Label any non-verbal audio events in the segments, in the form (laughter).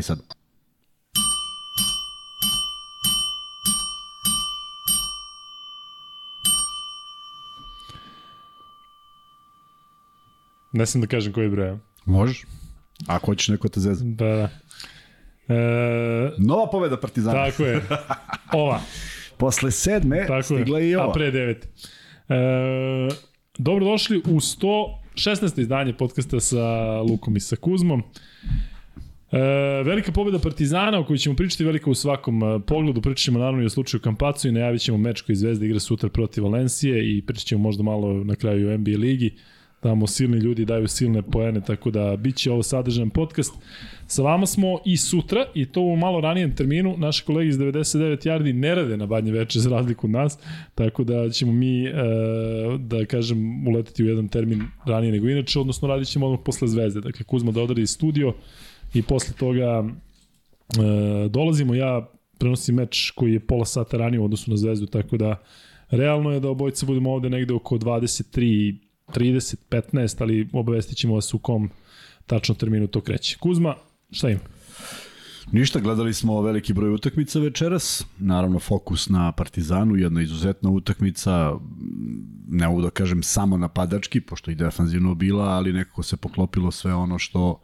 Aj sad. Ne sam da kažem koji broj. Možeš. Ako hoćeš neko te zeza. Da, da. E, Nova pobeda Partizana. tako je. Ova. Posle sedme Tako stigla je. i ova. A pre devet. E, dobrodošli u 116. izdanje podcasta sa Lukom i sa Kuzmom. E, velika pobeda Partizana o kojoj ćemo pričati velika u svakom e, pogledu. Pričat ćemo naravno i o slučaju Kampacu i najavit ćemo meč koji Zvezda igra sutra protiv Valencije i pričat ćemo možda malo na kraju o NBA ligi. Tamo silni ljudi daju silne poene, tako da bit će ovo sadržan podcast. Sa vama smo i sutra, i to u malo ranijem terminu. Naši kolegi iz 99 Jardi ne rade na badnje veče za razliku od nas, tako da ćemo mi, e, da kažem, uleteti u jedan termin ranije nego inače, odnosno radit ćemo odmah posle Zvezde. Dakle, Kuzma da odradi studio i posle toga e, dolazimo. Ja prenosim meč koji je pola sata ranije u odnosu na Zvezdu, tako da realno je da obojica budemo ovde negde oko 23 30, 15, ali obavestit ćemo vas u kom tačno terminu to kreće. Kuzma, šta ima? Ništa, gledali smo veliki broj utakmica večeras, naravno fokus na Partizanu, jedna izuzetna utakmica, ne mogu da kažem samo napadački, pošto i defanzivno bila, ali nekako se poklopilo sve ono što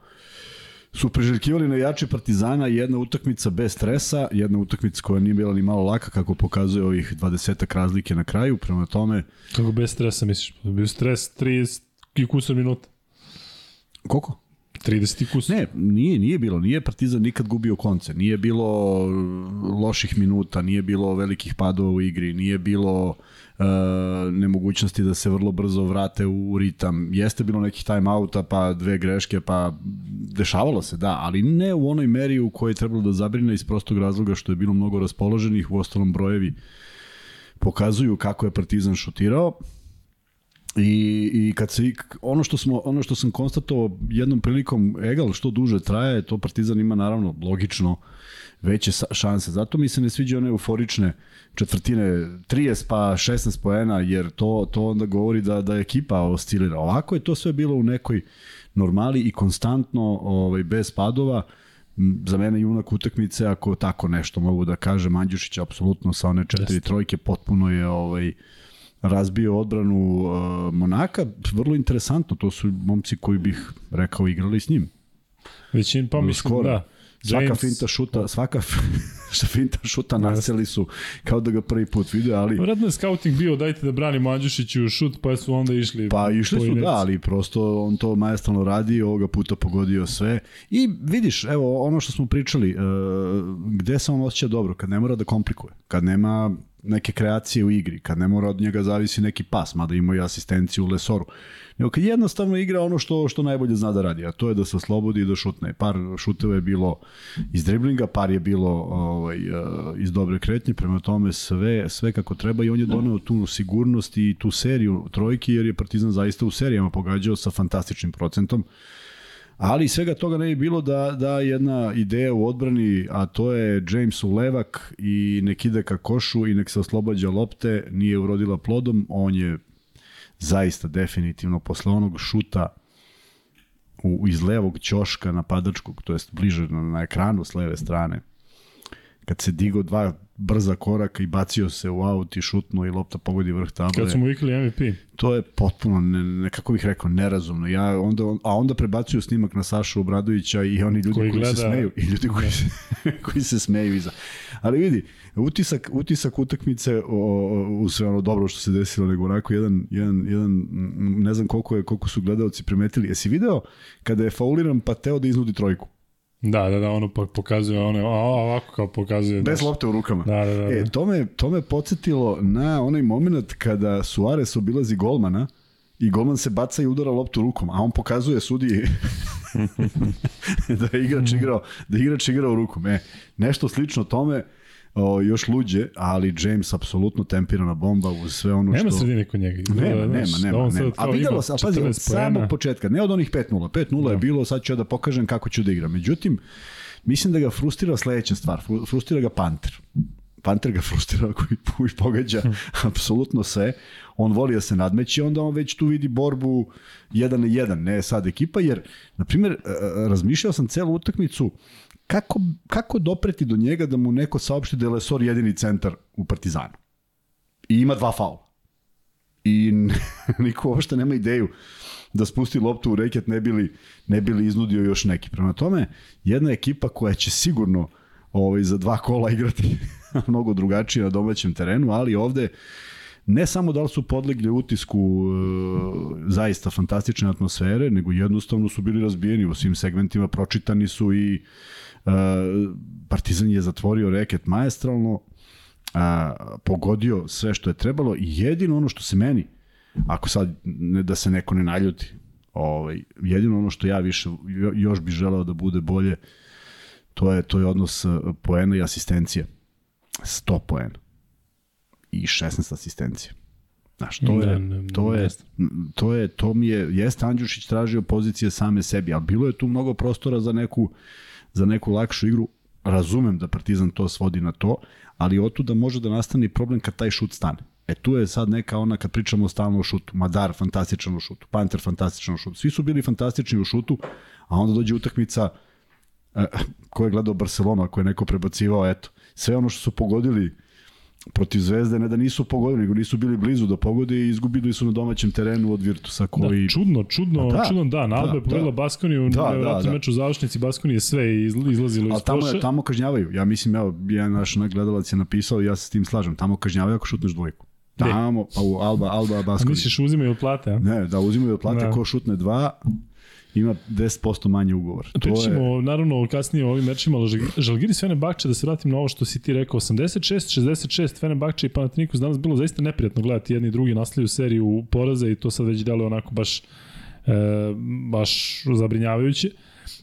su priželjkivali na jači Partizana, jedna utakmica bez stresa, jedna utakmica koja nije bila ni malo laka, kako pokazuje ovih 20 razlike na kraju, prema tome, Kako bez stresa misliš? Bio stres 30 i kusor minuta. koliko? 30 i kusor. Ne, nije, nije bilo. Nije Partizan nikad gubio konce. Nije bilo loših minuta, nije bilo velikih padova u igri, nije bilo nemogućnosti da se vrlo brzo vrate u ritam. Jeste bilo nekih timeouta, pa dve greške, pa dešavalo se, da, ali ne u onoj meri u kojoj je trebalo da zabrine iz prostog razloga što je bilo mnogo raspoloženih, u ostalom brojevi pokazuju kako je Partizan šutirao. I, i kad se ono što smo ono što sam konstatovao jednom prilikom egal što duže traje to Partizan ima naravno logično veće šanse zato mi se ne sviđa one euforične četvrtine 30 pa 16 poena jer to to onda govori da da ekipa oscilira ovako je to sve bilo u nekoj normali i konstantno ovaj bez padova za mene junak utakmice ako tako nešto mogu da kažem Andjušić apsolutno sa one četiri Jeste. trojke potpuno je ovaj razbio odbranu uh, Monaka, vrlo interesantno, to su momci koji bih rekao igrali s njim. Većin, pa mislim, skoro. Da. Svaka James- finta šuta, svaka (laughs) finta šuta naseli su kao da ga prvi put vide, ali Vratno je scouting bio, dajte da branimo Andjušiću šut, pa su onda išli. Pa išli su, da, ali prosto on to majestralno radi, ovoga puta pogodio sve. I vidiš, evo, ono što smo pričali, uh, gde se on osjeća dobro, kad ne mora da komplikuje, kad nema neke kreacije u igri, kad ne mora od njega zavisi neki pas, mada ima i asistenciju u Lesoru. Nego kad jednostavno igra ono što što najbolje zna da radi, a to je da se oslobodi i da šutne. Par šuteva je bilo iz driblinga, par je bilo ovaj, uh, iz dobre kretnje, prema tome sve, sve kako treba i on je doneo tu sigurnost i tu seriju trojki, jer je Partizan zaista u serijama pogađao sa fantastičnim procentom. Ali svega toga ne bi bilo da, da jedna ideja u odbrani, a to je James u levak i nek ide ka košu i nek se oslobađa lopte, nije urodila plodom, on je zaista definitivno posle onog šuta u, iz levog ćoška napadačkog, to jest bliže na, na ekranu s leve strane, kad se digo dva brza koraka i bacio se u aut i šutnuo i lopta pogodi vrh table. Kad su mu vikali MVP. To je potpuno, ne, ne, kako bih rekao, nerazumno. Ja onda, a onda prebacuju snimak na Sašu Obradovića i oni ljudi Koji koji, gleda- se smeju. I ljudi koji, se, (laughs) koji se smeju iza. Ali vidi, utisak, utisak utakmice o, o, u sve ono dobro što se desilo, nego onako jedan, jedan, jedan ne znam koliko, je, koliko su gledalci primetili. Jesi video kada je fauliran pa teo da iznudi trojku? Da, da, da, ono pa pokazuje, ono, a, ovako kao pokazuje. Bez znaš. lopte u rukama. Da, da, da. E, to me, to me podsjetilo na onaj moment kada Suarez obilazi golmana i golman se baca i udara loptu rukom, a on pokazuje sudiji (laughs) da je igrač igrao, da je igrač igrao rukom. E, nešto slično tome, o, još luđe, ali James apsolutno tempirana bomba uz sve ono Nema što... sredine kod njega. Nema, Da, nema, nema, da nema. sad A videlo se, a pazi, od 14 poena. samog početka, ne od onih 5-0, 5-0 je bilo, sad ću ja da pokažem kako ću da igram. Međutim, mislim da ga frustrira sledeća stvar, Fru- frustrira ga Panter. Panter ga frustrira koji, (laughs) koji pogađa (laughs) apsolutno sve. On voli da se nadmeće, onda on već tu vidi borbu jedan na jedan, ne sad ekipa, jer, na primjer, e, razmišljao sam celu utakmicu kako, kako dopreti do njega da mu neko saopšti da je Lesor jedini centar u Partizanu. I ima dva faula. I (laughs) niko uopšte nema ideju da spusti loptu u reket ne bili, ne bili iznudio još neki. Prema tome, jedna ekipa koja će sigurno ovaj, za dva kola igrati (laughs) mnogo drugačije na domaćem terenu, ali ovde ne samo da li su podlegli utisku e, zaista fantastične atmosfere, nego jednostavno su bili razbijeni u svim segmentima, pročitani su i Partizan je zatvorio reket maestralno, a, pogodio sve što je trebalo i jedino ono što se meni, ako sad ne, da se neko ne naljuti, ovaj, jedino ono što ja više još bi želeo da bude bolje, to je to je odnos e, poena i asistencije. 100 poena i 16 asistencija. Znaš, to je, ne, to je, to je, to mi je, jeste Andjušić tražio pozicije same sebi, ali bilo je tu mnogo prostora za neku, za neku lakšu igru. Razumem da Partizan to svodi na to, ali otuda može da nastane problem kad taj šut stane. E tu je sad neka ona kad pričamo stalno o šutu. Madar fantastičan u šutu, Panter fantastičan u šutu. Svi su bili fantastični u šutu, a onda dođe utakmica eh, ko je gledao Barcelonu, ako je neko prebacivao, eto, sve ono što su pogodili protiv Zvezde, ne da nisu pogodili, nego nisu bili blizu da pogode i izgubili su na domaćem terenu od Virtusa koji... Da, čudno, čudno, da, čudno da, Alba da, je povedala da. Baskoniju, da, da, da. meču u završnici Baskonije sve izlazilo iz tamo, poša. tamo kažnjavaju, ja mislim, evo, jedan naš gledalac je napisao, ja se s tim slažem, tamo kažnjavaju ako šutneš dvojku. Tamo, pa u Alba, Alba Baskonija. Misliš uzimaju od plate, a? Ne, da uzimaju od plate, da. ko šutne dva, ima 10% manje ugovor. Pričamo, je... naravno, kasnije o ovim mečima, ali Žalgiris Fenerbahče, da se vratim na ovo što si ti rekao, 86, 66, Fenerbahče i Panathinaikos danas bilo zaista neprijatno gledati jedni i drugi nastavljaju seriju poraza i to sad već deluje onako baš, e, baš zabrinjavajuće.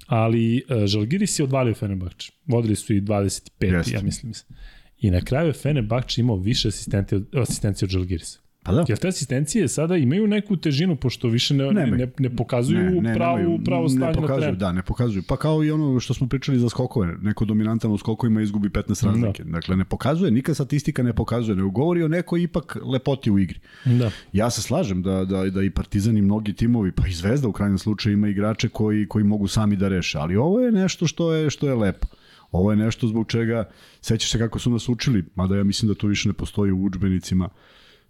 Ali e, Žalgiris je odvalio Fenerbahče. Vodili su i 25, Jeste. ja mislim. I na kraju je Fenerbahče imao više asistencije od Žalgirisa. Pa da. Jer te asistencije sada imaju neku težinu, pošto više ne, ne, ne, ne pokazuju ne, ne, pravu, nemaju, pravo stanje ne pokazuju, na terenu. Da, ne pokazuju. Pa kao i ono što smo pričali za skokove. Neko dominantan u skokovima izgubi 15 razlike. Da. Dakle, ne pokazuje, nikad statistika ne pokazuje. Ne govori o nekoj ipak lepoti u igri. Da. Ja se slažem da, da, da i Partizan i mnogi timovi, pa i Zvezda u krajnjem slučaju ima igrače koji, koji mogu sami da reše. Ali ovo je nešto što je, što je lepo. Ovo je nešto zbog čega, sećaš se kako su nas učili, mada ja mislim da to više ne postoji u učbenicima,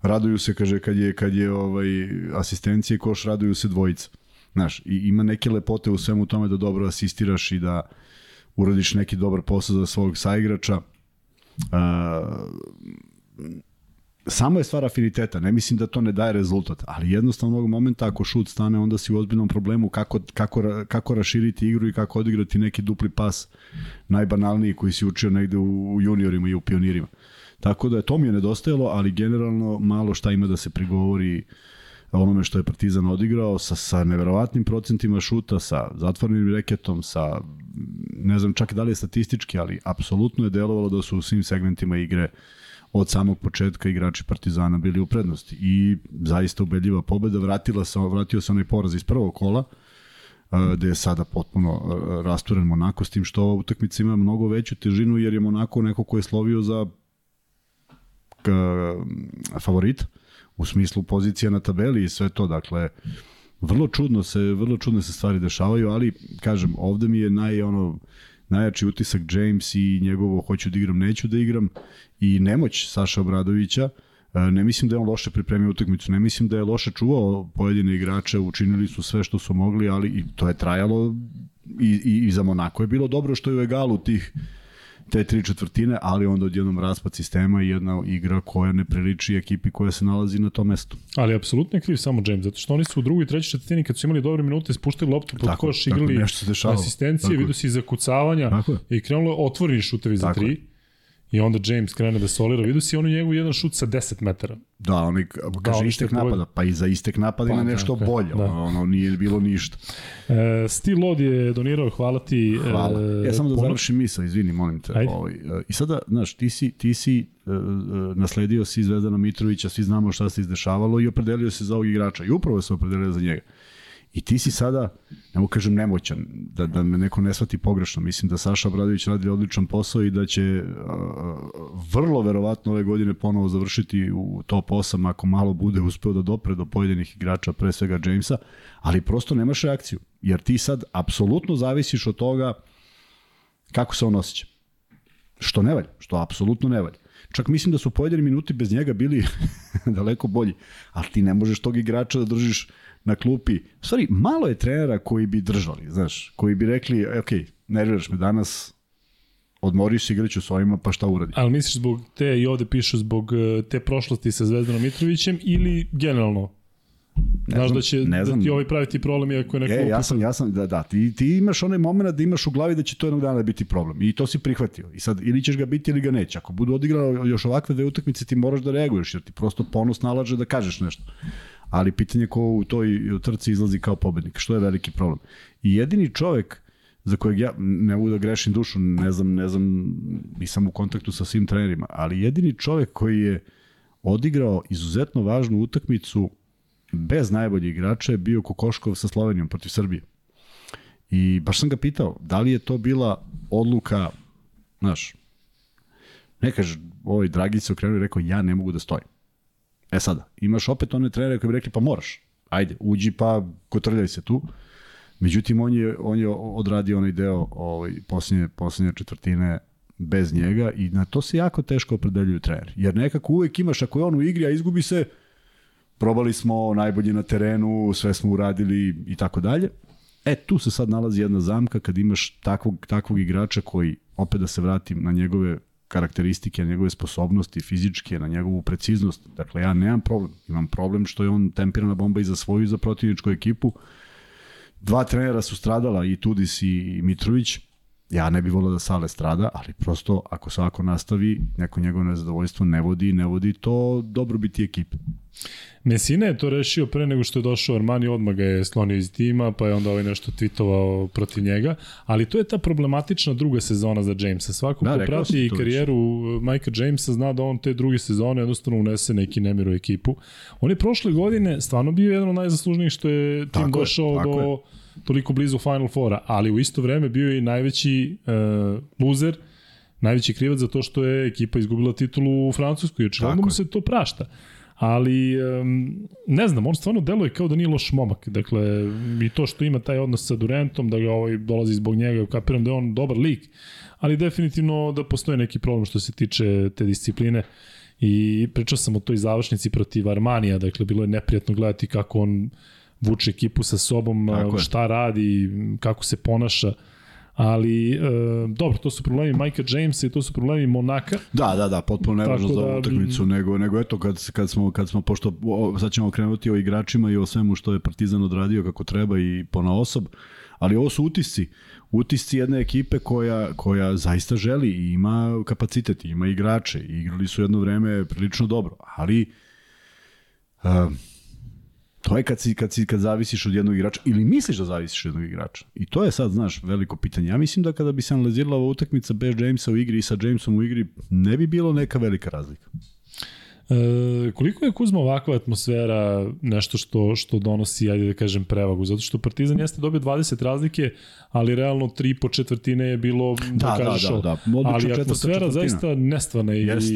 raduju se, kaže, kad je, kad je ovaj, asistencije koš, raduju se dvojica. Znaš, i ima neke lepote u svemu tome da dobro asistiraš i da uradiš neki dobar posao za svog saigrača. Uh, samo je stvar afiniteta, ne mislim da to ne daje rezultat, ali jednostavno ovog momenta ako šut stane, onda si u ozbiljnom problemu kako, kako, kako raširiti igru i kako odigrati neki dupli pas najbanalniji koji si učio negde u, u juniorima i u pionirima. Tako da je to mi je nedostajalo, ali generalno malo šta ima da se prigovori onome što je Partizan odigrao sa, sa neverovatnim procentima šuta, sa zatvornim reketom, sa ne znam čak da li je statistički, ali apsolutno je delovalo da su u svim segmentima igre od samog početka igrači Partizana bili u prednosti. I zaista ubedljiva pobeda vratila se vratio se onaj poraz iz prvog kola gde je sada potpuno rasturen Monako s tim što ova utakmica ima mnogo veću težinu jer je Monako neko ko je slovio za favorit u smislu pozicija na tabeli i sve to, dakle vrlo čudno se vrlo čudno se stvari dešavaju, ali kažem, ovde mi je naj ono najjači utisak James i njegovo hoću da igram, neću da igram i nemoć Saša Obradovića. Ne mislim da je on loše pripremio utakmicu, ne mislim da je loše čuvao pojedine igrače, učinili su sve što su mogli, ali i to je trajalo i, i, i za Monako je bilo dobro što je u egalu tih te tri četvrtine, ali onda odjednom raspad sistema i jedna igra koja ne priliči ekipi koja se nalazi na tom mestu. Ali apsolutno je kriv samo James, zato što oni su u drugoj i trećoj četvrtini kad su imali dobre minute, spuštili loptu pod tako, koš, igrali asistencije, vidu se i zakucavanja i krenulo otvoreni šutevi za tri. Je I onda James krene da solira. Vidu si on njegov jedan šut sa 10 metara. Da, on je, kaže da, istek napada, pa i za istek napada pa, ima nešto tako, bolje. Da. Ono, nije bilo ništa. E, Steve Lod je donirao, hvala ti. E, hvala. E, ja samo da završim misao, izvini, molim te. Ajde. Ovaj, e, I sada, znaš, ti si, ti si uh, nasledio si Zvezdana Mitrovića, svi znamo šta se izdešavalo i opredelio se za ovog igrača. I upravo se opredelio za njega. I ti si sada, ne mogu kažem nemoćan, da, da me neko ne shvati pogrešno, mislim da Saša Bradović radi odličan posao i da će uh, vrlo verovatno ove godine ponovo završiti u top 8 ako malo bude uspeo da dopre do pojedinih igrača, pre svega Jamesa, ali prosto nemaš reakciju, jer ti sad apsolutno zavisiš od toga kako se on osjeća. Što ne valja, što apsolutno ne valja. Čak mislim da su pojedini minuti bez njega bili (laughs) daleko bolji, ali ti ne možeš tog igrača da držiš na klupi. U stvari, malo je trenera koji bi držali, znaš, koji bi rekli, e, ok, nerviraš me danas, odmoriš se, igraću s ovima, pa šta uradi. Ali misliš zbog te, i ovde pišu zbog e, te prošlosti sa Zvezdanom Mitrovićem ili generalno? Ne Znaš znam, da će ne znam. da ti ovaj praviti problem iako je neko... E, ja sam, ja sam, da, da, ti, ti imaš onaj moment da imaš u glavi da će to jednog dana biti problem. I to si prihvatio. I sad, ili ćeš ga biti ili ga neće. Ako budu odigrao još ovakve dve utakmice, ti moraš da reaguješ, jer ti prosto ponos nalaže da kažeš nešto. Ali pitanje ko u toj trci izlazi kao pobednik, što je veliki problem. I jedini čovek za kojeg ja ne mogu da grešim dušu, ne znam, ne znam, nisam u kontaktu sa svim trenerima, ali jedini čovek koji je odigrao izuzetno važnu utakmicu bez najboljih igrača je bio Kokoškov sa Slovenijom protiv Srbije. I baš sam ga pitao, da li je to bila odluka, znaš, ne kaže, ovaj Dragić se okrenuo i rekao, ja ne mogu da stojim. E sada, imaš opet one trenere koji bi rekli, pa moraš, ajde, uđi pa kotrljaj se tu. Međutim, on je, on je odradio onaj deo ovaj, posljednje, posljednje četvrtine bez njega i na to se jako teško opredeljuju treneri. Jer nekako uvek imaš, ako je on u igri, a izgubi se, probali smo najbolje na terenu, sve smo uradili i tako dalje. E, tu se sad nalazi jedna zamka kad imaš takvog, takvog igrača koji, opet da se vratim na njegove karakteristike, njegove sposobnosti fizičke, na njegovu preciznost. Dakle, ja nemam problem. Imam problem što je on tempirana bomba i za svoju i za protivničku ekipu. Dva trenera su stradala, i Tudis i Mitrović. Ja ne bih volio da Sale strada, ali prosto ako svako nastavi, neko njegovo nezadovoljstvo ne vodi, ne vodi to dobro biti ekipe. Mesina je to rešio pre nego što je došao Armani, odmah ga je slonio iz tima, pa je onda ovaj nešto tweetovao protiv njega, ali to je ta problematična druga sezona za Jamesa. Svako da, ko prati karijeru Mike'a Jamesa zna da on te druge sezone jednostavno unese neki nemir u ekipu. On je prošle godine stvarno bio jedan od najzaslužnijih što je tim tako došao je, do je. Toliko blizu Final Fora, ali u isto vreme bio je i najveći uh, loser, najveći krivac za to što je ekipa izgubila titulu u Francuskoj. Očigledno mu se to prašta ali um, ne znam, on stvarno deluje kao da nije loš momak. Dakle, i to što ima taj odnos sa Durantom, da ga ovaj dolazi zbog njega, kapiram da je on dobar lik, ali definitivno da postoje neki problem što se tiče te discipline. I pričao sam o toj završnici protiv Armanija, dakle, bilo je neprijatno gledati kako on vuče ekipu sa sobom, šta radi, kako se ponaša. Ali e, dobro, to su problemi Majka Jamesa i to su problemi Monaka. Da, da, da, potpuno nevažno za ovu da, utakmicu, nego, nego eto, kad, kad, smo, kad smo, pošto o, sad ćemo krenuti o igračima i o svemu što je Partizan odradio kako treba i po na osob, ali ovo su utisci. Utisci jedne ekipe koja, koja zaista želi i ima kapacitet, ima igrače, igrali su jedno vreme prilično dobro, ali uh, To je kad, si, kad, si, kad zavisiš od jednog igrača ili misliš da zavisiš od jednog igrača. I to je sad, znaš, veliko pitanje. Ja mislim da kada bi se analizirala ova utakmica bez Jamesa u igri i sa Jamesom u igri, ne bi bilo neka velika razlika. E, koliko je Kuzma ovakva atmosfera nešto što što donosi, ajde da kažem, prevagu? Zato što Partizan jeste dobio 20 razlike, ali realno tri po četvrtine je bilo, da, da, da kažeš, da, da, da. ali atmosfera zaista nestvarna i, Jest.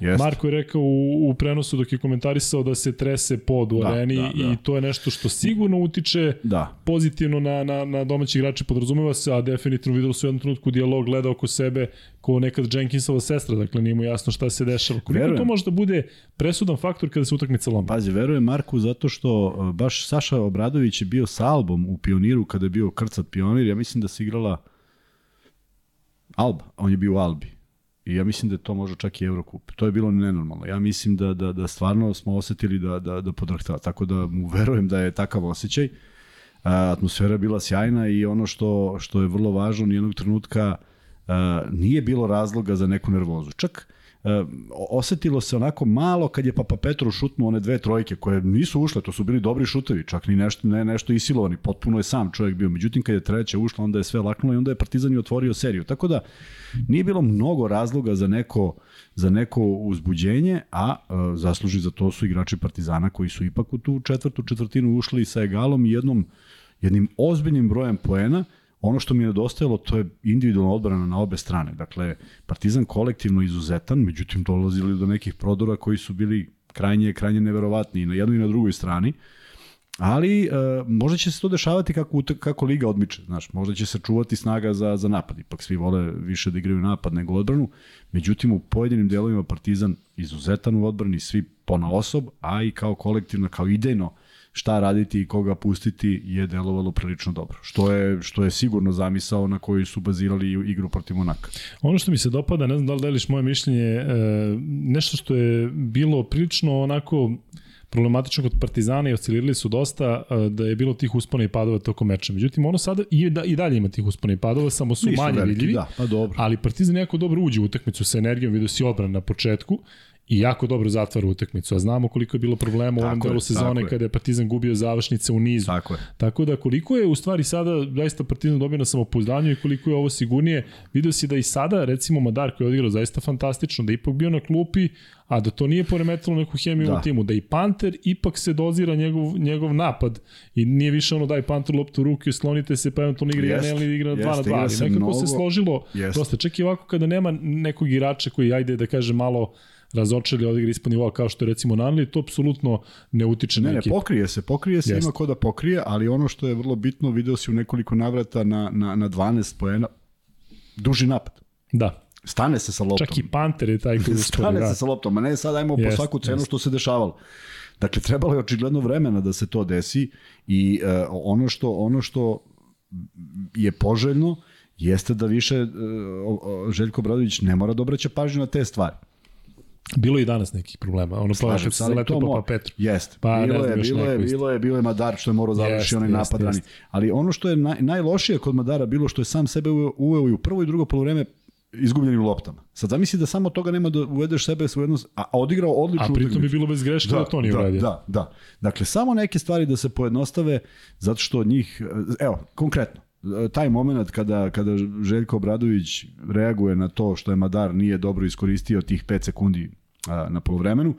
Jest. Marko je rekao u, u prenosu dok je komentarisao da se trese pod u da, areni da, da. i to je nešto što sigurno utiče da. pozitivno na, na, na domaći igrače, podrazumeva se, a definitivno videlo su u jednom trenutku dijalog, gleda oko sebe ko nekad Jenkinsova sestra, dakle nije mu jasno šta se dešava. Koliko verujem. to može da bude presudan faktor kada se utakmica loma? Pazi, verujem Marku zato što e, baš Saša Obradović je bio sa Albom u Pioniru kada je bio krcat Pionir, ja mislim da se igrala Alba, on je bio u Albi I ja mislim da je to možda čak i Eurocup. To je bilo nenormalno. Ja mislim da, da, da stvarno smo osetili da, da, da podrhtava. Tako da mu (laughs) verujem da je takav osjećaj. A, atmosfera bila sjajna i ono što, što je vrlo važno, nijednog trenutka a, nije bilo razloga za neku nervozu. Čak osetilo se onako malo kad je Papa Petru šutnuo one dve trojke koje nisu ušle, to su bili dobri šutevi, čak ni nešto, ne, nešto isilovani, potpuno je sam čovjek bio. Međutim, kad je treća ušla, onda je sve laknulo i onda je Partizan i otvorio seriju. Tako da, nije bilo mnogo razloga za neko, za neko uzbuđenje, a e, zasluži za to su igrači Partizana koji su ipak u tu četvrtu četvrtinu ušli sa egalom i jednom, jednim ozbiljnim brojem poena, Ono što mi je nedostajalo, to je individualna odbrana na obe strane. Dakle, Partizan kolektivno izuzetan, međutim dolazili do nekih prodora koji su bili krajnje, krajnje neverovatni na jednoj i na drugoj strani. ali uh, možda će se to dešavati kako, kako liga odmiče, znaš, možda će se čuvati snaga za, za napad, ipak svi vole više da igraju napad nego odbranu, međutim u pojedinim delovima Partizan izuzetan u odbrani, svi pona osob, a i kao kolektivno, kao idejno, šta raditi i koga pustiti je delovalo prilično dobro. Što je, što je sigurno zamisao na koji su bazirali igru protiv Monaka. Ono što mi se dopada, ne znam da li deliš moje mišljenje, e, nešto što je bilo prilično onako problematično kod Partizana i oscilirali su dosta da je bilo tih uspona i padova tokom meča. Međutim, ono sada i, da, i dalje ima tih uspona i padova, samo su Nisu manje veliki, vidljivi. Da, pa dobro. Ali Partizan jako dobro uđe u utakmicu sa energijom, vidio si odbran na početku i jako dobro zatvara utakmicu. A znamo koliko je bilo problema u ovom delu sezone kada je Partizan gubio završnice u nizu. Tako je. Tako da koliko je u stvari sada zaista Partizan dobio na samopouzdanju i koliko je ovo sigurnije, vidio si da i sada recimo Madar koji je odigrao zaista fantastično, da ipak bio na klupi, a da to nije poremetilo neku hemiju da. u timu, da i Panter ipak se dozira njegov, njegov napad i nije više ono daj Panter loptu u ruke, slonite se, pa eventualno igra jest, ili igra 2 na 2, ali nekako mnogo, se složilo jest. dosta. Čak i ovako kada nema nekog igrača koji, ajde da kaže malo razočeli odigra ispod nivoa kao što je recimo Nanli, to apsolutno ne utiče ne, na ekipu. Ne, pokrije se, pokrije se, Jest. ima ko da pokrije, ali ono što je vrlo bitno, video si u nekoliko navrata na, na, na 12 poena, duži napad. Da. Stane se sa loptom. Čak i Panter je taj koji (laughs) Stane se sa loptom, a ne sad ajmo jest, po svaku cenu jest. što se dešavalo. Dakle, trebalo je očigledno vremena da se to desi i uh, ono što ono što je poželjno jeste da više uh, Željko Bradović ne mora da obraća pažnju na te stvari. Bilo je i danas nekih problema. Ono pa što se leto pa, pa Petru. Jeste. Pa, bilo, je, bilo, je, bilo je, bilo je Madar što je morao završiti onaj napad rani. Ali ono što je naj, najlošije kod Madara bilo što je sam sebe uveo i u prvo i drugo polovreme izgubljenim loptama. Sad zamisli da samo toga nema da uvedeš sebe u jednu, a, a odigrao odličnu utakmicu. A pritom bi bilo bez greške da, da to nije da, uradio. Da, da. Dakle, samo neke stvari da se pojednostave, zato što od njih, evo, konkretno, taj moment kada, kada Željko Obradović reaguje na to što je Madar nije dobro iskoristio tih 5 sekundi a, na polovremenu,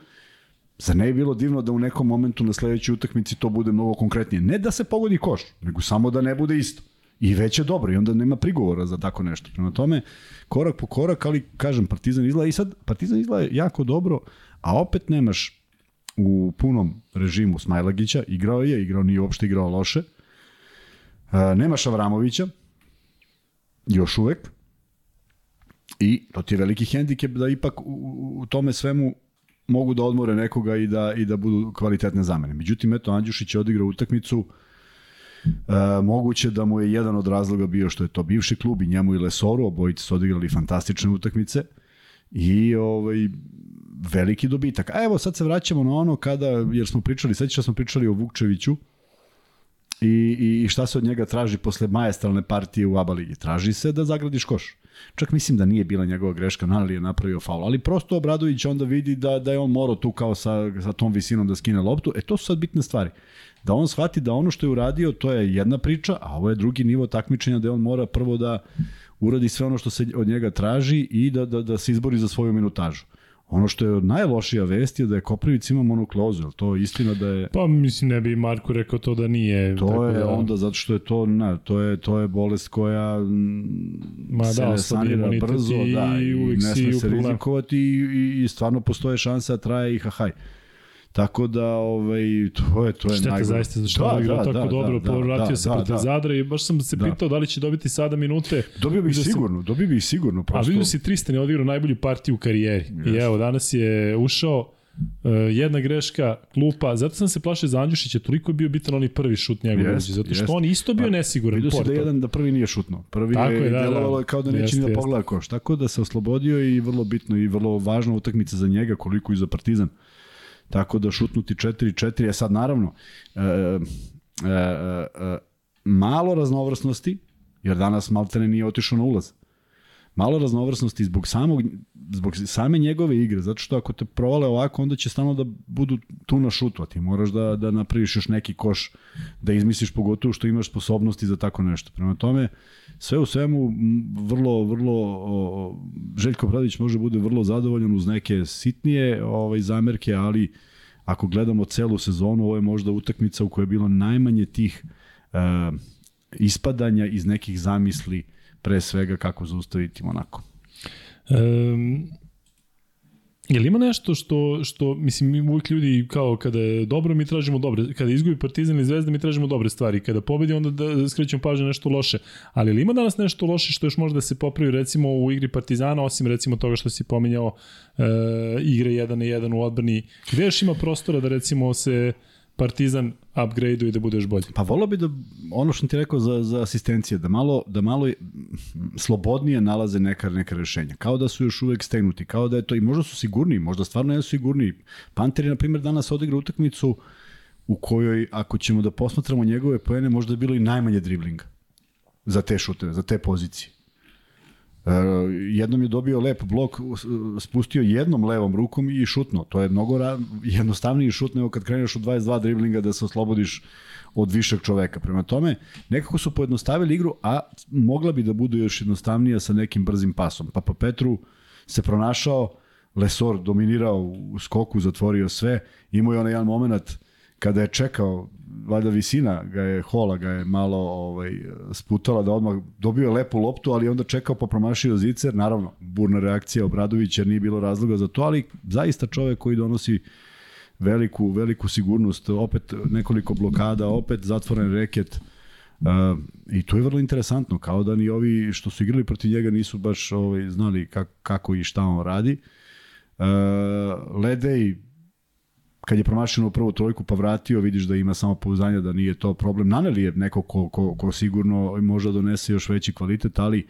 Zar ne je bilo divno da u nekom momentu na sledećoj utakmici to bude mnogo konkretnije? Ne da se pogodi koš, nego samo da ne bude isto. I već je dobro i onda nema prigovora za tako nešto. Prema tome, korak po korak, ali kažem, Partizan izgleda i sad, Partizan izgleda jako dobro, a opet nemaš u punom režimu Smajlagića, igrao je, igrao nije uopšte igrao loše, nemaš Avramovića, još uvek, i to ti je veliki hendikep da ipak u, u tome svemu mogu da odmore nekoga i da, i da budu kvalitetne zamene. Međutim, eto, Andjušić je odigrao utakmicu E, moguće da mu je jedan od razloga bio što je to bivši klub i njemu i Lesoru, obojice su odigrali fantastične utakmice i ovaj, veliki dobitak. A evo sad se vraćamo na ono kada, jer smo pričali, sveća smo pričali o Vukčeviću i, i, šta se od njega traži posle majestralne partije u ABA ligi. Traži se da zagradiš koš. Čak mislim da nije bila njegova greška, Nanali je napravio faul, ali prosto Obradović onda vidi da, da je on morao tu kao sa, sa tom visinom da skine loptu. E to su sad bitne stvari da on shvati da ono što je uradio to je jedna priča, a ovo je drugi nivo takmičenja da on mora prvo da uradi sve ono što se od njega traži i da, da, da se izbori za svoju minutažu. Ono što je najlošija vest je da je Koprivic ima monoklozu, je to istina da je... Pa mislim ne bi Marko rekao to da nije. To tako je da... onda zato što je to, na, to je, to je bolest koja Ma se da, sanira brzo i, da, i, i ne sme se rizikovati i, i, i stvarno postoje šanse da traje i hahaj. Tako da, ovaj, to je, to je Šteta najgore. zaista, zašto da, je igrao da, tako da, dobro, da, povratio da, se da, protiv da. Zadra i baš sam se da. pitao da li će dobiti sada minute. Dobio bih sigurno, sam, dobio bih sigurno. Prosto... A vidio si Tristan je odigrao najbolju partiju u karijeri. Yes. I evo, danas je ušao, Uh, jedna greška, klupa, zato sam se plašio za Andjušića, toliko je bio bitan onaj prvi šut njegov jest, zato što jest. on isto bio nesiguran. Vidio se da jedan da prvi nije šutno. Prvi Tako je, je da, delovalo da. kao da neće ni da pogleda koš. Tako da se oslobodio i vrlo bitno i vrlo važna utakmica za njega, koliko i za Partizan. Tako da šutnuti 4-4 je sad naravno e, e, e, e, malo raznovrsnosti, jer danas Maltene nije otišao na ulaz. Malo raznovrsnosti zbog samog zbog same njegove igre, zato što ako te provale ovako, onda će stalno da budu tu na šutu, a ti moraš da, da napraviš još neki koš, da izmisliš pogotovo što imaš sposobnosti za tako nešto. Prema tome, sve u svemu, vrlo, vrlo, o, Željko Bradić može bude vrlo zadovoljan uz neke sitnije ovaj, zamerke, ali ako gledamo celu sezonu, ovo je možda utakmica u kojoj je bilo najmanje tih uh, ispadanja iz nekih zamisli pre svega kako zaustaviti Monako. Um, Jel ima nešto što, što mislim, mi uvijek ljudi kao kada je dobro, mi tražimo dobre, kada izgubi Partizan ili Zvezda, mi tražimo dobre stvari, kada pobedi, onda da skrećemo pažnju nešto loše. Ali ili ima danas nešto loše što još može da se popravi recimo u igri Partizana, osim recimo toga što si pominjao e, igre 1 na 1 u odbrani, gde još ima prostora da recimo se Partizan upgrade i da bude još bolji. Pa volio bi da, ono što ti rekao za, za asistencije, da malo, da malo slobodnije nalaze neka, neka rešenja. Kao da su još uvek stegnuti, kao da je to, i možda su sigurniji, možda stvarno jesu sigurniji. Panteri, na primjer, danas odigra utakmicu u kojoj, ako ćemo da posmatramo njegove poene, možda je bilo i najmanje driblinga za te šuteve, za te pozicije. Uh, jednom je dobio lep blok, spustio jednom levom rukom i šutno. To je mnogo jednostavniji šut nego kad kreneš u 22 driblinga da se oslobodiš od višeg čoveka. Prema tome, nekako su pojednostavili igru, a mogla bi da bude još jednostavnija sa nekim brzim pasom. Pa pa Petru se pronašao, Lesor dominirao u skoku, zatvorio sve, imao je onaj jedan moment kada je čekao valjda visina ga je, hola ga je malo ovaj, sputala da odmah dobio lepu loptu, ali onda čekao pa promašio zicer, naravno, burna reakcija Obradovića, nije bilo razloga za to, ali zaista čovek koji donosi veliku, veliku sigurnost, opet nekoliko blokada, opet zatvoren reket, Uh, I to je vrlo interesantno, kao da ni ovi što su igrali protiv njega nisu baš ovaj, znali kako, kako i šta on radi. Uh, Ledej kad je promašeno prvu trojku pa vratio, vidiš da ima samo pouzdanja da nije to problem. Naneli je neko ko, ko, ko sigurno može da donese još veći kvalitet, ali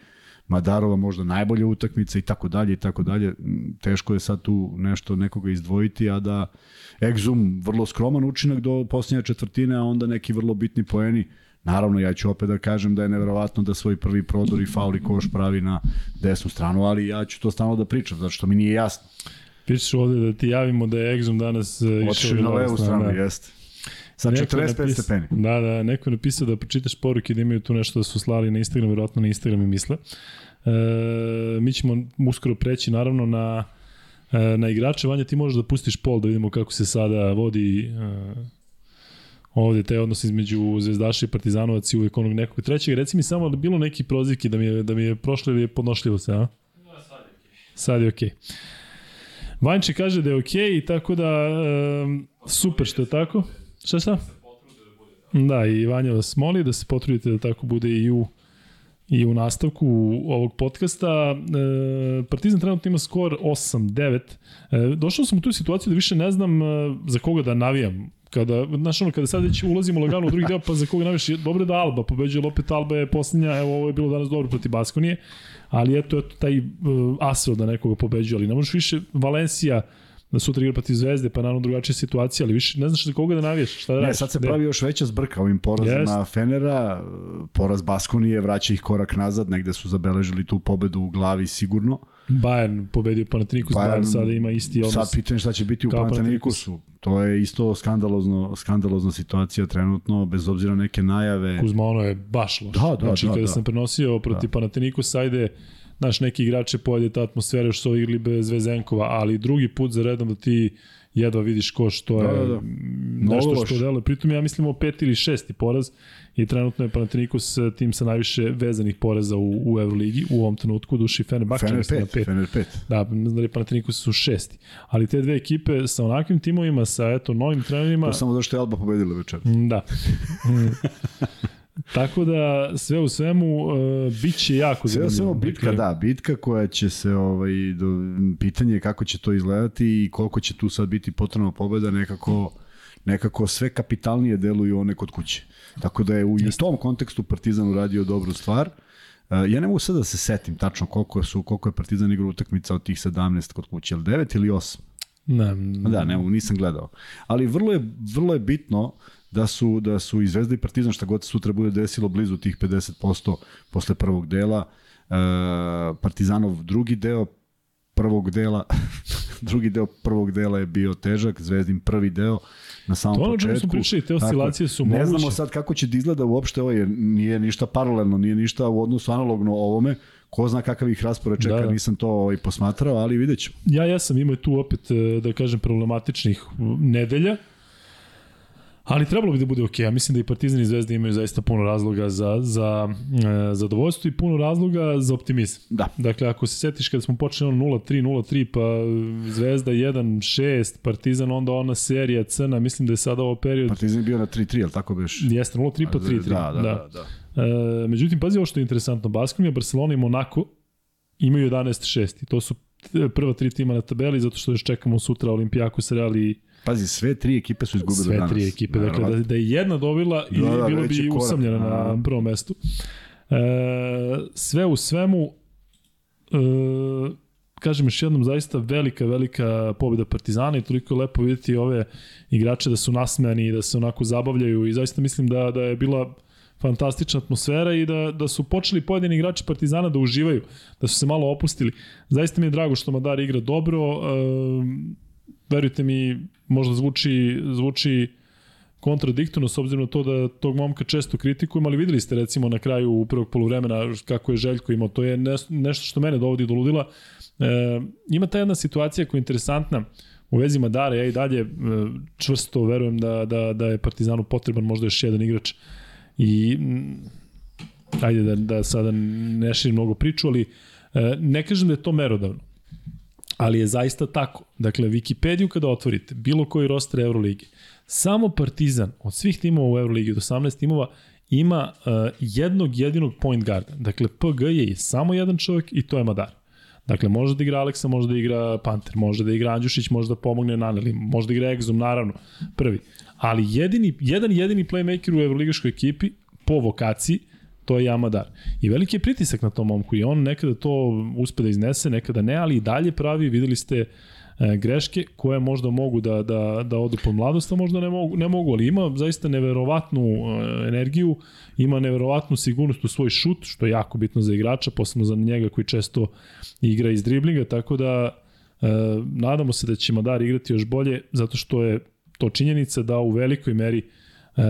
Madarova možda najbolja utakmica i tako dalje i tako dalje. Teško je sad tu nešto nekoga izdvojiti, a da Exum vrlo skroman učinak do posljednje četvrtine, a onda neki vrlo bitni poeni. Naravno, ja ću opet da kažem da je neverovatno da svoj prvi prodor i faul i koš pravi na desnu stranu, ali ja ću to stalno da pričam, zato što mi nije jasno. Pišeš ovde da ti javimo da je Exum danas uh, išao na levu stranu, stranu jeste. Sa 45 napis, stepeni. Da, da, neko je napisao da pročitaš poruke da imaju tu nešto da su slali na Instagram, vjerojatno na Instagram i misle. E, mi ćemo uskoro preći naravno na e, na igrače. Vanja, ti možeš da pustiš pol da vidimo kako se sada vodi e, ovde te odnos između Zvezdaša i Partizanovac i uvijek onog nekog trećeg. Reci mi samo da bilo neki prozivki da mi je, da mi je prošlo ili je podnošljivo se, a? Da, sad je okej. Okay. Sad je okej. Okay. Vanči kaže da je okej, okay, tako da um, super što je tako. Šta šta? Da, i Vanja vas moli da se potrudite da tako bude i u i u nastavku ovog podcasta. E, Partizan trenutno ima skor 8-9. E, došao sam u tu situaciju da više ne znam e, za koga da navijam. Kada, znaš ono, kada sad već ulazimo lagano u drugi deo, pa za koga navijaš? Dobro da Alba pobeđuje, opet Alba je posljednja, evo ovo je bilo danas dobro protiv Baskonije ali eto, eto taj uh, Asvel da nekoga pobeđuje, ali ne možeš više Valencija da sutra igra protiv Zvezde, pa naravno drugačija situacija, ali više ne znaš za koga da navijaš, šta da radiš. Ne, sad se pravi još veća zbrka ovim porazima yes. Fenera, poraz Baskonije, vraća ih korak nazad, negde su zabeležili tu pobedu u glavi sigurno. Bayern pobedio Panathinaikos, Bayern, Bayern sada ima isti odnos. Sad pitanje šta će biti u Panathinaikosu. To je isto skandalozno, skandalozna situacija trenutno, bez obzira na neke najave. Kuzma, ono je baš loš. Da, da, znači, da, kada da. sam prenosio protiv da. Panathinaikosa, ajde, znaš, neki igrače pojede ta atmosfera što su igli bez Vezenkova, ali drugi put za redom da ti jedva vidiš ko što je da, da, da. nešto što deluje. Pritom ja mislim o pet ili šesti poraz i trenutno je Panathinaikos tim sa najviše vezanih poreza u, u Euroligi u ovom trenutku, duši Fenerbahče Fener 5, pet. Fener 5. Da, da li Panathinaikos su šesti. Ali te dve ekipe sa onakvim timovima, sa eto novim trenerima... To samo zašto je Alba pobedila večer. Da. (laughs) Tako da sve u svemu uh, biće jako zanimljivo. Sve u svemu bitka, dakle, da, bitka koja će se ovaj do pitanje je kako će to izgledati i koliko će tu sad biti potrebna pobeda nekako nekako sve kapitalnije deluju one kod kuće. Tako da je u, u tom kontekstu Partizan uradio dobru stvar. Uh, ja ne mogu sad da se setim tačno koliko su koliko je Partizan igrao utakmica od tih 17 kod kuće, ili 9 ili 8? Ne, da, ne nisam gledao. Ali vrlo je vrlo je bitno uh, da su, da su i Zvezda i Partizan šta god sutra bude desilo blizu tih 50% posle prvog dela. E, Partizanov drugi deo prvog dela (laughs) drugi deo prvog dela je bio težak, Zvezdin prvi deo na samom to početku. To smo pričali, te oscilacije su moguće. Ne znamo sad kako će da izgleda uopšte ovo, jer nije ništa paralelno, nije ništa u odnosu analogno ovome, ko zna kakav ih raspored čeka, da, nisam to ovaj posmatrao, ali vidjet ćemo. Ja, ja sam imao tu opet, e, da kažem, problematičnih nedelja, Ali trebalo bi da bude ok. Ja mislim da i Partizan i Zvezda imaju zaista puno razloga za, za e, zadovoljstvo i puno razloga za optimizam. Da. Dakle, ako se setiš kada smo počeli ono 0-3, 0-3, pa Zvezda 1-6, Partizan, onda ona serija crna, mislim da je sada ovo period... Partizan je bio na 3-3, ali tako beš? Jeste, 0-3 pa 3-3. Da, da, da. da. E, međutim, pazi ovo što je interesantno. Baskonija, Barcelona i Monako imaju 11-6 i to su prva tri tima na tabeli, zato što još čekamo sutra Olimpijakos, Real i Pazi, sve tri ekipe su izgubile sve danas. Sve tri ekipe, dakle da, da je jedna dobila i da, da, bilo bi usamljena na prvom mestu. E, sve u svemu, e, kažem još jednom, zaista velika, velika pobjeda Partizana i toliko je lepo vidjeti ove igrače da su nasmejani i da se onako zabavljaju i zaista mislim da, da je bila fantastična atmosfera i da, da su počeli pojedini igrači Partizana da uživaju, da su se malo opustili. Zaista mi je drago što Madar igra dobro, e, verujte mi, možda zvuči, zvuči kontradiktorno s obzirom na to da tog momka često kritikujem, ali videli ste recimo na kraju prvog poluvremena kako je Željko imao, to je nešto što mene dovodi do ludila. E, ima ta jedna situacija koja je interesantna u vezi Madara, ja i dalje e, čvrsto verujem da, da, da je Partizanu potreban možda još jedan igrač. I ajde da, da sada ne širim mnogo priču, ali e, ne kažem da je to merodavno ali je zaista tako. Dakle, Wikipediju kada otvorite, bilo koji roster Euroligi, samo Partizan od svih timova u Euroligi, od 18 timova, ima uh, jednog jedinog point guarda. Dakle, PG je samo jedan čovjek i to je Madar. Dakle, može da igra Aleksa, može da igra Panter, može da igra Andjušić, može da pomogne Naneli, može da igra Exum, naravno, prvi. Ali jedini, jedan jedini playmaker u Euroligaškoj ekipi po vokaciji to je Yamadar. I veliki je pritisak na tom momku i on nekada to uspe da iznese, nekada ne, ali i dalje pravi, videli ste e, greške koje možda mogu da, da, da odu pod mladost, a možda ne mogu, ne mogu, ali ima zaista neverovatnu e, energiju, ima neverovatnu sigurnost u svoj šut, što je jako bitno za igrača, posebno za njega koji često igra iz driblinga, tako da e, nadamo se da će Madar igrati još bolje, zato što je to činjenica da u velikoj meri uh,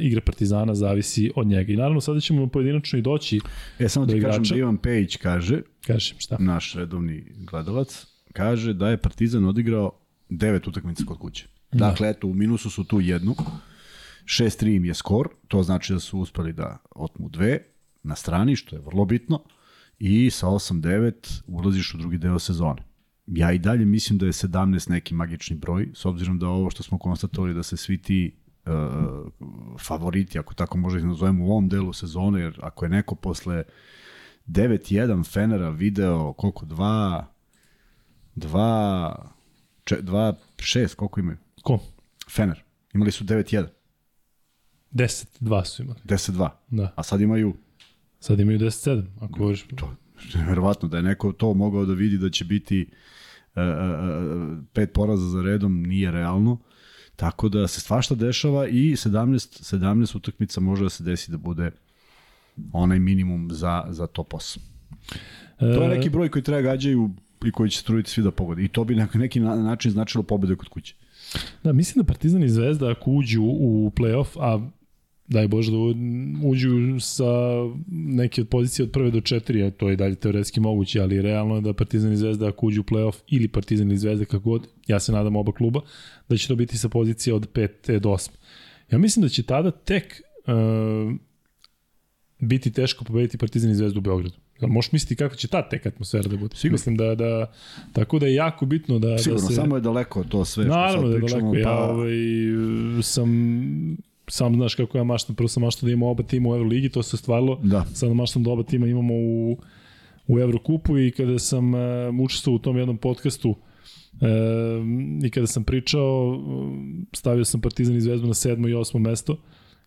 igra Partizana zavisi od njega. I naravno sada ćemo pojedinačno i doći E, samo ti kažem da Ivan Pejić kaže, Kažem, šta? naš redovni gledalac, kaže da je Partizan odigrao devet utakmica kod kuće. Da. Dakle, eto, u minusu su tu jednu, 6-3 im je skor, to znači da su uspeli da otmu dve na strani, što je vrlo bitno, i sa 8-9 ulaziš u drugi deo sezone. Ja i dalje mislim da je 17 neki magični broj, s obzirom da ovo što smo konstatovali da se svi ti uh, favoriti, ako tako možda ih nazovemo u ovom delu sezone, jer ako je neko posle 9-1 Fenera video koliko, 2 2 2 6 koliko imaju? Ko? Fener. Imali su 9-1. 10-2 su imali. 10-2. Da. A sad imaju Sad imaju 10-7, ako govoriš. To, verovatno da je neko to mogao da vidi da će biti uh, uh, pet poraza za redom, nije realno. Tako da se svašta dešava i 17, 17 utakmica može da se desi da bude onaj minimum za, za top 8. E... To je neki broj koji treba gađaju i koji će se truditi svi da pogode. I to bi na neki način značilo pobede kod kuće. Da, mislim da Partizan i Zvezda ako uđu u play-off, a daj Bože da uđu sa neke pozicije od prve do četiri, a to je dalje teoretski moguće, ali realno je da Partizan i Zvezda ako uđu u playoff ili Partizan i Zvezda kako god, ja se nadam oba kluba, da će to biti sa pozicije od 5 do 8. Ja mislim da će tada tek uh, biti teško pobediti Partizan i Zvezdu u Beogradu. Da možeš misliti kako će ta tek atmosfera da bude. Sigurno. Mislim da, da, tako da je jako bitno da, Sigurno, da se... samo je daleko to sve Naravno što sad pričamo. Naravno da je daleko. Pa... Ja ovaj, sam sam znaš kako ja maštam, prvo sam maštam da imamo oba tima u Euroligi, to se stvarilo. Da. Sad maštam da oba tima imamo u, u Evrokupu i kada sam uh, učestvovao u tom jednom podcastu uh, i kada sam pričao, stavio sam Partizan i Zvezdu na sedmo i osmo mesto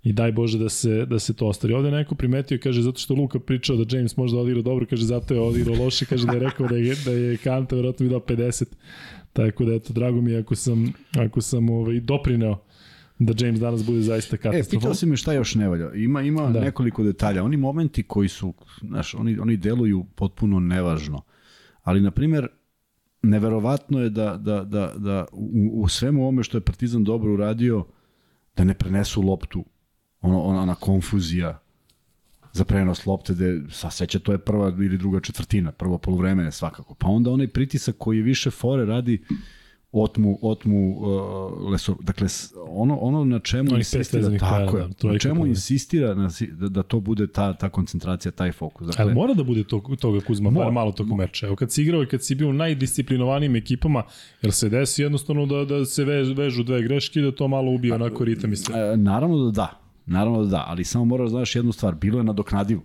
i daj Bože da se, da se to ostari. Ovde neko primetio i kaže zato što Luka pričao da James može da odigra dobro, kaže zato je odigrao loše, kaže da je rekao da je, da je Kanta verovatno mi dao 50. Tako da eto, drago mi je ako sam, ako sam ovaj, doprineo da James danas bude zaista katastrofa. E, pitao si me šta još ne valja. Ima, ima da. nekoliko detalja. Oni momenti koji su, znaš, oni, oni deluju potpuno nevažno. Ali, na primer, neverovatno je da, da, da, da u, u svemu ovome što je Partizan dobro uradio, da ne prenesu loptu. Ono, ona, ona konfuzija za prenos lopte, gde, sa seća, to je prva ili druga četvrtina, prvo polovreme svakako. Pa onda onaj pritisak koji je više fore radi otmu, otmu uh, lesor. Dakle, ono, ono na čemu pet insistira, tako je, da, na čemu insistira na, da, da to bude ta, ta koncentracija, taj fokus. Dakle, Ali mora da bude to, toga Kuzma, bar Mora, malo tokom meča. Evo kad si igrao i kad si bio u najdisciplinovanijim ekipama, jer se desi jednostavno da, da se vež, vežu dve greške da to malo ubije onako ritam i sve. E, naravno da da, naravno da da, ali samo moraš da znaš jednu stvar, bilo je nadoknadivo.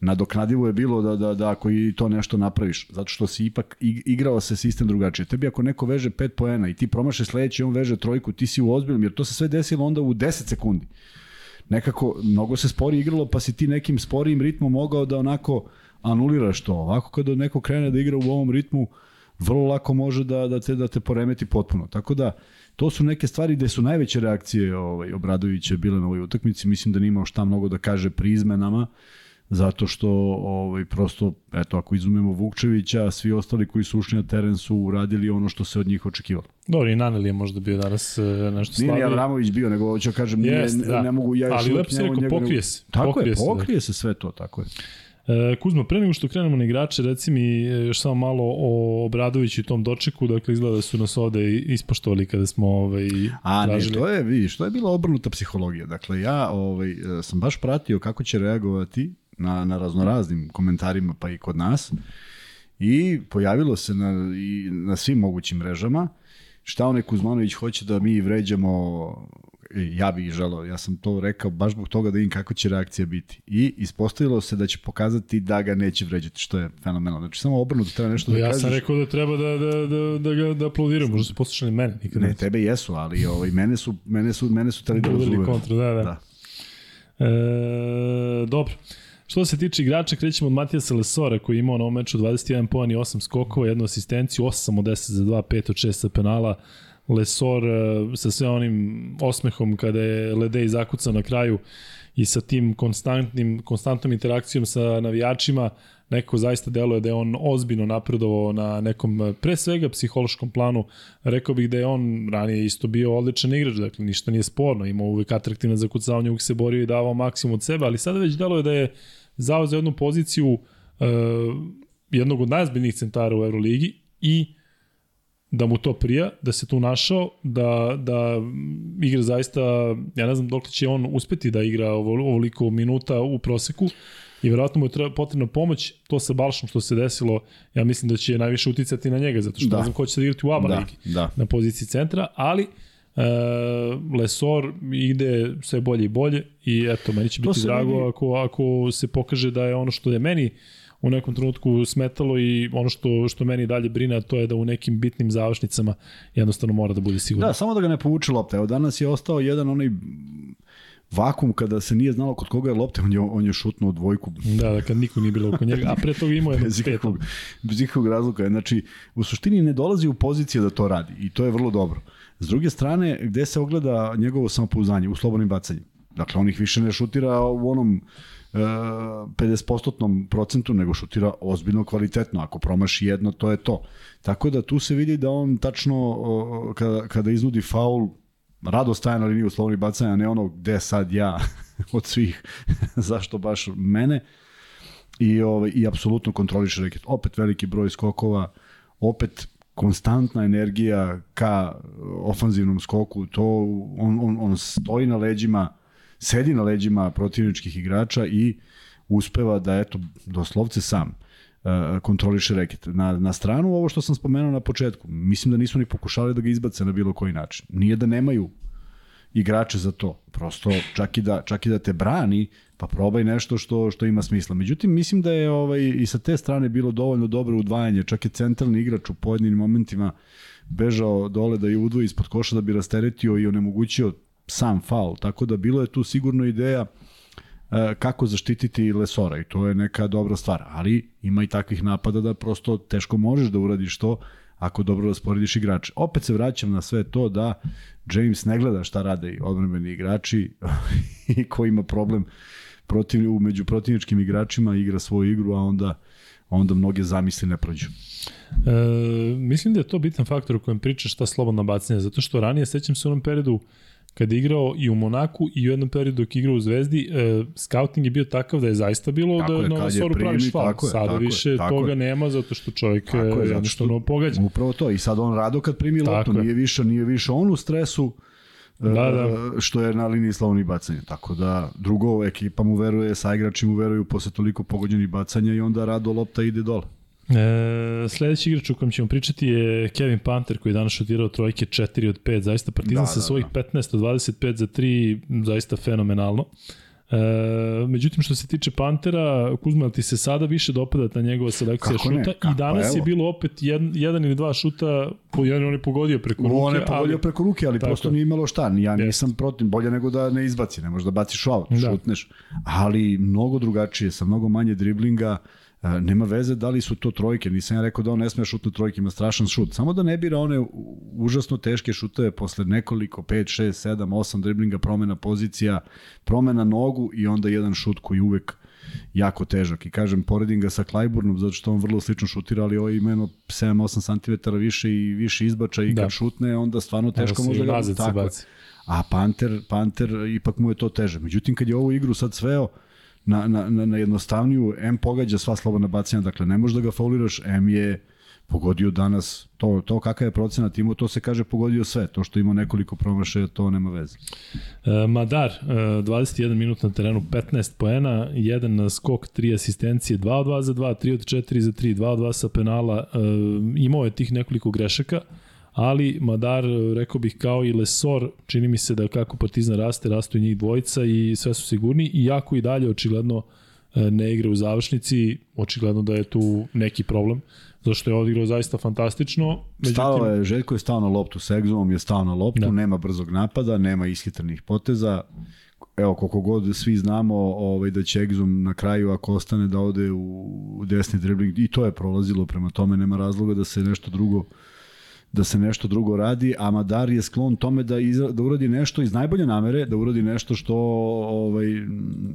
Nadoknadivo je bilo da, da, da ako i to nešto napraviš, zato što si ipak ig- igrao se sistem drugačije. Tebi ako neko veže 5 poena i ti promašeš sledeći, on veže trojku, ti si u ozbiljnom, jer to se sve desilo onda u 10 sekundi. Nekako, mnogo se spori igralo, pa si ti nekim sporijim ritmom mogao da onako anuliraš to. Ovako kada neko krene da igra u ovom ritmu, vrlo lako može da, da, te, da te poremeti potpuno. Tako da, to su neke stvari gde su najveće reakcije ovaj, Obradovića bile na ovoj utakmici. Mislim da nije imao šta mnogo da kaže pri izmenama, zato što ovaj, prosto, eto, ako izumemo Vukčevića, svi ostali koji su ušli na teren su uradili ono što se od njih očekivalo. Dobro, i Naneli je možda bio danas e, nešto Nije slabiji. Avramović bio, nego hoću da kažem, nije, ne, da. ne mogu ja još Ali lepo njemu- rekao, ne- pokrije se. Tako Pokrije je, se, da. pokrije se sve to, tako je. E, Kuzma, pre nego što krenemo na igrače, reci mi e, još samo malo o Obradoviću i tom dočeku, dakle izgleda da su nas ovde ispoštovali kada smo ovaj, A ne, tražili. to je, vidiš, to je bila obrnuta psihologija. Dakle, ja ovaj, sam baš pratio kako će reagovati na, na raznoraznim komentarima, pa i kod nas. I pojavilo se na, i na svim mogućim mrežama šta onaj Kuzmanović hoće da mi vređamo e, ja bih želeo, ja sam to rekao baš zbog toga da vidim kako će reakcija biti. I ispostavilo se da će pokazati da ga neće vređati, što je fenomenalno. Znači, samo obrnuto treba nešto da ja kažeš. sam rekao da treba da, da, da, da ga da aplaudiramo, možda su poslušali mene, nikad Ne, tebe jesu, ali ovaj, mene su, mene su, mene su tali da kontra, da, da. Da. E, dobro. Što se tiče igrača, krećemo od Matijasa Lesora koji je imao na ovom meču 21 poen i 8 skokova, jednu asistenciju, 8 od 10 za 2, 5 od 6 sa penala. Lesor e, sa sve onim osmehom kada je Ledej zakucao na kraju i sa tim konstantnim, konstantnom interakcijom sa navijačima, neko zaista deluje da je on ozbiljno napredovao na nekom, e, pre svega, psihološkom planu. Rekao bih da je on ranije isto bio odličan igrač, dakle ništa nije sporno, imao uvek atraktivne zakucavanje, uvek se borio i davao maksimum od sebe, ali sada već deluje da je zao za jednu poziciju uh, jednog od najzbiljnijih centara u Euroligi i da mu to prija, da se tu našao, da, da igra zaista, ja ne znam dok će on uspeti da igra ovo- ovoliko minuta u proseku i verovatno mu je treba, potrebna pomoć, to sa Balšom što se desilo, ja mislim da će najviše uticati na njega, zato što Da. ne znam ko će sad igrati u ABA Da, ligi da. na poziciji centra, ali e, Lesor ide sve bolje i bolje i eto, meni će To biti drago vidi- ako, ako se pokaže da je ono što je meni u nekom trenutku smetalo i ono što, što meni dalje brine, to je da u nekim bitnim završnicama jednostavno mora da bude sigurno. Da, samo da ga ne povuče lopta. Evo danas je ostao jedan onaj vakum kada se nije znalo kod koga je lopta, on je, on je šutnuo dvojku Da, da, kad niko nije bilo oko njega, a pre toga imao je bez ikakvog, bez ikakvog razloga. Znači, u suštini ne dolazi u poziciju da to radi i to je vrlo dobro. S druge strane, gde se ogleda njegovo samopouzdanje? U slobodnim bacanjima. Dakle, on ih više ne šutira u onom e, 50% procentu, nego šutira ozbiljno kvalitetno. Ako promaši jedno, to je to. Tako da tu se vidi da on tačno, o, kada, kada iznudi faul, rado staje na liniju slobodnih bacanja, ne ono gde sad ja (laughs) od svih, (laughs) zašto baš mene i ovaj i apsolutno kontroliše reket. Opet veliki broj skokova, opet konstantna energija ka ofanzivnom skoku, to on, on, on stoji na leđima, sedi na leđima protivničkih igrača i uspeva da eto doslovce sam uh, kontroliše reket. Na, na stranu ovo što sam spomenuo na početku, mislim da nisu ni pokušali da ga izbace na bilo koji način. Nije da nemaju igrače za to. Prosto čak i da čak i da te brani, pa probaj nešto što što ima smisla. Međutim mislim da je ovaj i sa te strane bilo dovoljno dobro udvajanje, čak je centralni igrač u pojedinim momentima bežao dole da je udvoji ispod koša da bi rasteretio i onemogućio sam faul. Tako da bilo je tu sigurno ideja e, kako zaštititi Lesora i to je neka dobra stvar, ali ima i takvih napada da prosto teško možeš da uradiš to ako dobro rasporediš igrače. Opet se vraćam na sve to da James ne gleda šta rade i odbrambeni igrači (laughs) i ko ima problem protiv, među protivničkim igračima igra svoju igru, a onda onda mnoge zamisli ne prođu. E, mislim da je to bitan faktor o kojem pričaš šta slobodna bacanja, zato što ranije sećam se u onom periodu kada je igrao i u Monaku i u jednom periodu dok je igrao u Zvezdi, e, scouting je bio takav da je zaista bilo Tako da je, na faul. tako je, Sada tako je, više tako toga je. nema zato što čovjek Tako je, e, zato jednostavno što- pogađa. Upravo to. I sad on rado kad primi loptu, je. nije više, nije više on u stresu, Da, da. e, što je na liniji slovnih bacanja. Tako da drugo ekipa mu veruje, sa igrači mu veruju posle toliko pogođenih bacanja i onda rado lopta ide dole. E, sledeći igrač o kojem ćemo pričati je Kevin Panter koji je danas šutirao trojke 4 od 5, zaista Partizan Da, sa da, svojih da. 15 od 25 za 3, zaista fenomenalno. E, međutim, što se tiče Pantera, Kuzma, ti se sada više dopada ta njegova selekcija Kako ne? šuta? Kako? I danas Pa je bilo opet jedan, jedan ili dva šuta, po jedan on je pogodio preko ruke, On je pogodio ali, preko ruke, ali Tako prosto je. nije imalo šta. Ja nisam protiv, bolje nego da ne izbaci, ne možeš da baciš u aut, Da. šutneš. Ali mnogo drugačije, sa mnogo manje driblinga, nema veze da li su to trojke, nisam ja rekao da on ne sme šutnu trojke, ima strašan šut. Samo da ne bira one užasno teške šuteve posle nekoliko, 5, 6, 7, 8 driblinga, promena pozicija, promena nogu i onda jedan šut koji uvek jako težak. I kažem, poredim ga sa Klajburnom, zato što on vrlo slično šutira, ali ovo ima jedno 7-8 cm više i više izbača i Da. kad šutne, onda stvarno teško može da se tako. A Panter, Panter ipak mu je to teže. Međutim, kad je ovu igru sad sveo na, na, na, jednostavniju, M pogađa sva slobodna bacanja, dakle ne možeš da ga fauliraš, M je pogodio danas, to, to kakav je procenat imao, to se kaže pogodio sve, to što ima nekoliko promašaja, to nema veze. E, Madar, e, 21 minut na terenu, 15 poena, jedan na skok, 3 asistencije, 2 od 2 za 2, 3 od 4 za 3, 2 od 2 sa penala. E, imao je tih nekoliko grešaka, ali Madar, rekao bih kao i Lesor, čini mi se da kako Partizan raste, rastu i njih dvojica i sve su sigurni, iako i dalje očigledno e, ne igra u završnici, očigledno da je tu neki problem, zato što je odigrao zaista fantastično. Stao je, Željko je stao na loptu, s egzomom je stao na loptu, Da. nema brzog napada, nema ishitrenih poteza. Evo, koliko god svi znamo ovaj, da će egzom na kraju, ako ostane da ode u, u desni dribling, i to je prolazilo, prema tome nema razloga da se nešto drugo da se nešto drugo radi, a Madar je sklon tome da, izra, da uradi nešto iz najbolje namere, da uradi nešto što ovaj,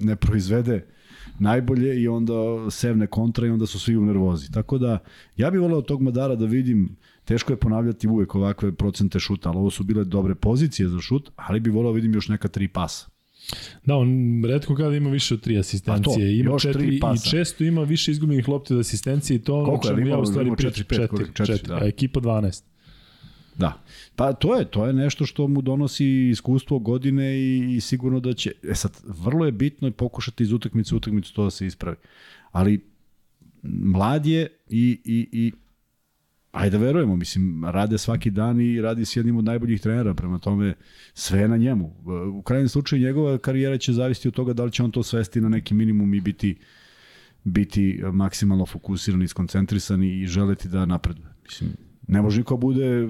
ne proizvede najbolje i onda sevne kontra i onda su svi u nervozi. Tako da, ja bih voleo tog Madara da vidim, teško je ponavljati uvek ovakve procente šuta, ali ovo su bile dobre pozicije za šut, ali bih voleo da vidim još neka tri pasa. Da, on redko kada ima više od tri asistencije. To, ima još tri četiri pasa. i često ima više izgubljenih lopti od asistencije i to ono Koliko je? čemu ja u stvari pričam. četiri, pet, Četiri, koliko? četiri, Četiri, da. a ekipa 12. Da. Pa to je, to je nešto što mu donosi iskustvo godine i, i sigurno da će, e sad, vrlo je bitno pokušati iz utakmice u utakmicu to da se ispravi. Ali mlad je i, i, i ajde da verujemo, mislim, rade svaki dan i radi s jednim od najboljih trenera, prema tome sve je na njemu. U krajnjem slučaju njegova karijera će zavisiti od toga da li će on to svesti na neki minimum i biti biti maksimalno fokusiran i skoncentrisan i želeti da napreduje. Mislim, ne može niko bude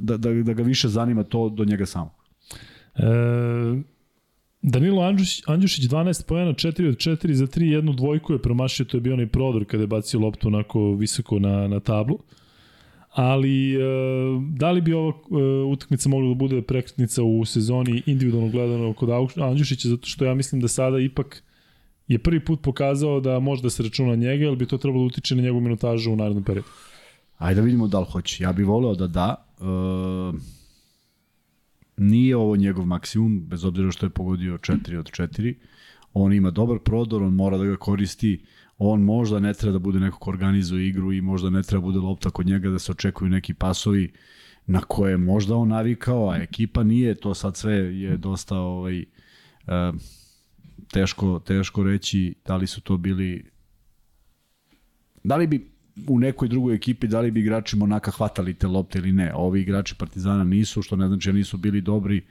da, da, da ga više zanima to do njega samo. E, Danilo Andžušić, Andjušić 12 pojena, 4 od 4 za 3, jednu dvojku je promašio, to je bio onaj prodor kada je bacio loptu onako visoko na, na tablu. Ali e, da li bi ova e, utakmica mogla da bude prekretnica u sezoni individualno gledano kod Andjušića, zato što ja mislim da sada ipak je prvi put pokazao da može da se računa na njega, ali bi to trebalo da utiče na njegovu minutažu u narednom periodu. Ajde da vidimo da li hoće. Ja bih voleo da da. E, nije ovo njegov maksimum, bez obzira što je pogodio 4 od 4. On ima dobar prodor, on mora da ga koristi. On možda ne treba da bude neko ko organizuje igru i možda ne treba da bude lopta kod njega da se očekuju neki pasovi na koje je možda on navikao, a ekipa nije, to sad sve je dosta ovaj, e, teško, teško reći da li su to bili da li bi u nekoj drugoj ekipi da li bi igrači Monaka hvatali te lopte ili ne. Ovi igrači Partizana nisu, što ne znači da nisu bili dobri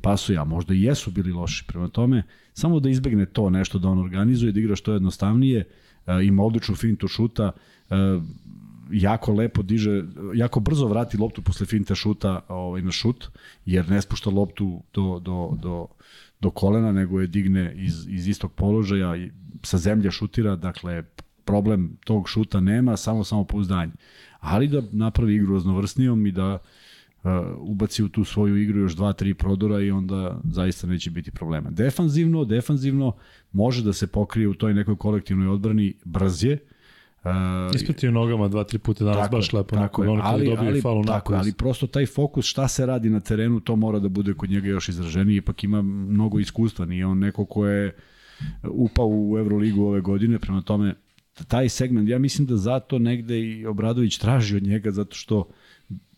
pasuja, a možda i jesu bili loši. Prema tome, samo da izbegne to nešto da on organizuje, da igra što jednostavnije, e, ima odličnu fintu šuta, e, jako lepo diže, jako brzo vrati loptu posle finta šuta ovaj, na šut, jer ne spušta loptu do, do, do, do kolena, nego je digne iz, iz istog položaja sa zemlje šutira, dakle problem tog šuta nema, samo samo pouzdanje. Ali da napravi igru raznovrsnijom i da uh, ubaci u tu svoju igru još dva, tri prodora i onda zaista neće biti problema. Defanzivno, defanzivno može da se pokrije u toj nekoj kolektivnoj odbrani brz je, Uh, Ispratio nogama dva, tri puta danas, tako baš lepo. Tako nakon je, ali, dobije ali, faul tako, ali prosto taj fokus šta se radi na terenu, to mora da bude kod njega još izraženiji, ipak ima mnogo iskustva, nije on neko ko je upao u Euroligu ove godine, prema tome taj segment, ja mislim da zato negde i Obradović traži od njega, zato što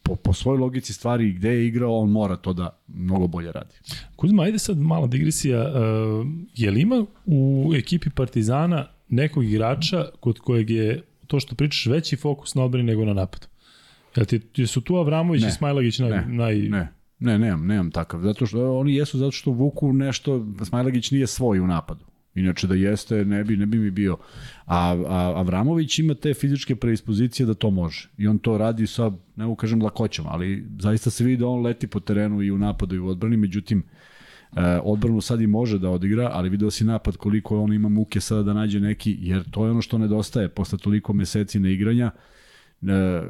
po, po svojoj logici stvari gde je igrao, on mora to da mnogo bolje radi. Kuzma, ajde sad mala digresija. Uh, je li ima u ekipi Partizana nekog igrača kod kojeg je to što pričaš veći fokus na odbrani nego na napadu? Jel ti, su tu Avramović ne, i Smajlagić naj, ne, naj... Ne, ne, nemam, nemam takav. Zato što oni jesu zato što vuku nešto, Smajlagić nije svoj u napadu. Inače da jeste, ne bi, ne bi mi bio. A, a Avramović ima te fizičke preispozicije da to može. I on to radi sa, ne mogu kažem lakoćom, ali zaista se vidi da on leti po terenu i u napadu i u odbrani. Međutim, e, odbranu sad i može da odigra, ali video si napad koliko on ima muke sada da nađe neki, jer to je ono što nedostaje posle toliko meseci neigranja. E,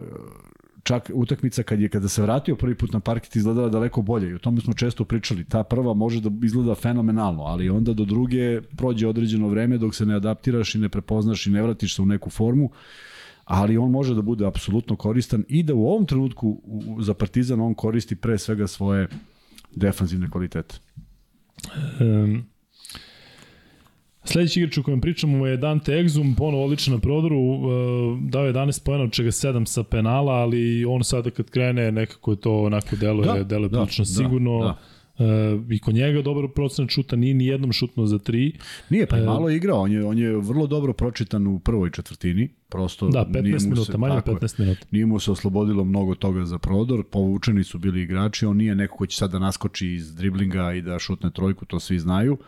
čak utakmica kad je kada se vratio prvi put na parket izgledala daleko bolje i o tome smo često pričali. Ta prva može da izgleda fenomenalno, ali onda do druge prođe određeno vreme dok se ne adaptiraš i ne prepoznaš i ne vratiš se u neku formu ali on može da bude apsolutno koristan i da u ovom trenutku za Partizan on koristi pre svega svoje defanzivne kvalitete. Um, Sledeći igrač u kojem pričamo je Dante Exum, ponovo odličan na prodoru, uh, dao je 11 pojena, od čega 7 sa penala, ali on sada kad krene nekako je to onako deluje, da, deluje da, prilično da, sigurno. Da. Uh, I kod njega dobar procenat šuta, nije ni jednom šutno za tri. Nije, pa je uh, malo igrao, on je, on je vrlo dobro pročitan u prvoj četvrtini, prosto da, 15 minuta, manje 15 minuta. Nije mu se oslobodilo mnogo toga za prodor, povučeni su bili igrači, on nije neko ko će sad da naskoči iz driblinga i da šutne trojku, to svi znaju. Uh,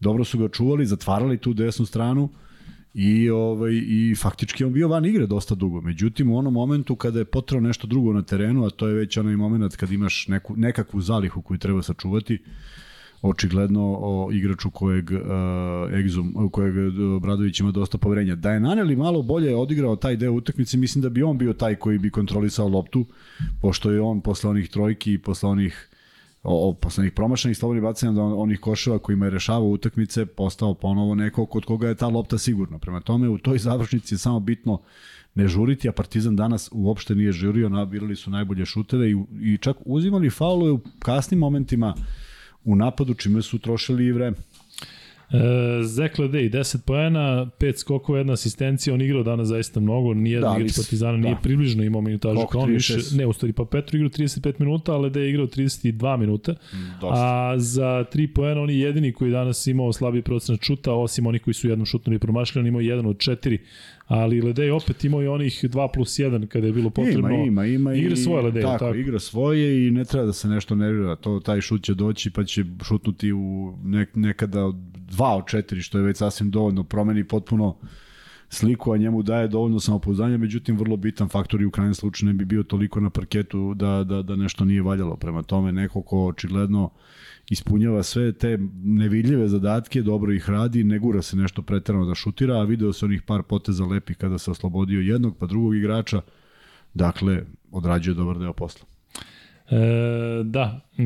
dobro su ga čuvali, zatvarali tu desnu stranu i ovaj i faktički on bio van igre dosta dugo. Međutim u onom momentu kada je potrebno nešto drugo na terenu, a to je već onaj moment kad imaš neku nekakvu zalihu koju treba sačuvati, očigledno o igraču kojeg uh, Exum, kojeg Bradović ima dosta poverenja. Da je Naneli malo bolje odigrao taj deo utakmice, mislim da bi on bio taj koji bi kontrolisao loptu, pošto je on posle onih trojki i posle onih o, poslednjih promašenih slobodnih bacanja da on, onih koševa kojima je rešavao utakmice postao ponovo neko kod koga je ta lopta sigurna. Prema tome u toj završnici je samo bitno ne žuriti, a Partizan danas uopšte nije žurio, nabirali su najbolje šuteve i, i čak uzimali faulove u kasnim momentima u napadu, čime su trošili i vreme. E, Zekla Dej, 10 poena, 5 skokova, jedna asistencija, on igrao danas zaista mnogo, nijedan da, igrač Partizana da. nije približno imao minutažu kao on više, ne, u stvari pa Petro igrao 35 minuta, ali da je igrao 32 minuta, mm, a za 3 poena on je jedini koji danas imao slabiji procenat šuta, osim oni koji su jednom šutnuli promašili, on imao jedan od četiri ali Ledej opet imao i onih 2 plus 1 kada je bilo potrebno. Ima, ima, ima. Igra svoje Ledej. Tako, tako, igra svoje i ne treba da se nešto nervira. To, taj šut će doći pa će šutnuti u nek, nekada 2 od 4, što je već sasvim dovoljno. Promeni potpuno sliku, a njemu daje dovoljno samopouzdanja, međutim vrlo bitan faktor i u krajnjem slučaju ne bi bio toliko na parketu da, da, da nešto nije valjalo. Prema tome, neko ko očigledno uh, ispunjava sve te nevidljive zadatke, dobro ih radi, ne gura se nešto pretarano da šutira, a video se onih par poteza lepih kada se oslobodio jednog pa drugog igrača, dakle, odrađuje dobar deo posla. E, da, e,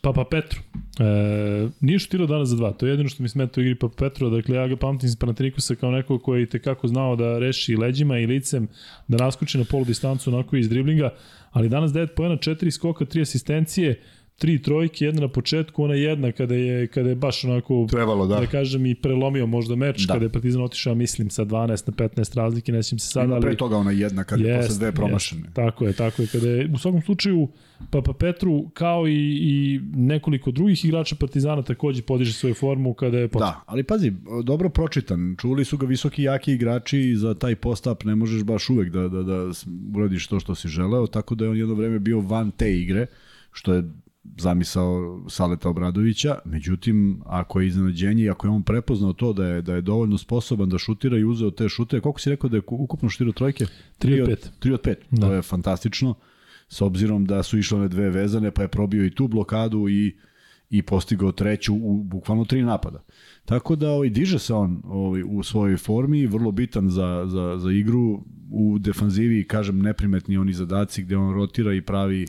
Papa Petru. E, nije šutirao danas za dva, to je jedino što mi smeta u igri Papa Petru, dakle ja ga pamtim iz Panatrikusa kao neko koji je tekako znao da reši leđima i licem, da naskoči na polu distancu onako iz driblinga, ali danas 9 pojena, 4 skoka, 3 asistencije, tri trojke, jedna na početku, ona jedna kada je, kada je baš onako, Trebalo, da. da kažem, i prelomio možda meč, da. kada je Partizan otišao, mislim, sa 12 na 15 razlike, nećem se sada, ali... Pre toga ona jedna, kada je posle dve promašene. Jest, tako je, tako je. Kada je, u svakom slučaju, Papa Petru, kao i, i nekoliko drugih igrača Partizana takođe podiže svoju formu kada je potrebno. Da, ali pazi, dobro pročitan. Čuli su ga visoki jaki igrači i za taj post-up ne možeš baš uvek da, da, da uradiš to što si želeo, tako da je on jedno vreme bio van te igre, što je zamisao Saleta Obradovića, međutim, ako je iznenađenje, ako je on prepoznao to da je, da je dovoljno sposoban da šutira i uzeo te šute, koliko si rekao da je ukupno šutirao trojke? 3 od 5. 3 od 5, da. to je fantastično, s obzirom da su išle one dve vezane, pa je probio i tu blokadu i i postigao treću u bukvalno tri napada. Tako da ovaj, diže se on ovaj, u svojoj formi, vrlo bitan za, za, za igru, u defanzivi, kažem, neprimetni oni zadaci gde on rotira i pravi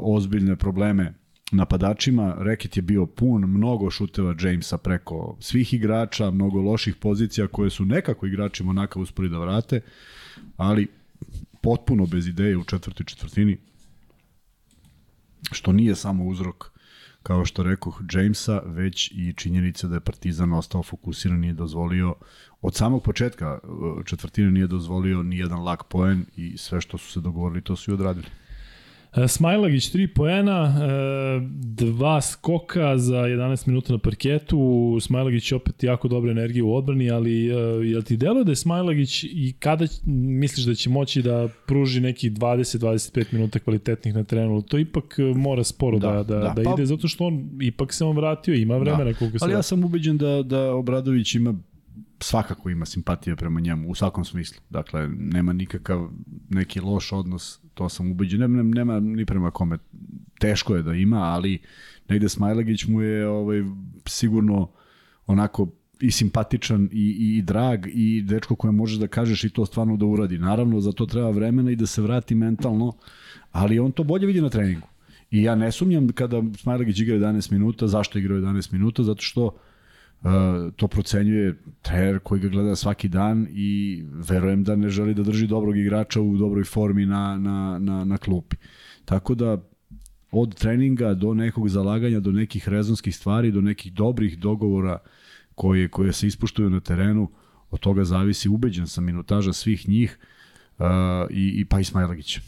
ozbiljne probleme napadačima. Reket je bio pun, mnogo šuteva Jamesa preko svih igrača, mnogo loših pozicija koje su nekako igrači Monaka uspeli da vrate, ali potpuno bez ideje u četvrtoj četvrtini, što nije samo uzrok kao što rekoh, Jamesa, već i činjenica da je Partizan ostao fokusiran, nije dozvolio od samog početka četvrtine nije dozvolio ni jedan lak poen i sve što su se dogovorili to su i odradili. E, Smajlagić 3 poena, e, dva skoka za 11 minuta na parketu. Smajlagić opet jako dobra energija u odbrani, ali e, jel ti deluje da je Smajlagić i kada misliš da će moći da pruži neki 20-25 minuta kvalitetnih na terenu? To ipak mora sporo da, da, da, da, da pa, ide, zato što on ipak se on vratio, ima vremena da. koliko se... Ali ja sam ubeđen da, da Obradović ima svakako ima simpatije prema njemu u svakom smislu. Dakle, nema nikakav neki loš odnos, to sam ubeđen. Nema, nema ni prema kome. Teško je da ima, ali negde Smajlagić mu je ovaj, sigurno onako i simpatičan i, i, i drag i dečko koje možeš da kažeš i to stvarno da uradi. Naravno, za to treba vremena i da se vrati mentalno, ali on to bolje vidi na treningu. I ja ne sumnjam kada Smajlagić igra 11 minuta, zašto igra 11 minuta? Zato što to procenjuje trener koji ga gleda svaki dan i verujem da ne želi da drži dobrog igrača u dobroj formi na, na, na, na klupi. Tako da od treninga do nekog zalaganja, do nekih rezonskih stvari, do nekih dobrih dogovora koje, koje se ispuštuju na terenu, od toga zavisi, ubeđen sam, minutaža svih njih uh, i, i pa Ismailagića.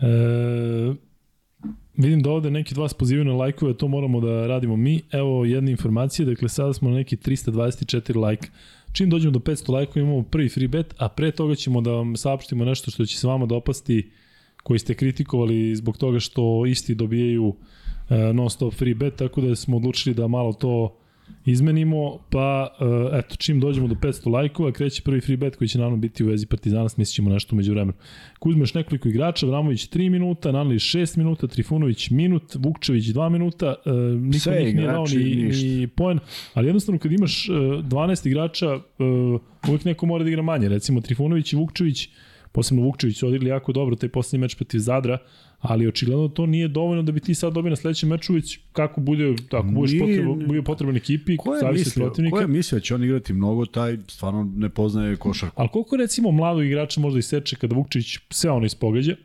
E, Vidim da ovde neki dva spozivaju na lajkove, to moramo da radimo mi. Evo jedna informacija, dakle sada smo na neki 324 lajka. Čim dođemo do 500 lajkova imamo prvi free bet, a pre toga ćemo da vam saopštimo nešto što će se vama dopasti koji ste kritikovali zbog toga što isti dobijaju uh, non stop free bet, tako da smo odlučili da malo to izmenimo, pa uh, eto, čim dođemo do 500 lajkova, kreće prvi free bet koji će naravno biti u vezi Partizana, smislit ćemo nešto umeđu vremenu. Kuzmaš nekoliko igrača, Vramović 3 minuta, Nanlić 6 minuta, Trifunović minut, Vukčević 2 minuta, uh, niko Sve njih nije dao ni, ni poen, ali jednostavno kad imaš uh, 12 igrača, uh, uvijek neko mora da igra manje, recimo Trifunović i Vukčević, posebno Vukčević su odigli jako dobro taj poslednji meč protiv Zadra, ali očigledno to nije dovoljno da bi ti sad dobio na sledećem meču već kako bude, tako budeš potreban, bude potreban ekipi, ko je mislio, protivnika. Ko je mislio da će on igrati mnogo, taj stvarno ne poznaje košarku. Ali koliko recimo mladog igrača možda iseče kada Vukčević sve ono ispogađa,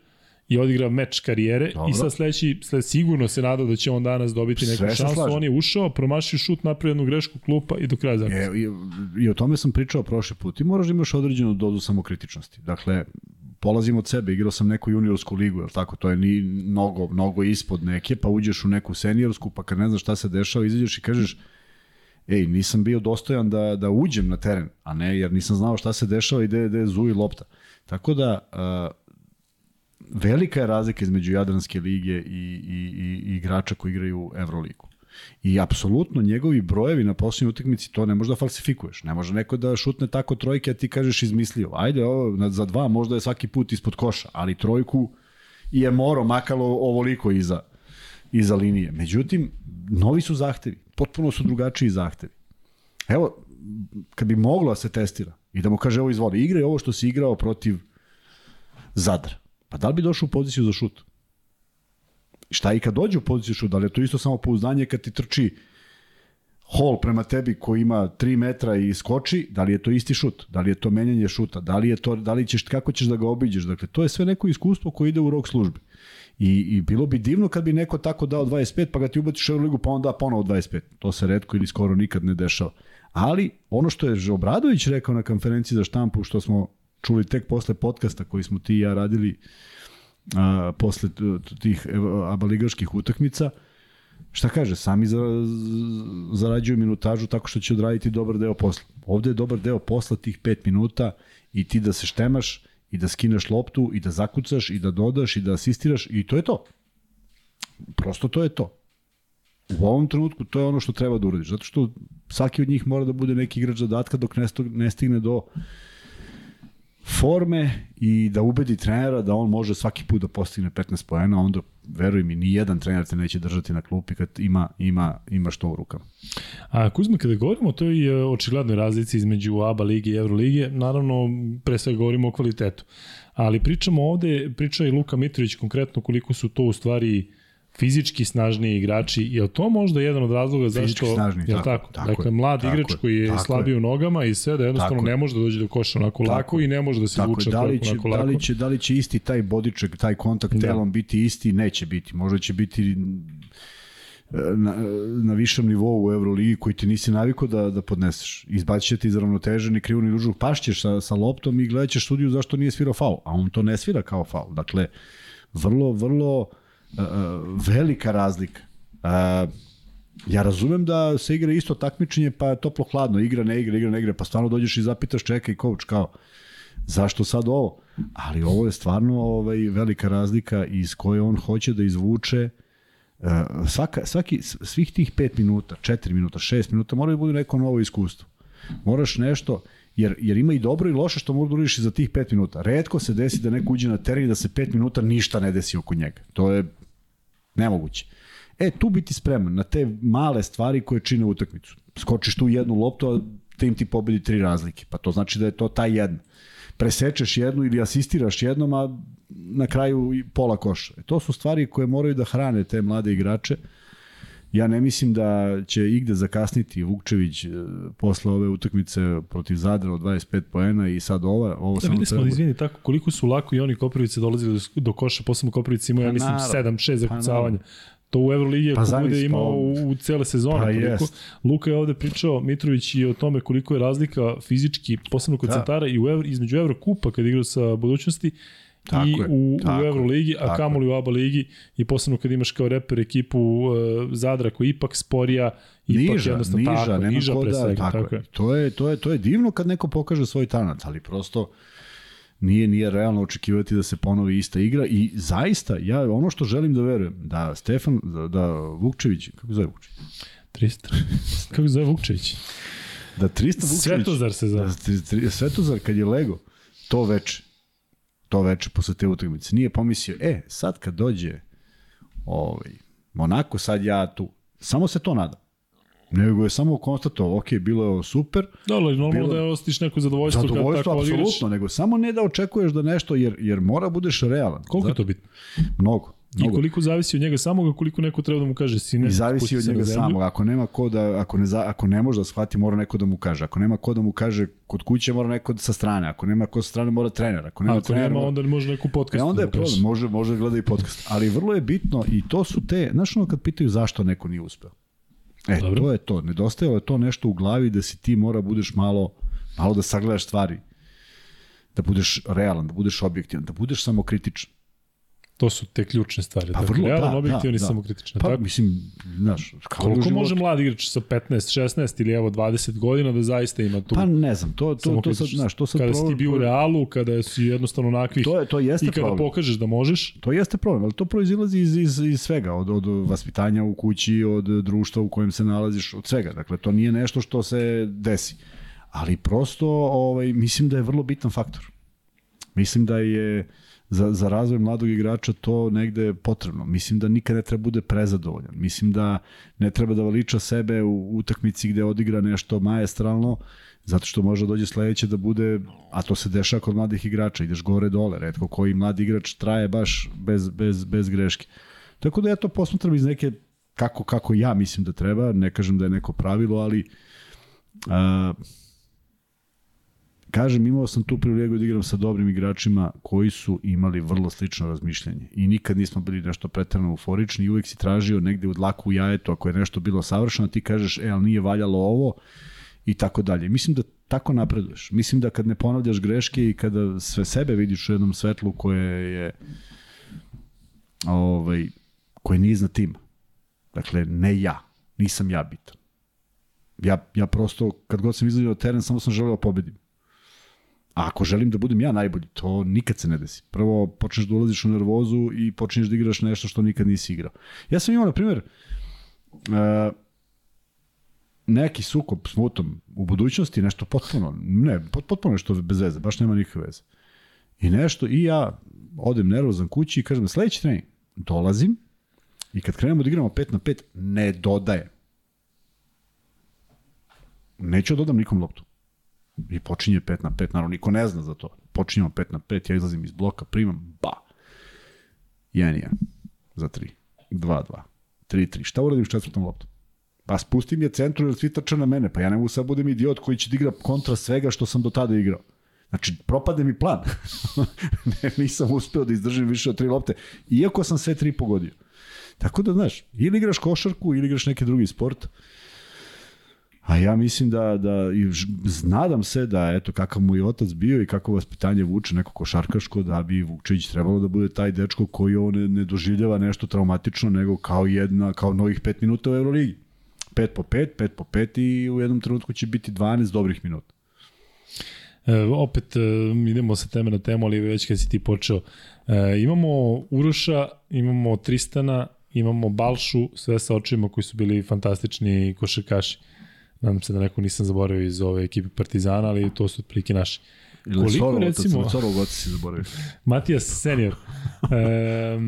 i odigra meč karijere Dobro. i sad sledeći, sled, sigurno se nada da će on danas dobiti neku Sve šansu. On je ušao, promašio šut, napravio jednu grešku klupa i do kraja zakuca. E, i, I o tome sam pričao prošli put. Ti moraš da imaš određenu dozu samokritičnosti. Dakle, polazim od sebe, igrao sam neku juniorsku ligu, jel tako, to je ni mnogo, mnogo ispod neke, pa uđeš u neku seniorsku, pa kad ne znaš šta se dešava, izađeš i kažeš, ej, nisam bio dostojan da, da uđem na teren, a ne, jer nisam znao šta se dešava i gde, gde je zuji lopta. Tako da, uh, velika je razlika između Jadranske lige i, i, i, i igrača koji igraju Euroligu. I apsolutno njegovi brojevi na poslednjoj utakmici to ne može da falsifikuješ. Ne može neko da šutne tako trojke, a ti kažeš izmislio. Ajde, ovo, za dva možda je svaki put ispod koša, ali trojku je moro makalo ovoliko iza, iza linije. Međutim, novi su zahtevi. Potpuno su drugačiji zahtevi. Evo, kad bi moglo da se testira i da mu kaže, evo izvoli, igraj ovo što si igrao protiv Zadra. Pa da li bi došao u poziciju za šut? Šta i kad dođe u poziciju šut, da li je to isto samo pouzdanje kad ti trči hol prema tebi koji ima 3 metra i skoči, da li je to isti šut, da li je to menjanje šuta, da li je to, da li ćeš, kako ćeš da ga obiđeš, dakle to je sve neko iskustvo koje ide u rok službi. I, I bilo bi divno kad bi neko tako dao 25 pa ga ti ubaciš u ligu pa onda ponovo 25. To se redko ili skoro nikad ne dešava. Ali ono što je Obradović rekao na konferenciji za štampu, što smo čuli tek posle podcasta koji smo ti i ja radili a, posle tih abaligaških utakmica, šta kaže, sami za, zarađuju minutažu tako što će odraditi dobar deo posla. Ovde je dobar deo posla tih 5 minuta i ti da se štemaš i da skineš loptu i da zakucaš i da dodaš i da asistiraš i to je to. Prosto to je to. U ovom trenutku to je ono što treba da uradiš, zato što svaki od njih mora da bude neki igrač zadatka dok ne stigne do forme i da ubedi trenera da on može svaki put da postigne 15 poena, onda veruj mi, ni jedan trener te neće držati na klupi kad ima, ima, ima što u rukama. A Kuzma, kada govorimo o toj e, očiglednoj razlici između ABA lige i Euroligije, naravno, pre svega govorimo o kvalitetu. Ali pričamo ovde, priča i Luka Mitrović konkretno koliko su to u stvari uh, fizički snažniji igrači, je to možda jedan od razloga zašto... snažni, je tako, tako? tako dakle, mlad tako, igrač koji je slabiji u nogama i sve da jednostavno tako, ne može da dođe do koša onako tako, lako i ne može da se tako, vuče da li će, onako lako. Da li, će, da li će isti taj bodiček, taj kontakt da. telom biti isti? Neće biti. Možda će biti na, na višem nivou u Euroligi koji ti nisi navikao da, da podneseš. Izbacit će ti iz ravnoteže, ni krivu ni dužu, pašćeš sa, sa loptom i gledat ćeš sudiju zašto nije svirao faul, a on to ne svira kao faul. Dakle, vrlo, vrlo uh, velika razlika. Uh, ja razumem da se igra isto takmičenje, pa je toplo hladno, igra, ne igra, igra, ne igra, pa stvarno dođeš i zapitaš, čekaj, coach, kao, zašto sad ovo? Ali ovo je stvarno ovaj, velika razlika iz koje on hoće da izvuče uh, svaka, svaki, svih tih 5 minuta, 4 minuta, 6 minuta, mora da bude neko novo iskustvo. Moraš nešto, jer, jer ima i dobro i loše što mogu da uradiš za tih 5 minuta. Redko se desi da neko uđe na teren i da se 5 minuta ništa ne desi oko njega. To je nemoguće. E, tu biti spreman na te male stvari koje čine utakmicu. Skočiš tu jednu loptu, a tim ti pobedi tri razlike. Pa to znači da je to ta jedna. Presečeš jednu ili asistiraš jednom, a na kraju pola koša. E, to su stvari koje moraju da hrane te mlade igrače. Ja ne mislim da će igde zakasniti Vukčević e, posle ove utakmice protiv Zadra od 25 poena i sad ova, ovo Da samo smo, treba. izvini, tako, koliko su lako i oni Koprivice dolazili do, do koša, posebno Koprivice imaju, ja Pa mislim, naravno. 7-6 Pa zakucavanja. To u Euroligi Pa ako zamisli, bude pa imao u, u cele sezone. Pa toliko. jest. Luka je ovde pričao, Mitrović, i o tome koliko je razlika fizički, posebno kod Da. centara, i u Euro, između Evrokupa kad igrao sa budućnosti, Tako i je, u, tako u Euroligi, a kamoli u ABA ligi i posebno kad imaš kao reper ekipu uh, Zadra koja je ipak sporija, ipak niža, jednostavno niža, tako, niža ko pre da, svega, tako, tako je. To je, to je, to je divno kad neko pokaže svoj talent, ali prosto nije nije realno očekivati da se ponovi ista igra i zaista ja ono što želim da verujem da Stefan da, da Vukčević kako se zove Vukčević 300. (laughs) Kako se zove Vukčević? da 300 Vukčević Svetozar se zove. da, Svetozar kad je lego to veče to veče posle te utakmice nije pomislio e sad kad dođe ovaj Monako sad ja tu samo se to nada nego je samo konstatovao, ok, bilo je ovo super, Da, ali normalno Bilo- da je ostiš neko zadovoljstvo, kad Zadovoljstvo, tako odigraš. apsolutno, nego samo ne da očekuješ da nešto, jer, jer mora budeš realan. Koliko je to bitno? Mnogo. I mnogo. koliko zavisi od njega samog, a koliko neko treba da mu kaže sine. I zavisi od njega samog. Ako nema ko da, ako ne, ako ne može da shvati, mora neko da mu kaže. Ako nema ko da mu kaže kod kuće, mora neko sa strane. Ako nema ko sa strane, mora trener. Ako nema Ako trener, nema, onda može neku podcast. E onda je da problem, može, može da gleda i podcast. Ali vrlo je bitno i to su te, znaš ono kad pitaju zašto neko nije uspeo. E, Dobro. to je to. Nedostajalo je to nešto u glavi da si ti mora budeš malo, malo da sagledaš stvari. Da budeš realan, da budeš objektivan, da budeš samokritičan. To su te ključne stvari. Pa dakle, vrlo, realan, da, objektivan da, da. samokritičan. Pa, tako? mislim, znaš, kao Koliko životu. može mlad igrač sa 15, 16 ili evo 20 godina da zaista ima tu Pa ne znam, to, to, to sad, znaš, to sad Kada si ti problem- bio u realu, kada si jednostavno onakvih To, je, to jeste i kada problem. pokažeš da možeš, To jeste problem, ali to proizilazi iz, iz, iz svega, od, od vaspitanja u kući, od društva u kojem se nalaziš, od svega. Dakle, to nije nešto što se desi. Ali prosto, ovaj, mislim da je vrlo bitan faktor. Mislim da je za, za razvoj mladog igrača to negde potrebno. Mislim da nikad ne treba bude prezadovoljan. Mislim da ne treba da veliča sebe u utakmici gde odigra nešto majestralno, zato što može da dođe sledeće da bude, a to se dešava kod mladih igrača, ideš gore dole, redko koji mladi igrač traje baš bez, bez, bez greške. Tako da ja to posmatram iz neke, kako, kako ja mislim da treba, ne kažem da je neko pravilo, ali a, kažem, imao sam tu privilegiju da igram sa dobrim igračima koji su imali vrlo slično razmišljanje i nikad nismo bili nešto pretrano euforični i uvek si tražio negde u dlaku u jajetu ako je nešto bilo savršeno, ti kažeš, e, ali nije valjalo ovo i tako dalje. Mislim da tako napreduješ. Mislim da kad ne ponavljaš greške i kada sve sebe vidiš u jednom svetlu koje je ovaj, koje nije iznad tima. Dakle, ne ja. Nisam ja bitan. Ja, ja prosto, kad god sam na teren, samo sam želeo da pobedim. A ako želim da budem ja najbolji, to nikad se ne desi. Prvo počneš da ulaziš u nervozu i počneš da igraš nešto što nikad nisi igrao. Ja sam imao, na primjer, uh, neki sukob s mutom u budućnosti, nešto potpuno, ne, pot- potpuno nešto bez veze, baš nema nikakve veze. I nešto, i ja odem nervozan kući i kažem, sledeći trening, dolazim i kad krenemo da igramo 5 na 5, ne dodajem. Neću da dodam nikom loptu. I počinje 5 na 5, naravno niko ne zna za to. Počinjemo 5 na 5, ja izlazim iz bloka, primam, ba. 1-1 za 3, 2-2, 3-3. Šta uradim s četvrtom loptom? Pa spustim je centru jer svi trče na mene. Pa ja ne mogu sad budem idiot koji će da igra kontra svega što sam do tada igrao. Znači, propade mi plan. (laughs) ne, nisam uspeo da izdržim više od tri lopte, iako sam sve tri pogodio. Tako da, znaš, ili igraš košarku, ili igraš neki drugi sport, A ja mislim da, da i nadam se da eto kakav mu je otac bio i kako vaspitanje vuče neko košarkaško da bi Vukčević trebalo da bude taj dečko koji on ne, ne doživljava nešto traumatično nego kao jedna kao novih 5 minuta u Euroligi. 5 po 5, 5 po 5 i u jednom trenutku će biti 12 dobrih minuta. E, opet e, idemo sa teme na temu, ali već kad si ti počeo. E, imamo Uroša, imamo Tristana, imamo Balšu, sve sa očima koji su bili fantastični košarkaši. Nadam se da neko nisam zaboravio iz ove ekipe Partizana, ali to su otprilike naši. Ili Koliko Sorovo, recimo... Sorovo goci si zaboravio. (laughs) Matijas senior. E,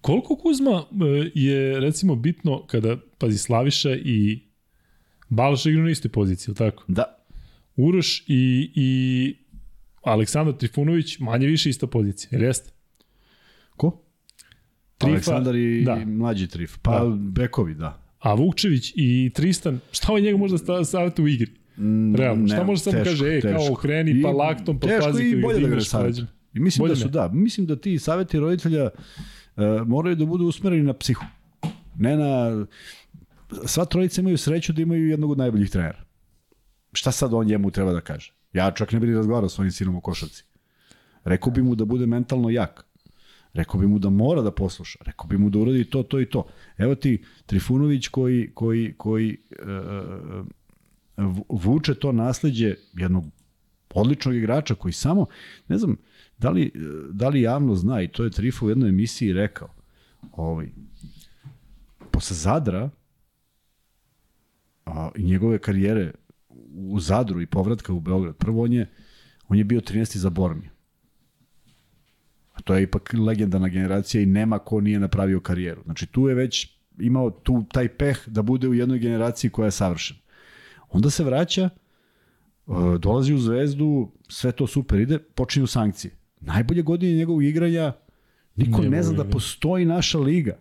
koliko Kuzma e, je recimo bitno kada, pazi, Slaviša i Balša igra na istoj poziciji, tako? Da. Uroš i, i Aleksandar Trifunović manje više ista pozicija, ili jeste? Ko? Trifa, Aleksandar i da. mlađi Trif. Pa da. bekovi, da. A Vukčević i Tristan, šta on njega možda savjeti u igri? Mm, Realno, šta može samo kaže, ej, kao kreni, pa laktom, pa teško pazi. I bolje da ga savjeti. I mislim bolje da su, ne. da, mislim da ti savjeti roditelja uh, moraju da budu usmereni na psihu. Ne na... Sva trojica imaju sreću da imaju jednog od najboljih trenera. Šta sad on njemu treba da kaže? Ja čak ne bih razgovarao s svojim sinom u košarci. Rekao bi mu da bude mentalno jak. Rekao bi mu da mora da posluša. Rekao bi mu da uradi to, to i to. Evo ti Trifunović koji, koji, koji uh, vuče to nasledđe jednog odličnog igrača koji samo, ne znam, da li, da li javno zna i to je Trifo u jednoj emisiji rekao. Ovaj, posle Zadra a, i njegove karijere u Zadru i povratka u Beograd, prvo on je, on je bio 13. za Bormiju. A to je ipak legendarna generacija i nema ko nije napravio karijeru. Znači tu je već imao tu taj peh da bude u jednoj generaciji koja je savršena. Onda se vraća, e, dolazi u zvezdu, sve to super ide, počinju sankcije. Najbolje godine njegovog igranja, niko Nije ne zna da postoji naša liga.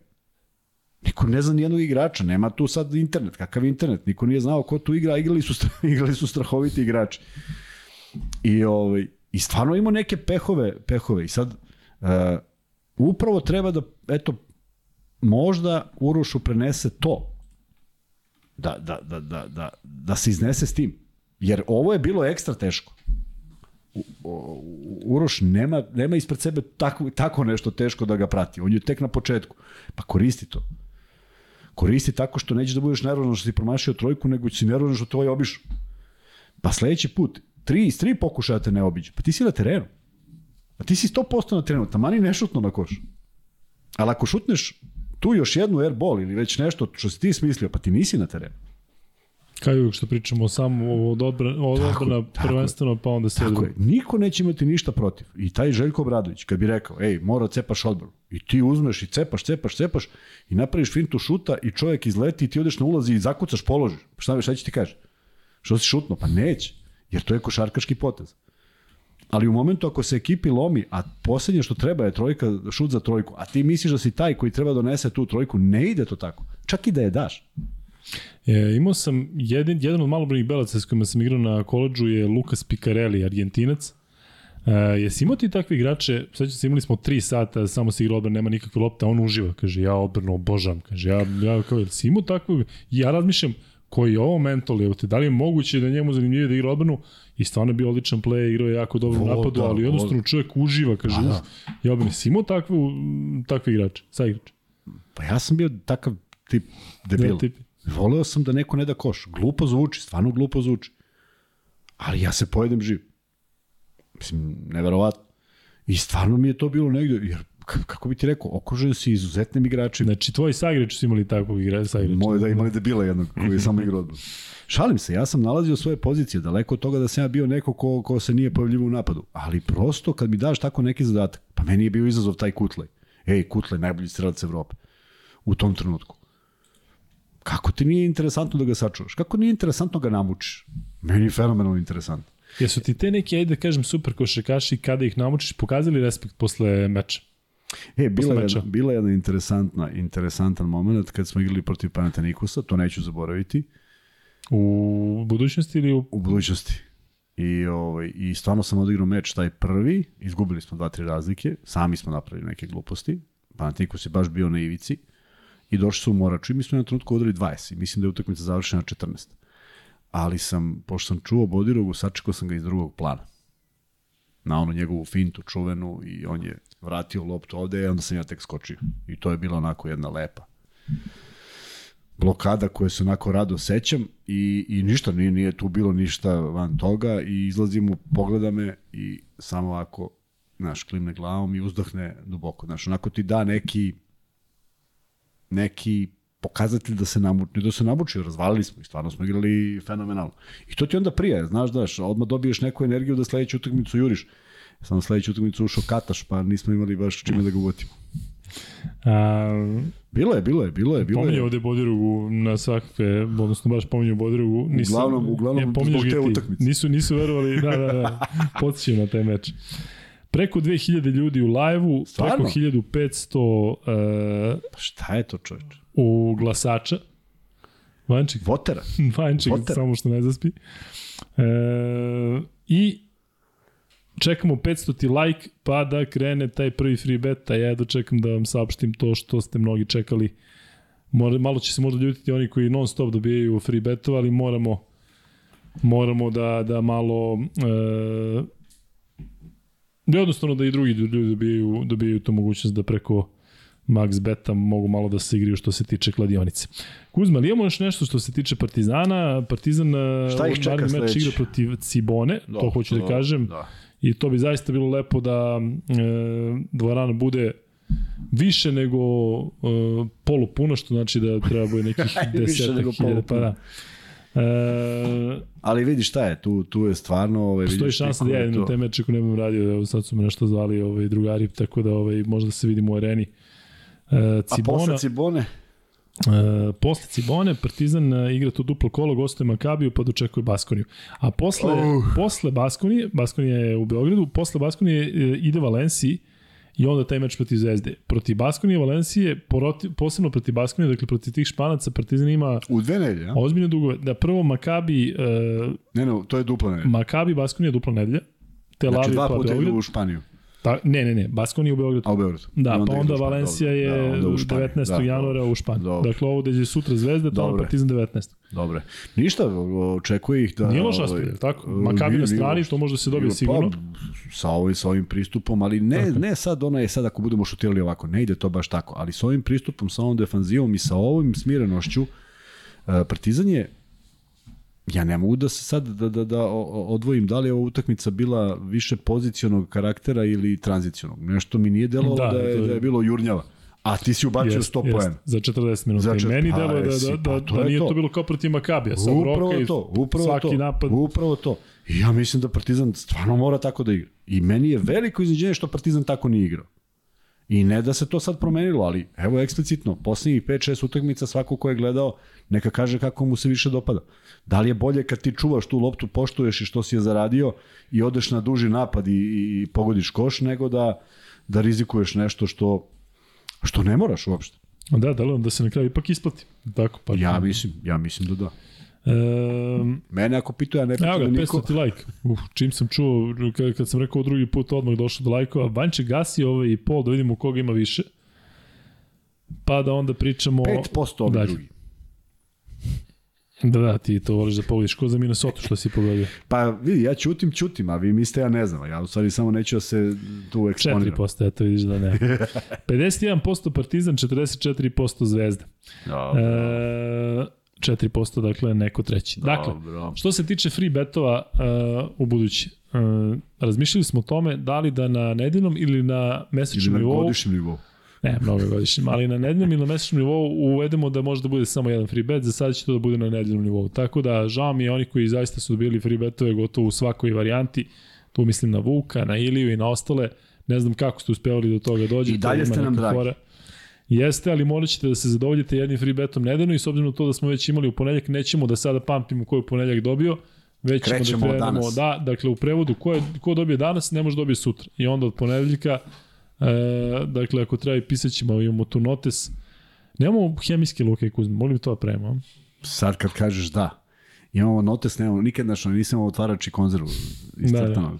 Niko ne zna nijednog igrača, nema tu sad internet, kakav internet, niko nije znao ko tu igra, igrali su, (laughs) igrali su strahoviti igrači. I, ovaj, I stvarno ima neke pehove, pehove. I sad, uh, upravo treba da, eto, možda Urošu prenese to. Da, da, da, da, da, da se iznese s tim. Jer ovo je bilo ekstra teško. Uroš nema, nema ispred sebe tako, tako nešto teško da ga prati. On je tek na početku. Pa koristi to. Koristi tako što nećeš da budeš nervozan što si promašio trojku, nego si nervozan što tvoj obiš. Pa sledeći put, tri iz tri pokušaja te ne obiđe. Pa ti si na terenu. Pa ti si 100% na terenu, tamani ne šutno na koš. Ali ako šutneš tu još jednu airball ili već nešto što si ti smislio, pa ti nisi na terenu. Kao uvijek što pričamo samo od odbrana, od odbrana prvenstveno, pa onda sve drugo. Je. Niko neće imati ništa protiv. I taj Željko Obradović, kad bi rekao, ej, mora cepaš odbranu. I ti uzmeš i cepaš, cepaš, cepaš i napraviš fintu šuta i čovjek izleti i ti odeš na ulazi i zakucaš, položiš. Pa šta, šta će ti kaže? Što si šutno? Pa neće. Jer to je košarkaški potez. Ali u momentu ako se ekipi lomi, a poslednje što treba je trojka, šut za trojku, a ti misliš da si taj koji treba da donese tu trojku, ne ide to tako. Čak i da je daš. E, imao sam jedan, jedan od malobrojnih belaca s kojima sam igrao na koleđu je Lukas Picarelli, argentinac. E, jesi imao ti takve igrače, sad se imali smo 3 sata, samo se igra odbrana, nema nikakve lopte, on uživa, kaže, ja odbrano obožam, kaže, ja, ja kao, jesi imao takvog, ja razmišljam, koji je ovo mental, da li je moguće da njemu zanimljivije da igra odbranu i stvarno je bio odličan play, igrao je jako dobro napadu, ali jednostavno čovjek uživa, kaže, da, da. ja bi si imao takve, takve igrače, sa igrače. Pa ja sam bio takav tip debil. Da, tip. Voleo sam da neko ne da koš. Glupo zvuči, stvarno glupo zvuči. Ali ja se pojedem živ. Mislim, neverovatno. I stvarno mi je to bilo negde, jer kako bi ti rekao, okružen si izuzetnim igračima. Znači, tvoji saigrači su imali takvog igrača. Moje da imali debila jednog koji je samo igrao odbranu. (laughs) Šalim se, ja sam nalazio svoje pozicije, daleko od toga da sam ja bio neko ko, ko se nije pojavljivo u napadu. Ali prosto, kad mi daš tako neki zadatak, pa meni je bio izazov taj Kutlej. Ej, Kutlej, najbolji strelac Evrope. U tom trenutku. Kako ti nije interesantno da ga sačuvaš? Kako nije interesantno ga namučiš? Meni je fenomenalno interesantno. Jesu ti te neki, ajde da kažem, super košarkaši kada ih namučiš, pokazali respekt posle meča? E, bila je, bila je jedna interesantna, interesantan moment kad smo igrali protiv Panatenikusa, to neću zaboraviti. U budućnosti ili u... U budućnosti. I, ovaj, I stvarno sam odigrao meč taj prvi, izgubili smo dva, tri razlike, sami smo napravili neke gluposti, Panatinikus je baš bio na ivici. i došli su u Moraču i mi smo na trenutku odali 20 i mislim da je utakmica završena 14. Ali sam, pošto sam čuo Bodirogu, sačekao sam ga iz drugog plana. Na onu njegovu fintu čuvenu i on je vratio loptu ovde i onda sam ja tek skočio. I to je bila onako jedna lepa blokada koje se onako rado sećam i, i ništa, nije, nije tu bilo ništa van toga i izlazim u, pogleda me i samo ovako, znaš, klimne glavom i uzdahne duboko. Znaš, onako ti da neki neki pokazatelj da se namuči, da se namučio, razvalili smo i stvarno smo igrali fenomenalno. I to ti onda prije, znaš, daš, odmah dobiješ neku energiju da sledeću utakmicu juriš. Sam sledeću utakmicu ušao Kataš, pa nismo imali baš čime da ga uvotimo. A, Bilo je, bilo je, bilo je, bilo pominje je. ovde Bodirogu na svakakve, odnosno baš pominju Bodirogu. Nisam, Uglavnom- uglavnom zbog te utakmice. Nisu, nisu verovali, da, da, da, (laughs) podsjećaju na taj meč. Preko 2000 ljudi u live-u, preko 1500 uh, Pa šta je to čoveč? U glasača. Vanček, Votera. (laughs) Vanček, Potter. samo što ne zaspi. E, I čekamo 500 ti like, pa da krene taj prvi free bet, a ja da čekam da vam saopštim to što ste mnogi čekali. Mora, malo će se možda ljutiti oni koji non stop dobijaju free betova, ali moramo moramo da, da malo e, da jednostavno da i drugi ljudi dobijaju, dobijaju tu mogućnost da preko max beta mogu malo da se igriju što se tiče kladionice. Kuzma, ali imamo još nešto što se tiče Partizana? Partizan e, Šta ih čeka meč igra protiv Cibone, to hoću da kažem. Da. I to bi zaista bilo lepo da e, dvorana bude više nego e, polupuna, što znači da treba bude nekih (laughs) desetak hiljada. Pa da. E, Ali vidi šta je, tu, tu je stvarno... Ovaj, Postoji šansa da ja idem na te meče ako ne budem radio, evo sad su me nešto zvali ovaj, drugari, tako da ovaj, možda se vidimo u areni. E, A Cibona, posle Cibone? e, posle Cibone, Partizan e, igra to duplo kolo, gostuje Makabiju, pa dočekuje Baskoniju. A posle, Uh. posle Baskonije, Baskonija je u Beogradu, posle Baskonije e, ide Valenciji i onda taj meč protiv Zvezde. Protiv Baskonije, Valencije, poroti, posebno protiv Baskonije, dakle protiv tih Španaca, Partizan ima U dve nedelje, a? ozbiljne dugove. Da prvo Makabi, e, Ne, ne, to je dupla nedelja. Makabi, Baskonija dupla nedelja. Tel Znači dva pa puta idu u Španiju, Ta, ne, ne, ne, Baskonija u Beogradu. a u Beogradu. Da, pa onda u Španiju, Valencija je Da, onda u Španiju. 19. Da, januara u Španiji. Dobro. Dakle, ovo je sutra Zvezda, to je. Partizan 19. Dobro. Ništa, očekuje ih da... Nije loš ovaj, raspored, jel tako? Makabi na strani, loš. to može da se dobije Pa, sigurno. sa ovim, sa ovim pristupom, ali ne, ne sad ono je sad ako budemo šutirali ovako, ne ide to baš tako, ali sa ovim pristupom, sa ovom defanzivom i sa ovim smirenošću, e, Partizan je ja ne mogu da se sad da, da, da odvojim da li je ova utakmica bila više pozicionog karaktera ili tranzicionog. Nešto mi nije delovalo Da, da, je, da je bilo jurnjava. A ti si ubacio Jest, 100 jest, poena. Za 40 minuta. Za I čet- meni pa, deluje da, da, pa da, to da je nije to. to bilo kao protiv Makabija. Sa Upravo to, upravo svaki to. napad. Upravo to. I ja mislim da Partizan stvarno mora tako da igra. I meni je veliko iznenađenje što Partizan tako nije igrao. I ne da se to sad promenilo, ali evo eksplicitno, poslednjih 5-6 utakmica svako ko je gledao, neka kaže kako mu se više dopada. Da li je bolje kad ti čuvaš tu loptu, poštuješ i što si je zaradio i odeš na duži napad i, i, i pogodiš koš, nego da, da rizikuješ nešto što, što ne moraš uopšte. Da, deluje da se na kraju ipak isplati. Tako, pa. Ja mislim, ja mislim da da. Um, Mene ako pituje, ja ne Evo pitam ga, niko. 500 ti like. Uf, čim sam čuo, kad, kad sam rekao drugi put, odmah došlo do lajkova. Vanče gasi ovaj i pol da vidimo koga ima više. Pa da onda pričamo... 5% ovi dalje. drugi. Da, da, ti to voliš da pogodiš. Ko za Minnesota što si pogodio? Pa vidi, ja ćutim, ćutim, a vi mislite ja ne znam. Ja u stvari samo neću da se tu eksponiram. 4%, eto vidiš da ne. (laughs) 51% Partizan, 44% Zvezda. Dobro, E, 4% dakle neko treći. Dakle, dobro. Što se tiče free betova uh, u budući, uh, razmišljali smo o tome da li da na nedeljnom ili na Ili mesečnom na nivou, godišnjem nivou. ne, mnogo godišnjem, ali na nedeljnom ili na mesečnom nivou uvedemo da može da bude samo jedan free bet, za sada će to da bude na nedeljnom nivou. Tako da žao mi je oni koji zaista su dobili free betove gotovo u svakoj varijanti, tu mislim na Vuka, na Iliju i na ostale, ne znam kako ste uspevali do toga dođete. I dalje ste nam dragi. fora. Jeste, ali morat ćete da se zadovoljite jednim free betom nedeljno i s obzirom na to da smo već imali u ponedljak, nećemo da sada pamtimo ko je u ponedljak dobio, već ćemo Krećemo da od krenemo, danas. da, dakle u prevodu ko, je, ko dobije danas ne može dobije sutra. I onda od ponedeljka, e, dakle ako treba i pisat ćemo, imamo tu notes, nemamo hemijske luke Kuzma, molim to da pravimo. Sad kad kažeš da, imamo notes, nemamo, nikad našo, nisam otvarač i konzervu iscrtano. Ne, evo,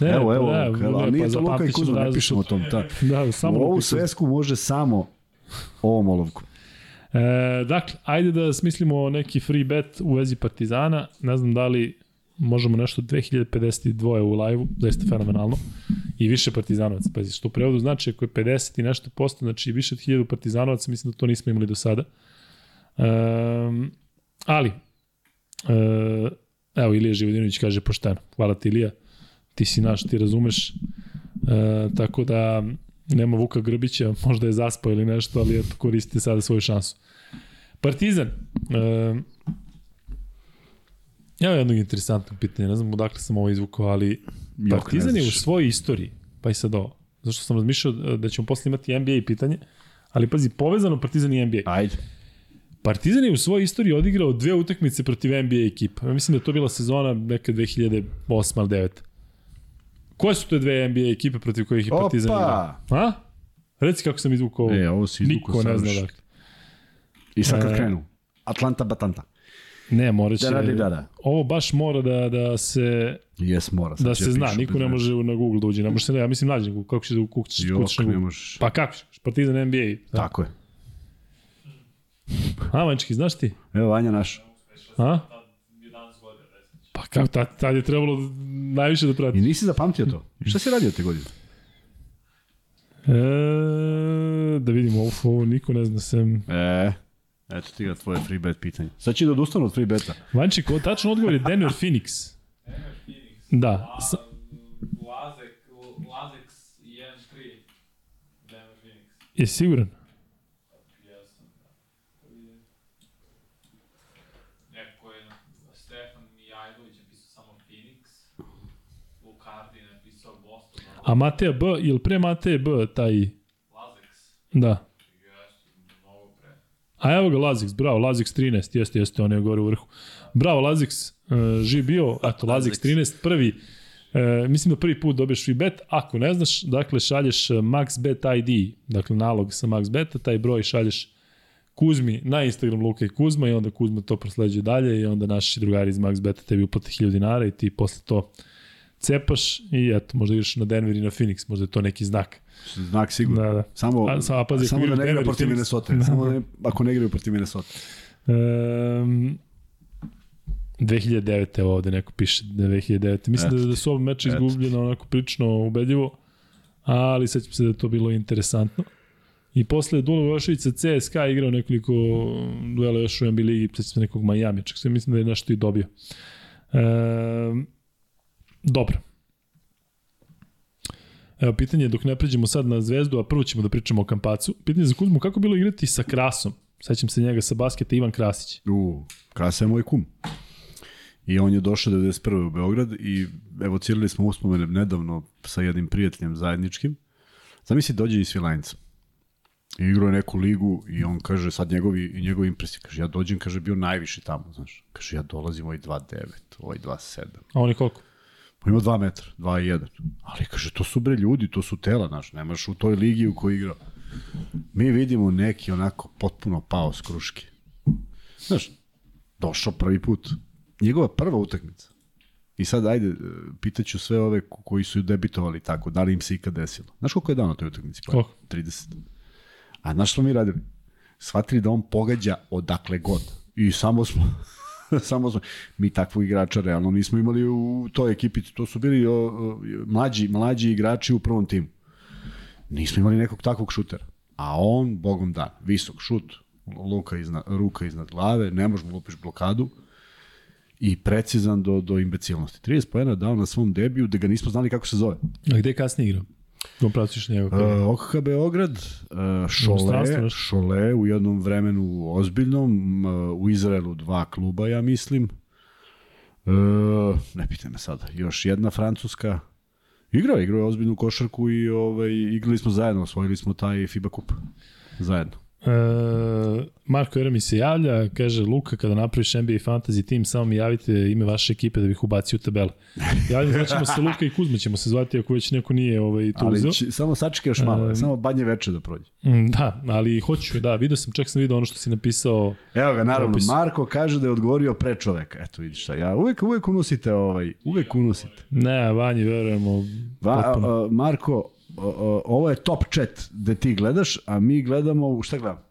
pa evo, da, evo, ne, ali nije pa to Luka i Kuzma, ne pišemo o tom. Ta. Da, samo U ovu svesku može samo ovom olovkom. E, dakle, ajde da smislimo neki free bet u vezi Partizana. Ne znam da li možemo nešto 2052 u live-u, zaista fenomenalno. I više Partizanovaca. Pazi, što u prevodu znači ako je 50 i nešto posto, znači više od 1000 Partizanovaca, mislim da to nismo imali do sada. E, ali, e, evo Ilija Živodinović kaže pošteno. Hvala ti Ilija, ti si naš, ti razumeš. E, tako da nema Vuka Grbića, možda je zaspao ili nešto, ali eto koristite sada svoju šansu. Partizan. E, Evo jednog interesantnog pitanja, ne znam odakle sam ovo izvukao, ali Jok, Partizan je u svojoj istoriji, pa i sad ovo, zašto sam razmišljao da ćemo posle imati NBA pitanje, ali pazi, povezano Partizan i NBA. Ajde. Partizan je u svojoj istoriji odigrao dve utakmice protiv NBA ekipa. Ja mislim da je to bila sezona neka 2008 ili 2009. Koje su te dve NBA ekipe protiv kojih je Partizan Opa! igrao? A? Reci kako sam izvukao ovo. E, ovo si izvukao Niko ne zna dakle. I sad kad E, krenu. Atlanta Batanta. Ne, mora će... Da radi, da, da. Ovo baš mora da, da se Jes, mora. sad da će se zna, niko ne može na Google da uđe. Ne može se, ja mislim nađe na Google. Kako ćeš da kućeš, Jok, kućeš na ne Google? možeš. Pa kako ćeš? Partizan NBA. Da. Tako je. A, Vančki, znaš ti? Evo, Vanja naš. A? Pa kako, tad, tad je trebalo najviše da prati. I nisi zapamtio to? Šta si radio te godine? E, da vidimo, ovo, ovo niko ne zna sem... E, eto ti ga tvoje free bet pitanje. Sad će da odustanu od free beta. Vanček, ovo tačno odgovor je Denver Phoenix. Da. Sa, Lazek, Lazek 1-3, Denver Phoenix. je siguran? Jesam, da. Neko je, Stefan Mijajlović je pisao samo Phoenix, Lukardi je napisao Boston, A Mateja B, ili pre Mateja B taj... Lazek, Da. A evo ga Lazix, bravo, Lazix 13, jeste, jeste, on je gore u vrhu. Bravo Lazix, uh, živ bio, eto, Lazix 13, prvi, uh, mislim da prvi put dobiješ free bet, ako ne znaš, dakle, šalješ uh, MaxBet ID, dakle, nalog sa MaxBeta, taj broj šalješ Kuzmi na Instagram Luka i Kuzma i onda Kuzma to prosleđuje dalje i onda naši drugari iz MaxBeta tebi uplate 1000 dinara i ti posle to cepaš i eto, možda ideš na Denver i na Phoenix, možda je to neki znak. Znak sigurno. Da, da. Samo, A, samo, pazi, samo da igraju ne igra Denver i protiv. Minnesota. (laughs) Da. Samo ne, ako ne igraju protiv Minnesota. Um, 2009. evo ovde neko piše da je 2009. Mislim Eto da, da su oba meča Eto izgubljena onako prilično ubedljivo, ali sećam se da je to bilo interesantno. I posle Dula Voševića CSKA igrao nekoliko duela još u NBA ligi, sećam se nekog Miami, čak se mislim da je nešto i dobio. Um, dobro. Evo, pitanje je dok ne pređemo sad na zvezdu, a prvo ćemo da pričamo o Kampacu. Pitanje za Kuzmu, kako bilo igrati sa Krasom? Sećam se njega sa basketa, Ivan Krasić. U, Krasa je moj kum. I on je došao 91. u Beograd i evocirali smo uspomene nedavno sa jednim prijateljem zajedničkim. Zamisli, dođe iz Svilajnca. I igrao je neku ligu i on kaže, sad njegovi, i njegovi impresije, kaže, ja dođem, kaže, bio najviši tamo, znaš. Kaže, ja dolazim ovaj 2.9, ovaj 2.7. A on je koliko? Pa ima 2 metra, 2.1. Ali kaže, to su bre ljudi, to su tela, znaš, nemaš u toj ligi u kojoj igrao. Mi vidimo neki onako potpuno pao s kruške. Znaš, došao prvi put. Njegova prva utakmica. I sad, ajde, e, pitaću sve ove ko- koji su debitovali tako, da li im se ikad desilo. Znaš koliko je dao na toj utakmici? Pa, Koliko? 30. A znaš što mi radili? Shvatili da on pogađa odakle god. I samo smo, (laughs) samo smo, mi takvog igrača realno nismo imali u toj ekipi. To su bili o, o, mlađi, mlađi igrači u prvom timu. Nismo imali nekog takvog šutera. A on, bogom da, visok šut, luka iznad, ruka iznad glave, ne možemo lupiš blokadu i precizan do, do imbecilnosti. 30 pojena dao na svom debiju da ga nismo znali kako se zove. A gde je kasnije igrao? Kom pratiš njega? Uh, OKH Beograd, uh, Šole, nešto. Šole u jednom vremenu ozbiljnom, uh, u Izraelu dva kluba, ja mislim. Uh, ne pitaj me sada, još jedna francuska. Igrao igrao je ozbiljnu košarku i ovaj, igrali smo zajedno, osvojili smo taj FIBA kup. Zajedno. E, Marko Jeremi se javlja, kaže Luka, kada napraviš NBA Fantasy Team, samo mi javite ime vaše ekipe da bih ubacio u tabelu. Javljam, znaćemo se Luka i Kuzma ćemo se zvati ako već neko nije ovaj, uzeo. Ali će, samo sačekaj još malo, samo banje veče da prođe. Mm, Da, ali hoću, da, vidio sam, čak sam vidio ono što si napisao. Evo ga, naravno, Opis. Marko kaže da je odgovorio pre čoveka. Eto, vidiš šta, ja uvek, uvek unosite, ovaj, uvek unosite. Ne, Vanji, verujemo. Va, potpuno. a, Marko, ovo je top chat gde ti gledaš, a mi gledamo, u šta gledamo?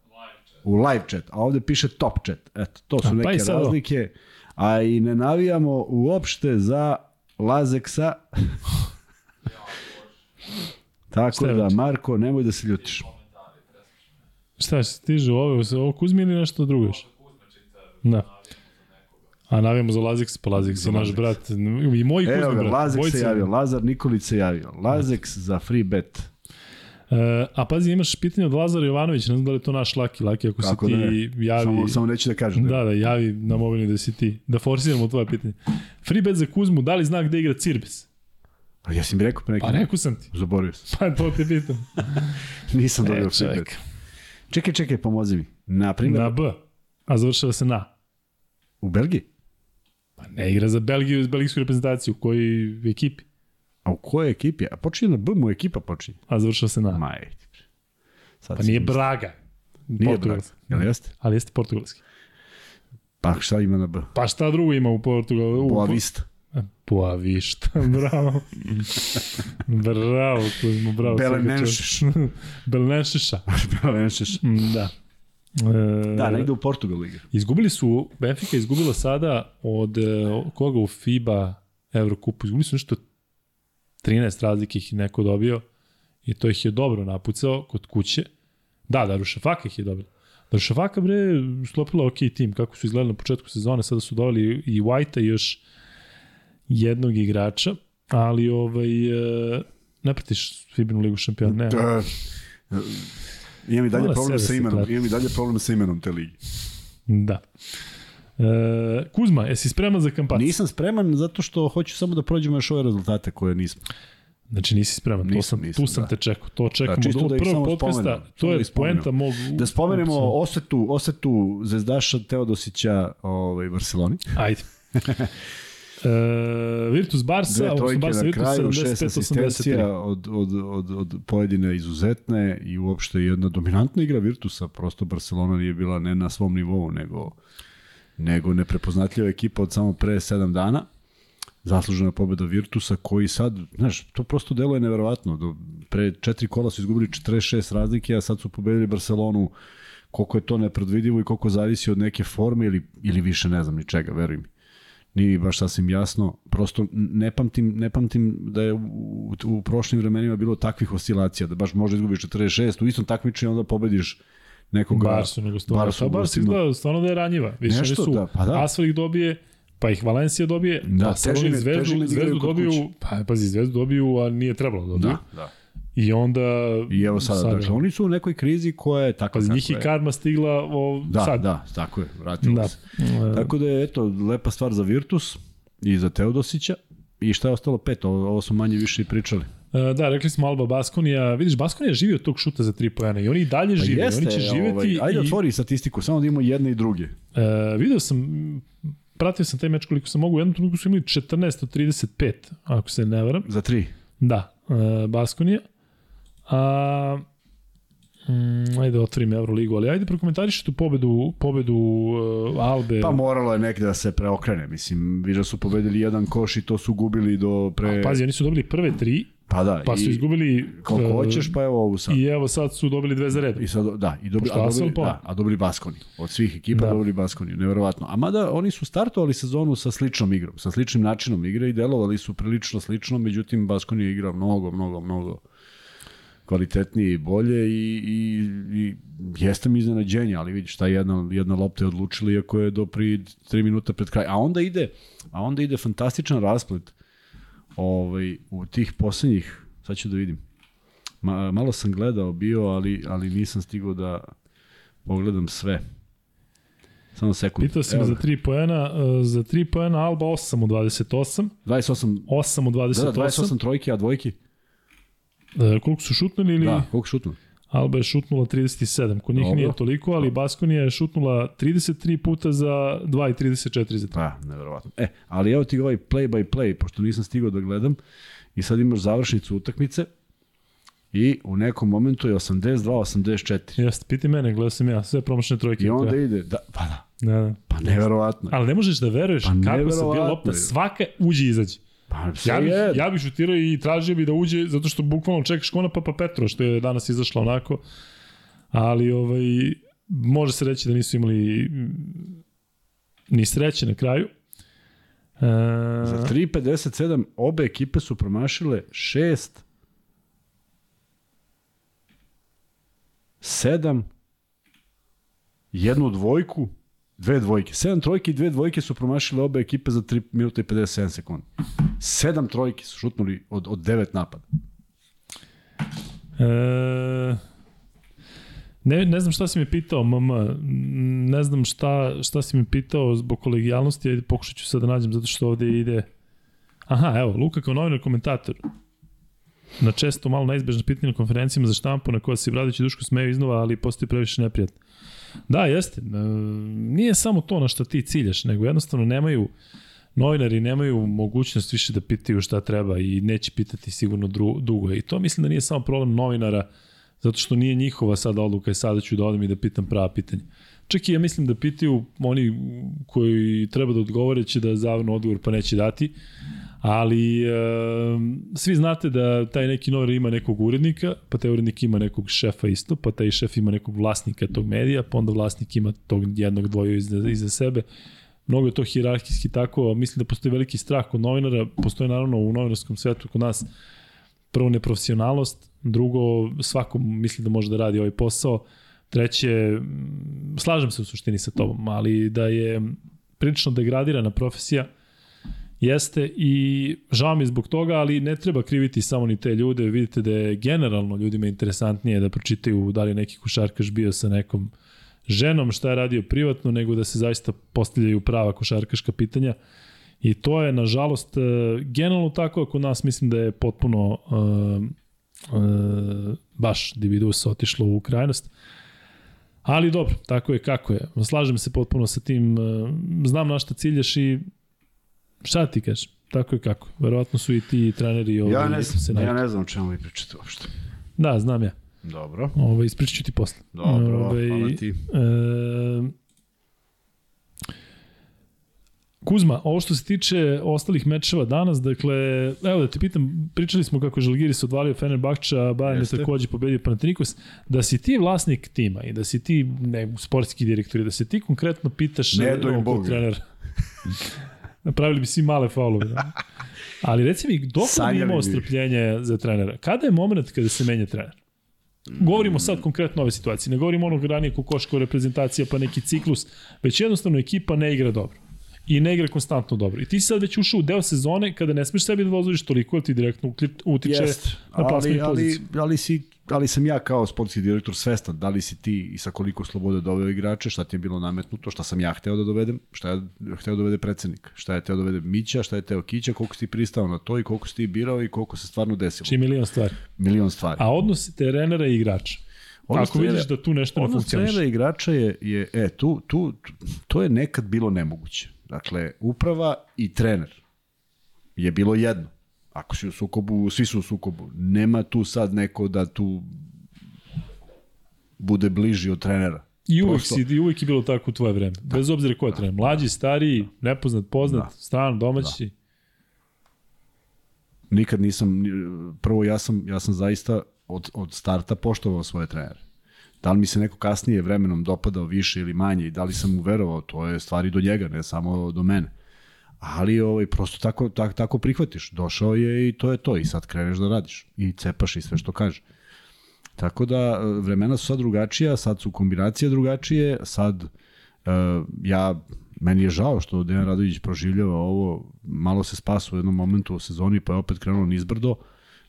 U live chat, a ovde piše top chat. Eto, to su A, pa neke ovo. razlike. A i ne navijamo uopšte za Lazeksa. (laughs) Tako da? Marko, nemoj da se ljutiš. Šta se stiže ovo, ovo Kuzmi ili nešto drugo još? Da. A navijamo za Lazix, pa Lazix je naš brat. I moj Kuzmi Evo brat. Bojica. se javio, Lazar Nikolić se javio. Lazeks za free bet. E, a pazi, imaš pitanje od Lazara Jovanovića, ne znam da li je to naš Laki. Laki, ako Kako si da ti ne? javi... Samo, samo neću da kažem. Da, da, javi na mobilni da si ti. Da forsiramo tvoje pitanje. Free bet za Kuzmu, da li zna gde igra Cirbis? Pa ja sam mi rekao pre neki. Pa rekao sam ti. Zaboravio sam. Pa to te pitam. (laughs) Nisam dobio E, free bet. Čekaj, čekaj, pomozi mi. Na primjer, Na B. A završava se na. u Belgiji? Pa ne igra za Belgiju, za belgijsku reprezentaciju. U kojoj ekipi? A u kojoj ekipi? A počinje na B, mu ekipa počinje. A završava se na. Maj. Sad Pa nije. Braga. Nije Braga. Jel jeste? Ali jeste portugalski. Pa šta ima na B? Pa šta drugo ima u Portugalu? U- Boa Vista. Boa Vista, (laughs) bravo. bravo, Kuzmo, bravo. Belenenšeš. (laughs) Belenenšeša. (laughs) Belenenšeš. Mm, Da. E, Da, negde u Portugalu igra. Izgubili su, Benfica izgubila sada od e, koga u FIBA Evrokupu, izgubili su nešto 13 razlike ih neko dobio i to ih je dobro napucao kod kuće. Da, Darušafaka ih je dobila. Darušafaka bre sklopila ok tim, kako su izgledali na početku sezone, sada su doveli i White-a i još jednog igrača, ali ovaj, e, ne pratiš FIBA ligu šampiona, ne. Da. Imam i dalje Mora problem sebe sa imenom. Imam i dalje problem sa imenom te ligi. Da. E, Kuzma, jesi spreman za kampanju? Nisam spreman zato što hoću samo da prođemo još ove rezultate koje nismo. Znači nisi spreman, to Nisam, sam, nisam, tu sam da. te čekao. To čekamo čisto do da prvog samo podcasta. spomenem, To da je spomenem. poenta mog... Da spomenemo osetu, osetu zvezdaša Teodosića ovaj, Barceloni. Ajde. (laughs) E, Virtus Barca, Dve odnosno na Virtus kraju, šest 75-83. asistencija od, od, od, od pojedine izuzetne i uopšte jedna dominantna igra Virtusa. Prosto Barcelona nije bila ne na svom nivou, nego, nego neprepoznatljiva ekipa od samo pre sedam dana. Zaslužena pobeda Virtusa koji sad, znaš, to prosto deluje neverovatno. Do, pre četiri kola su izgubili 46 razlike, a sad su pobedili Barcelonu koliko je to nepredvidivo i koliko zavisi od neke forme ili, ili više ne znam ni čega, veruj mi nije baš sasvim jasno. Prosto ne pamtim, ne pamtim da je u, u, prošlim vremenima bilo takvih oscilacija, da baš možda izgubiš 46, u istom takmičenju onda pobediš nekog Barsu nego stvarno. Barsu Pa u Barca gostima. izgleda stvarno da je ranjiva. Više Nešto, su, da, pa da. Asfal ih dobije, pa ih Valencija dobije, Da, pa zvezdu, da zvezdu dobiju, pa pazi, zvezdu dobiju, a nije trebalo da dobiju. Da, da. I onda... I evo sada, sada dakle, oni su u nekoj krizi koja je takva Pazi, njih je karma stigla o, Da, sad. da, tako je, vratilo Da. se. Tako da je, eto, lepa stvar za Virtus i za Teodosića. I šta je ostalo pet? Ovo, ovo su manje više i pričali. E, Da, rekli smo Alba Baskonija. Vidiš, Baskonija živi od tog šuta za tri pojene i oni i dalje Pa žive. jeste, oni će živeti ovaj, ajde i... otvori statistiku, samo da imamo jedne i druge. E, video sam, pratio sam taj meč koliko sam mogu, u jednom trenutku su imali 14 od 35, ako se ne varam. Za tri. Da, e, Baskonija. A, mm, ajde otvorim Euroligu, ali ajde prokomentariši tu pobedu, pobedu uh, Albe. Pa moralo je negde da se preokrene, mislim, vidio su pobedili jedan koš i to su gubili do pre... Pazi, oni su dobili prve tri, pa da, pa su i izgubili... koliko e, hoćeš, pa evo ovu sad. I evo sad su dobili dve za redom. I sad, da, i dobili, Pošto a dobili, pa- da, a dobili Baskoni. Od svih ekipa Da. da. dobili Baskoni, neverovatno. A mada oni su startovali sezonu sa sličnom igrom, sa sličnim načinom igre i delovali su prilično slično, međutim Baskoni je igrao mnogo, mnogo, mnogo kvalitetnije i bolje i, i, i jeste mi iznenađenje, ali vidiš, ta jedna, jedna lopta je odlučila iako je do pri 3 minuta pred kraj. A onda ide, a onda ide fantastičan rasplet ovaj, u tih poslednjih, sad ću da vidim, Ma, malo sam gledao bio, ali, ali nisam stigao da pogledam sve. Samo sekund. Pitao si me Evo za ga. 3 poena, e, za 3 poena Alba 8 u 28, 28, 8 u 28. da, da, 28 trojke, a dvojki? E, koliko su šutnuli ili... Da, koliko šutnu? Alba je šutnula 37, kod njih Dobro. nije toliko, ali Baskonija je šutnula 33 puta za 2 i 34 za 3. Pa, neverovatno. E, ali evo ti ovaj play by play, pošto nisam stigao da gledam, i sad imaš završnicu utakmice, i u nekom momentu je 82-84. Jeste, piti mene, gledao sam ja, sve promašene trojke. I onda Ja. ide, da, pa da, Da, da. pa neverovatno. Ali ne možeš da veruješ Pa kako se bila lopta, svaka uđe i izađe. Pa, Ja je. ja bih šutirao i tražio bi da uđe, zato što bukvalno čekaš kona Papa Petro, što je danas izašlo onako. Ali ovaj, može se reći da nisu imali ni sreće na kraju. E, Za 3.57 obe ekipe su promašile 6 7 jednu dvojku dve dvojke. 7 trojke i dve dvojke su promašile obe ekipe za 3 minuta i 57 sekundi. 7 trojke su šutnuli od, od 9 napada. E, ne, ne znam šta si me pitao, mama. Ne znam šta, šta si me pitao zbog kolegijalnosti, ajde pokušat ću sad da nađem, zato što ovde ide... Aha, evo, Luka kao novinar komentator. Na često malo neizbežna pitanja na konferencijama za štampu na koja se Bradović i Duško smeju iznova, ali postoji previše neprijatno. Da, jeste. E, nije samo to na što ti ciljaš, nego jednostavno nemaju novinari nemaju mogućnost više da pitaju šta treba i neće pitati sigurno dru, dugo. I to mislim da nije samo problem novinara, zato što nije njihova sada odluka i sada ću da odem i da pitam prava pitanja. Čak i ja mislim da pitaju oni koji treba da odgovore će da zavrnu odgovor pa neće dati, ali e, svi znate da taj neki novinar ima nekog urednika, pa taj urednik ima nekog šefa isto, pa taj šef ima nekog vlasnika tog medija, pa onda vlasnik ima tog jednog dvoju iza, iza sebe. Mnogo je to hirarhijski tako, mislim da postoji veliki strah kod novinara, postoji naravno u novinarskom svetu kod nas prvo neprofesionalnost, drugo svako misli da može da radi ovaj posao, treće, slažem se u suštini sa tobom, ali da je prilično degradirana profesija, jeste i žao mi zbog toga, ali ne treba kriviti samo ni te ljude, vidite da je generalno ljudima interesantnije da pročitaju da li neki košarkaš bio sa nekom ženom, šta je radio privatno, nego da se zaista postavljaju prava košarkaška pitanja. I to je, nažalost, e, generalno tako, ako nas mislim da je potpuno uh, uh, baš Dividus otišlo u krajnost. Ali dobro, tako je kako je. Slažem se potpuno sa tim, znam na šta ciljaš i šta ti kažeš? Tako je kako. Verovatno su i ti treneri ovaj, Ja ne, se znam, ja ne znam o čemu vi pričate uopšte. Da, znam ja. Dobro. Ovaj, ispričat ću ti posle. Dobro, Ovaj, hvala ti. E, Kuzma, ovo što se tiče ostalih mečeva danas, dakle, evo da te pitam, pričali smo kako je Žalgiris odvalio Fenerbahča, Bayern je Jeste. takođe pobedio Panathinaikos, da si ti vlasnik tima i da si ti ne, sportski direktor i da se ti konkretno pitaš Ne e, doj (laughs) Napravili bi svi male faulove. Da? Ali reci mi, dok bi imao strpljenje za trenera? Kada je moment kada se menja trener? Govorimo sad konkretno o ove situacije. Ne govorimo onog ranije kokoško reprezentacija pa neki ciklus, već jednostavno ekipa ne igra dobro. I ne igra konstantno dobro. I ti si sad već ušao u deo sezone kada ne smeš sebi da dozvoliš toliko, jer ti direktno utiče Jest, na plasman ali, i ali, poziciju. ali, si, ali sam ja kao sportski direktor svestan da li si ti i sa koliko slobode doveo igrače, šta ti je bilo nametnuto, šta sam ja hteo da dovedem, šta je hteo da dovede predsednik, šta je hteo da dovede Mića, šta je hteo Kića, koliko si ti pristao na to i koliko si ti birao i koliko se stvarno desilo. Či milion stvari. Milion stvari. A odnos trenera i igrača. Odnos Ako trenera- vidiš da tu nešto ne Odnos funkcioniše. trenera i igrača je, je e, tu, tu, tu, to je nekad bilo nemoguće. Dakle, uprava i trener je bilo jedno. Ako si u sukobu, svi su u sukobu. Nema tu sad neko da tu bude bliži od trenera. I uvek, Prosto- si, i uvek je bilo tako u tvoje vreme. Bez obzira ko je trener. Mlađi, stariji, nepoznat, poznat, Da. stran, domaći. Nikad nisam, prvo ja sam, ja sam zaista od, od starta poštovao svoje trenere. Da li mi se neko kasnije vremenom dopadao više ili manje i da li sam mu verovao, to je stvari do njega, ne samo do mene. Ali ovaj, prosto tako, tako, tako prihvatiš. Došao je i to je to. I sad kreneš da radiš. I cepaš i sve što kaže. Tako da e, vremena su sad drugačija, sad su kombinacije drugačije, sad uh, ja, meni je žao što Dejan Radović proživljava ovo, malo se spasa u jednom momentu u sezoni pa je opet krenuo nizbrdo.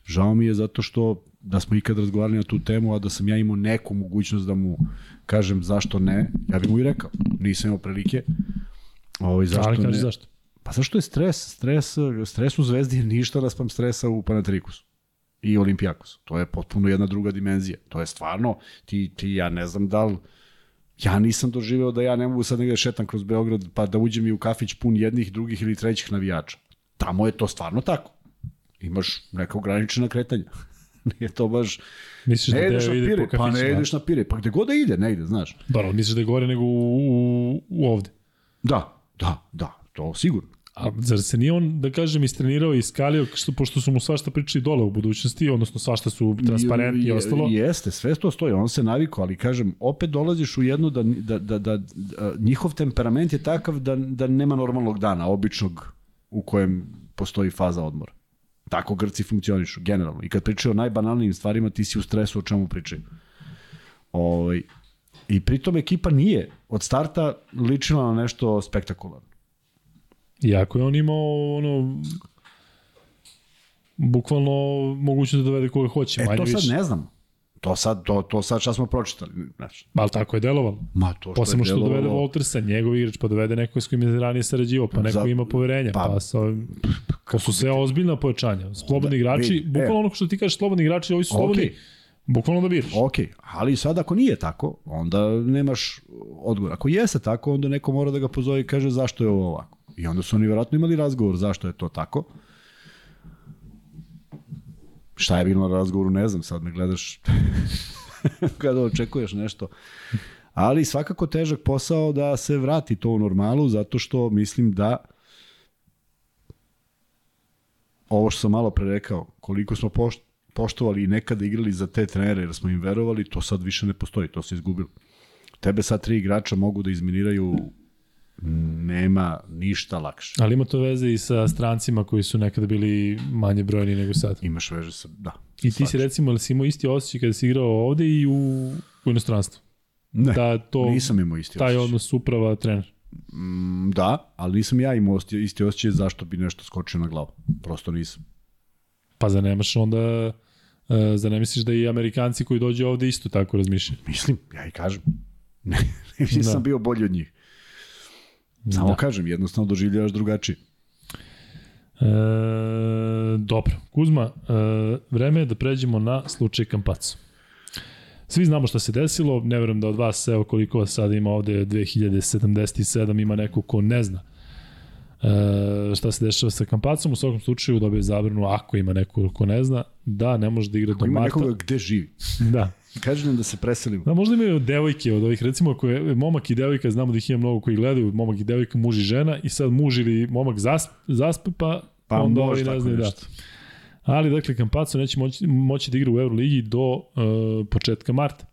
Žao mi je zato što da smo ikad razgovarali na tu temu, a da sam ja imao neku mogućnost da mu kažem zašto ne, ja bih mu i rekao. Nisam imao prilike. Ovaj, zašto Ali ne? kaži zašto. Pa zašto je stres? Stres, stres u Zvezdi je ništa raspam stresa u Panatrikusu i Olimpijakosu. To je potpuno jedna druga dimenzija. To je stvarno, ti, ti ja ne znam da li, ja nisam doživeo da ja ne mogu sad negde šetam kroz Beograd pa da uđem i u kafić pun jednih, drugih ili trećih navijača. Tamo je to stvarno tako. Imaš neka ograničena kretanja. (laughs) Nije to baš... Misliš Ne da ideš Deo na pire, pa ne ideš na pire. Pa gde god da ide, ne ide, znaš. Dobro, misliš da je gore nego u, u, u ovde. Da, da, da, to sigurno. A zar se nije on, da kažem, istrenirao i iskalio, što, pošto su mu svašta pričali dole u budućnosti, odnosno svašta su transparentni i ostalo? Jeste, sve to stoji, on se navikao, ali kažem, opet dolaziš u jednu da, da, da, da, da njihov temperament je takav da, da nema normalnog dana, običnog u kojem postoji faza odmora. Tako Grci funkcionišu, generalno. I kad pričaju o najbanalnijim stvarima, ti si u stresu o čemu pričaju. Ovaj, I pritom ekipa nije od starta ličila na nešto spektakularno. Iako je on imao ono bukvalno mogućnost da dovede koga hoće, E, manje to sad više. ne znam. To sad, to, to sad šta smo pročitali. Znači, Ali tako je delovalo. ma to što Posebno je što dovede Voltersa, njegov igrač, pa dovede neko s kojim je ranije sarađivao, pa neko Za- ima poverenja, pa- pa, sa. To su sve ozbiljna pojačanja. Slobodni Onda, igrači, vidi, bukvalno evo. ono što ti kažeš slobodni igrači, ovi su slobodni, Okej. bukvalno da biraš. Ok, ali sad ako nije tako, onda nemaš odgovor. Ako jeste tako, onda neko mora da ga pozove i kaže zašto je ovo ovako. I onda su oni vjerojatno imali razgovor zašto je to tako. Šta je bilo na razgovoru, ne znam, sad me gledaš (laughs) kada očekuješ nešto. Ali svakako težak posao da se vrati to u normalu, zato što mislim da ovo što sam malo pre rekao, koliko smo pošt, poštovali i nekada igrali za te trenere jer smo im verovali, to sad više ne postoji, to se izgubilo. Tebe sad tri igrača mogu da izminiraju nema ništa lakše. Ali ima to veze i sa strancima koji su nekada bili manje brojni nego sad. Imaš veže sa, da. I ti si recimo, ali si imao isti osjećaj kada si igrao ovde i u, u inostranstvu? Ne, Da to, nisam imao isti taj osjećaj. odnos uprava, trener. Mm, Da, ali nisam ja imao isti- isti osjećaj zašto bi nešto skočio na glavu. Prosto nisam. Pa zar nemaš onda, uh, zar ne misliš da i Amerikanci koji dođu ovde isto tako razmišljaju? Mislim, ja i kažem. (laughs) Ne, nisam Da. bio bolji od njih. Samo Da. kažem, jednostavno doživljavaš drugačije. E, dobro, Kuzma, e, vreme je da pređemo na slučaj Kampacu. Svi znamo šta se desilo, ne verujem da od vas, evo koliko vas sada ima ovde, 2077, ima neko ko ne zna e, šta se dešava sa Kampacom, u svakom slučaju dobije zabranu, ako ima neko ko ne zna, da ne može da igra Ko do ima marta. nekoga gde živi. Da, Kaži nam da se preselimo. Da, možda imaju devojke od ovih, recimo ako je momak i devojka, znamo da ih ima mnogo koji gledaju, momak i devojka, muž i žena, i sad muž ili momak zasp, zaspe, pa, Pa onda ovi ne znaju da. Ali, dakle, Kampaco neće moći, moći da igra u Euroligi do uh, početka marta.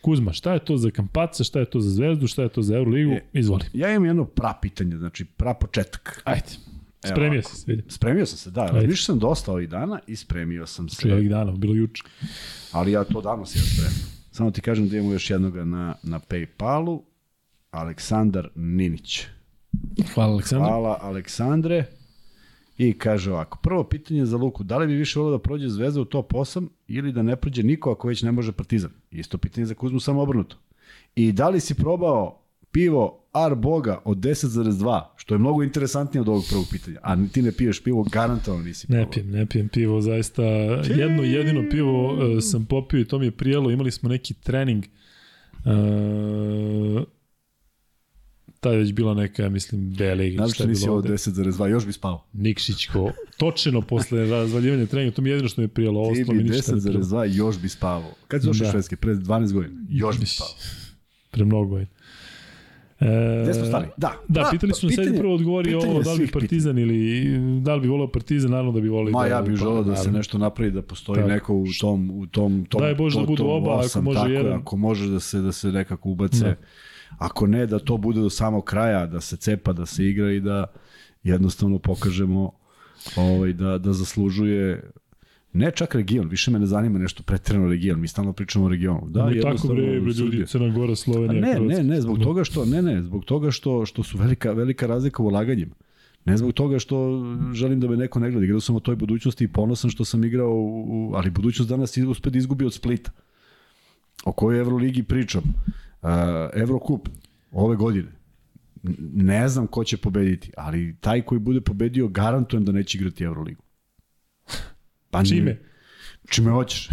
Kuzma, šta je to za Kampaca, šta je to za Zvezdu, šta je to za Euroligu? E, Izvoli. Ja imam jedno pra pitanje, znači pra početak. Ajde. Spremio si se, vidim. Spremio sam se, da. Razmišljao sam dosta ovih dana i spremio sam se. Čuje ovih dana, bilo juče. Ali ja to davno ja spremio. Samo ti kažem da imamo još jednoga na, na Paypalu. Aleksandar Ninić. Hvala, Aleksandar. Hvala Aleksandre. I kaže ovako, prvo pitanje za Luku, da li bi više volio da prođe Zvezda u top 8 ili da ne prođe niko ako već ne može Partizan? Isto pitanje za Kuzmu, samo obrnuto. I da li si probao pivo Ar Boga od 10,2, što je mnogo interesantnije od ovog prvog pitanja, a ti ne piješ pivo, garantovano nisi probao. Ne pijem, ne pijem pivo, zaista jedno jedino pivo uh, sam popio i to mi je prijelo, imali smo neki trening uh, tad je već bila neka, ja mislim, B. Znaš šta što nisi ovo ovde. 10,2, još bi spao. Nikšić ko točeno posle (laughs) razvaljivanja treninga, to mi je jedino što mi je prijelo, ovo Ti bi ništa ne prijelo. 10,2 još bi spavao. Kad si došao Da. Švedske? Pre 12 godina. Još bi spavao. Pre mnogo je. E, Gde smo stali? Da. Da, Pra- pitali su pitanje- sad prvo odgovori pitanje ovo, da li bi. Partizan ili da li bi volao Partizan, naravno da bi volio. Ma da, ja bih pa, želeo da se nešto napravi da postoji Tako. neko u tom u tom tom Daj Bože da to- budu tom oba, ako osam, može tako je, jedan. ako može da se da se nekako ubace. Da. Ako ne da to bude do samog kraja, da se cepa, da se igra i da jednostavno pokažemo ovaj da da zaslužuje ne čak region, više me ne zanima nešto preterano region, mi stalno pričamo o regionu. Da, Da, tako bre, bre ljudi. Crna Gora, Slovenija, ne, Hrvatska. ne, ne, zbog toga što ne, ne, zbog toga što što su velika velika razlika u ulaganjima. Ne zbog toga što želim da me neko ne gleda. Igrao sam o toj budućnosti i ponosan što sam igrao, u, ali budućnost danas uspe da izgubi od Splita. O kojoj Evroligi pričam. Uh, Evrokup ove godine. Ne znam ko će pobediti, ali taj koji bude pobedio garantujem da neće igrati Evroligu. Pa Čime? Čime hoćeš?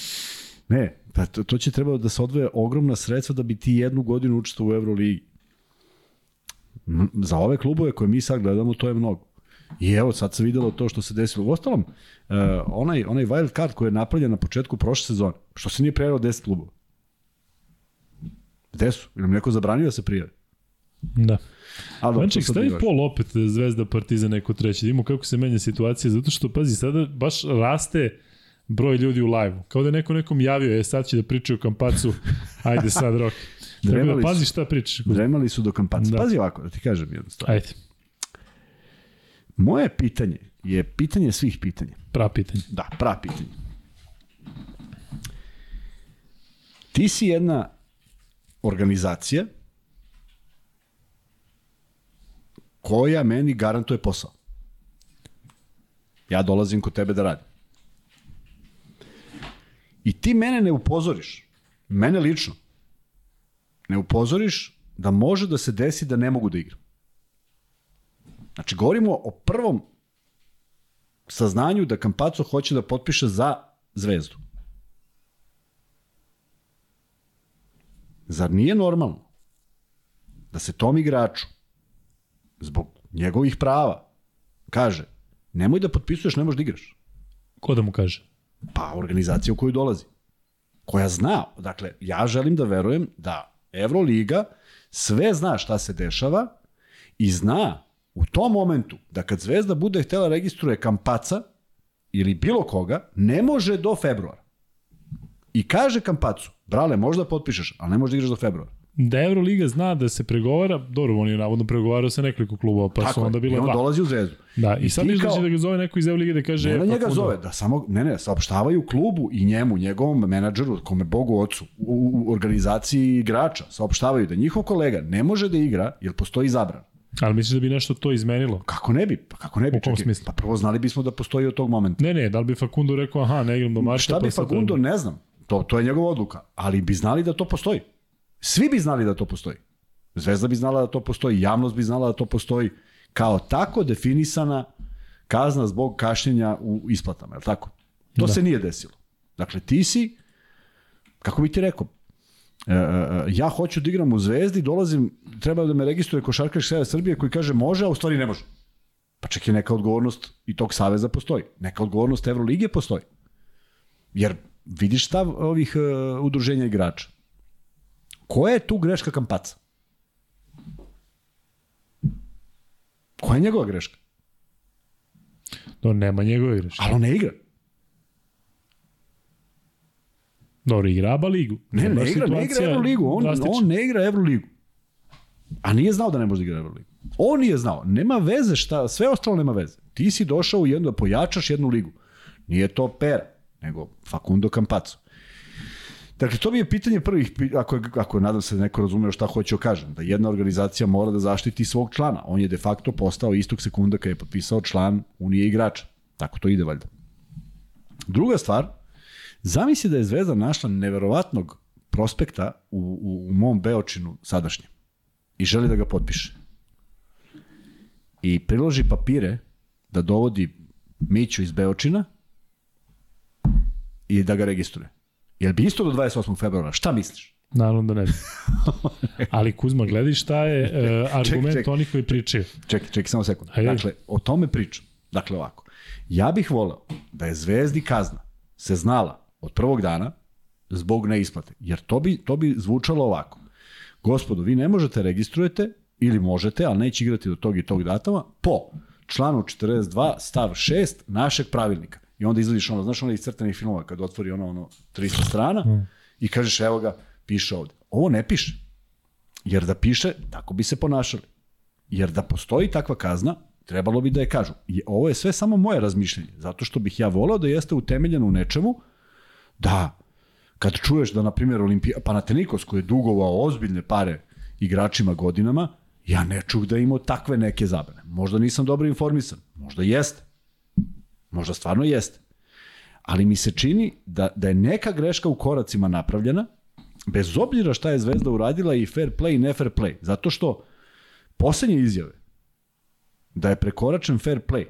(laughs) ne, pa to, to će trebalo da se odvoje ogromna sredstva da bi ti jednu godinu učestvovao u Euroligi. Za ove klubove koje mi sad gledamo, to je mnogo. I evo, sad se videlo to što se desilo. U ostalom, uh, onaj, onaj wild card koji je napravljen na početku prošle sezone, što se nije prijavilo 10 klubova? Gde su? Ili nam neko zabranio da se prijavi? Da. Ali to sad stavi pol opet Zvezda Partizan neko treći. Da imamo kako se menja situacija, zato što, pazi, sada baš raste broj ljudi u live-u. Kao da je neko nekom javio, e, sad će da priča o Kampacu, (laughs) ajde sad, rok. Tako da pazi šta pričaš. Dremali su do kampaca. Da. Pazi ovako, da ti kažem jednu stvar. Ajde, Moje pitanje je pitanje svih pitanja. pravo pitanje. Da, pravo pitanje. Ti si jedna organizacija koja meni garantuje posao. Ja dolazim kod tebe da radim. I ti mene ne upozoriš, mene lično, ne upozoriš da može da se desi da ne mogu da igram. Znači, govorimo o prvom saznanju da Kampaco hoće da potpiše za zvezdu. Zar nije normalno da se tom igraču zbog njegovih prava kaže nemoj da potpisuješ, ne možeš da igraš. Ko da mu kaže? Pa organizacija u koju dolazi. Koja zna, dakle, ja želim da verujem da Euroliga sve zna šta se dešava i zna u tom momentu da kad Zvezda bude htela registruje Kampaca ili bilo koga, ne može do februara. I kaže Kampacu, brale, možda potpišeš, ali ne možeš da igraš do februara. Da Euroliga zna da se pregovara, dobro, on je navodno pregovarao sa nekoliko klubova, pa su je. onda I bila on dva. dolazi u Zvezdu. Da, i, I sad misliš da kao- da ga zove neko iz Euroligi da kaže... Ne da njega Facundo, zove, da samo, ne, ne, saopštavaju klubu i njemu, njegovom menadžeru, kome Bogu ocu, u, u organizaciji igrača, saopštavaju da njihov kolega ne može da igra jer postoji zabran. Ali misliš da bi nešto to izmenilo? Kako ne bi? Pa kako ne bi? U kom smislu? Pa prvo znali bismo da postoji od tog momenta. Ne, ne, da li bi Facundo rekao, aha, ne igram do marta, Šta bi pa Fagundo, treba- ne znam. To, to je njegova odluka. Ali bi znali da to postoji. Svi bi znali da to postoji. Zvezda bi znala da to postoji, javnost bi znala da to postoji. Kao tako definisana kazna zbog kašnjenja u isplatama, je li tako? To Da. se nije desilo. Dakle, ti si, kako bi ti rekao, e, e, ja hoću da igram u Zvezdi, dolazim, treba da me registruje košarkaš Seva Srbije koji kaže može, a u stvari ne može. Pa čak i neka odgovornost i tog saveza postoji. Neka odgovornost Evrolige postoji. Jer vidiš stav ovih uh, udruženja igrača. Koja je tu greška Kampaca? Koja je njegova greška? Do, nema njegove greške. Ali on ne igra. Dobro, igra ABA ligu. Ne, Baš ne igra, ne igra Euroligu. On, drastična. on ne igra Euroligu. A nije znao da ne može da igra Euroligu. On nije znao. Nema veze šta, sve ostalo nema veze. Ti si došao u jednu, da pojačaš jednu ligu. Nije to Pera, nego Facundo Campazzo. Dakle, to mi je pitanje prvih, ako, je, ako je, nadam se da neko razumeo šta hoću da kažem, da jedna organizacija mora da zaštiti svog člana. On je de facto postao istog sekunda kada je potpisao član Unije igrača. Tako to ide valjda. Druga stvar, zamisli da je Zvezda našla neverovatnog prospekta u, u, u mom Beočinu sadašnjem i želi da ga potpiše. I priloži papire da dovodi Miću iz Beočina i da ga registruje. Jel bi isto do 28. februara? Šta misliš? Naravno da ne. (laughs) Ali Kuzma, gledaj šta je uh, argument čekaj. onih koji pričaju. Čekaj, čekaj, samo sekund. Ajde. Dakle, o tome pričam. Dakle, ovako. Ja bih voleo da je Zvezdi kazna se znala od prvog dana zbog neisplate. Jer to bi, to bi zvučalo ovako. Gospodo, vi ne možete registrujete ili možete, ali neće igrati do tog i tog datuma po članu 42 stav 6 našeg pravilnika. I onda izvadiš ono, znaš ono iz crtanih filmova kad otvori ono, ono 300 strana i kažeš evo ga, piše ovde. Ovo ne piše. Jer da piše, tako bi se ponašali. Jer da postoji takva kazna, trebalo bi da je kažu. I ovo je sve samo moje razmišljanje, zato što bih ja volao da jeste utemeljeno u nečemu, da kad čuješ da, na primjer, Olimpija, Panathinaikos koji je dugovao ozbiljne pare igračima godinama, ja ne čuh da je imao takve neke zabrane. Možda nisam dobro informisan, možda jeste. Možda stvarno jeste. Ali mi se čini da, da je neka greška u koracima napravljena, bez obzira šta je Zvezda uradila i fair play i ne fair play. Zato što poslednje izjave da je prekoračen fair play,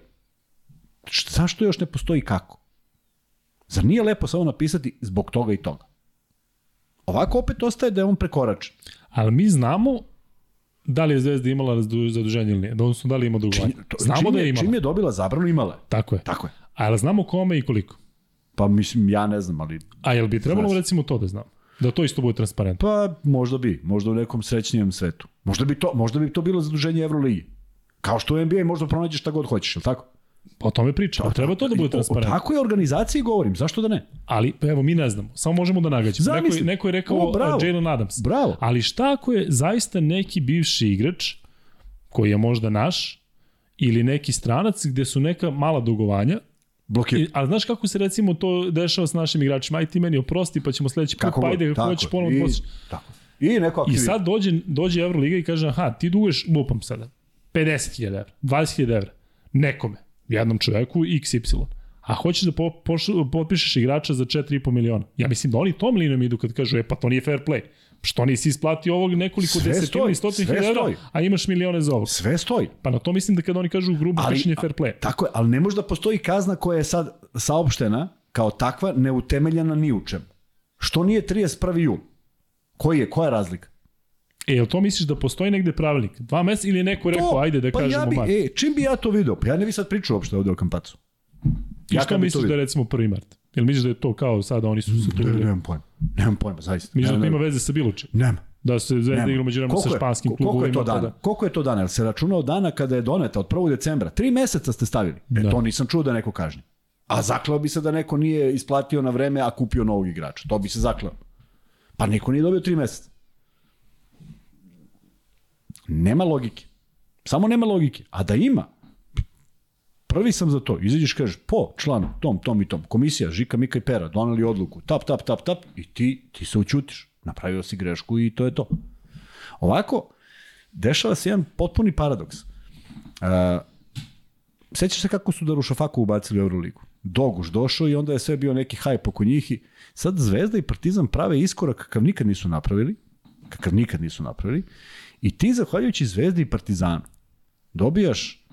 zašto još ne postoji kako? Zar nije lepo samo napisati zbog toga i toga? Ovako opet ostaje da je on prekoračen. Ali mi znamo da li je Zvezda imala zaduženje ili nije. Da odnosno da li ima dugovanje. Znamo čim da je imala. Čim je dobila zabranu, imala je. Tako je. Tako je. Ali znamo kome i koliko. Pa mislim, ja ne znam, ali A jel bi trebalo Znaš. recimo to da znamo? Da to isto bude transparentno. pa možda bi, možda u nekom srećnijem svetu. Možda bi to, možda bi to bilo zaduženje Euroligi. Kao što u NBA možda pronađeš šta god hoćeš, je tako? Pa o tome pričamo. Treba to da bude transparentno. takvoj organizaciji govorim, zašto da ne? Ali, evo, mi ne znamo. Samo možemo da nagađamo. Neko, je- neko je rekao O, bravo. uh, Jalen Adams. Bravo. Ali šta ako je zaista neki bivši igrač, koji je možda naš, ili neki stranac gde su neka mala dugovanja, Blokir. I, a znaš kako se recimo to dešava sa našim igračima? Aj ti meni oprosti, pa ćemo sledeći put, Kako pa ajde, tako hoćeš je. ponovno I, posle. tako. I neko I aktivira. sad dođe, dođe Euroliga i kaže, aha, ti duguješ, lupam sada, 50.000 evra, 20.000 evra, nekome, jednom čoveku, XY. A hoćeš da po, poš, potpišeš igrača za 4,5 miliona. Ja mislim da oni tom linijom idu kad kažu, e pa to nije fair play. Što nisi isplatio ovog nekoliko Sve desetina stoji, i stotina hiljada a imaš milione za ovog. Sve stoji. Pa na to mislim da kada oni kažu grubo kršenje fair play. Tako je, ali ne može da postoji kazna koja je sad saopštena kao takva neutemeljena ni u čemu. Što nije 31. jul? Koji je, koja je razlika? E, jel to misliš da postoji negde pravilnik? Dva meseca ili je neko rekao, ajde da pa kažemo ja bi, mart? e, čim bi ja to video? Pa ja ne bi sad pričao uopšte ovde o Kampacu. I ja to misliš da je recimo 1. mart? Jel misliš da je to kao sada oni su se Ne, tu... nemam pojma. Nemam pojma, zaista. Misliš da to Ne, ne, ima veze sa bilo čim? Nema. Da se Zvezda Nema. igra među sa Koliko španskim Koliko klubovima. je to pa dana? Da. Koliko je to dana? Jel se računa od dana kada je doneta, od 1. decembra? Tri meseca ste stavili. E, Da. to nisam čuo da neko kažnje. A zakleo bi se da neko nije isplatio na vreme, a kupio novog igrača. To bi se zakleo. Pa niko nije dobio tri meseca. Nema logike. Samo nema logike. A da ima, prvi sam za to. Izađeš kažeš, po članu, tom, tom i tom, komisija, Žika, Mika i Pera, doneli odluku, tap, tap, tap, tap, i ti, ti se učutiš. Napravio si grešku i to je to. Ovako, dešava se jedan potpuni paradoks. Uh, sećaš se kako su da Rušafaku ubacili u Euroligu? Doguš došao i onda je sve bio neki hajp oko njih i sad Zvezda i Partizan prave iskorak kakav nikad nisu napravili, kakav nikad nisu napravili, i ti zahvaljujući Zvezdi i Partizanu dobijaš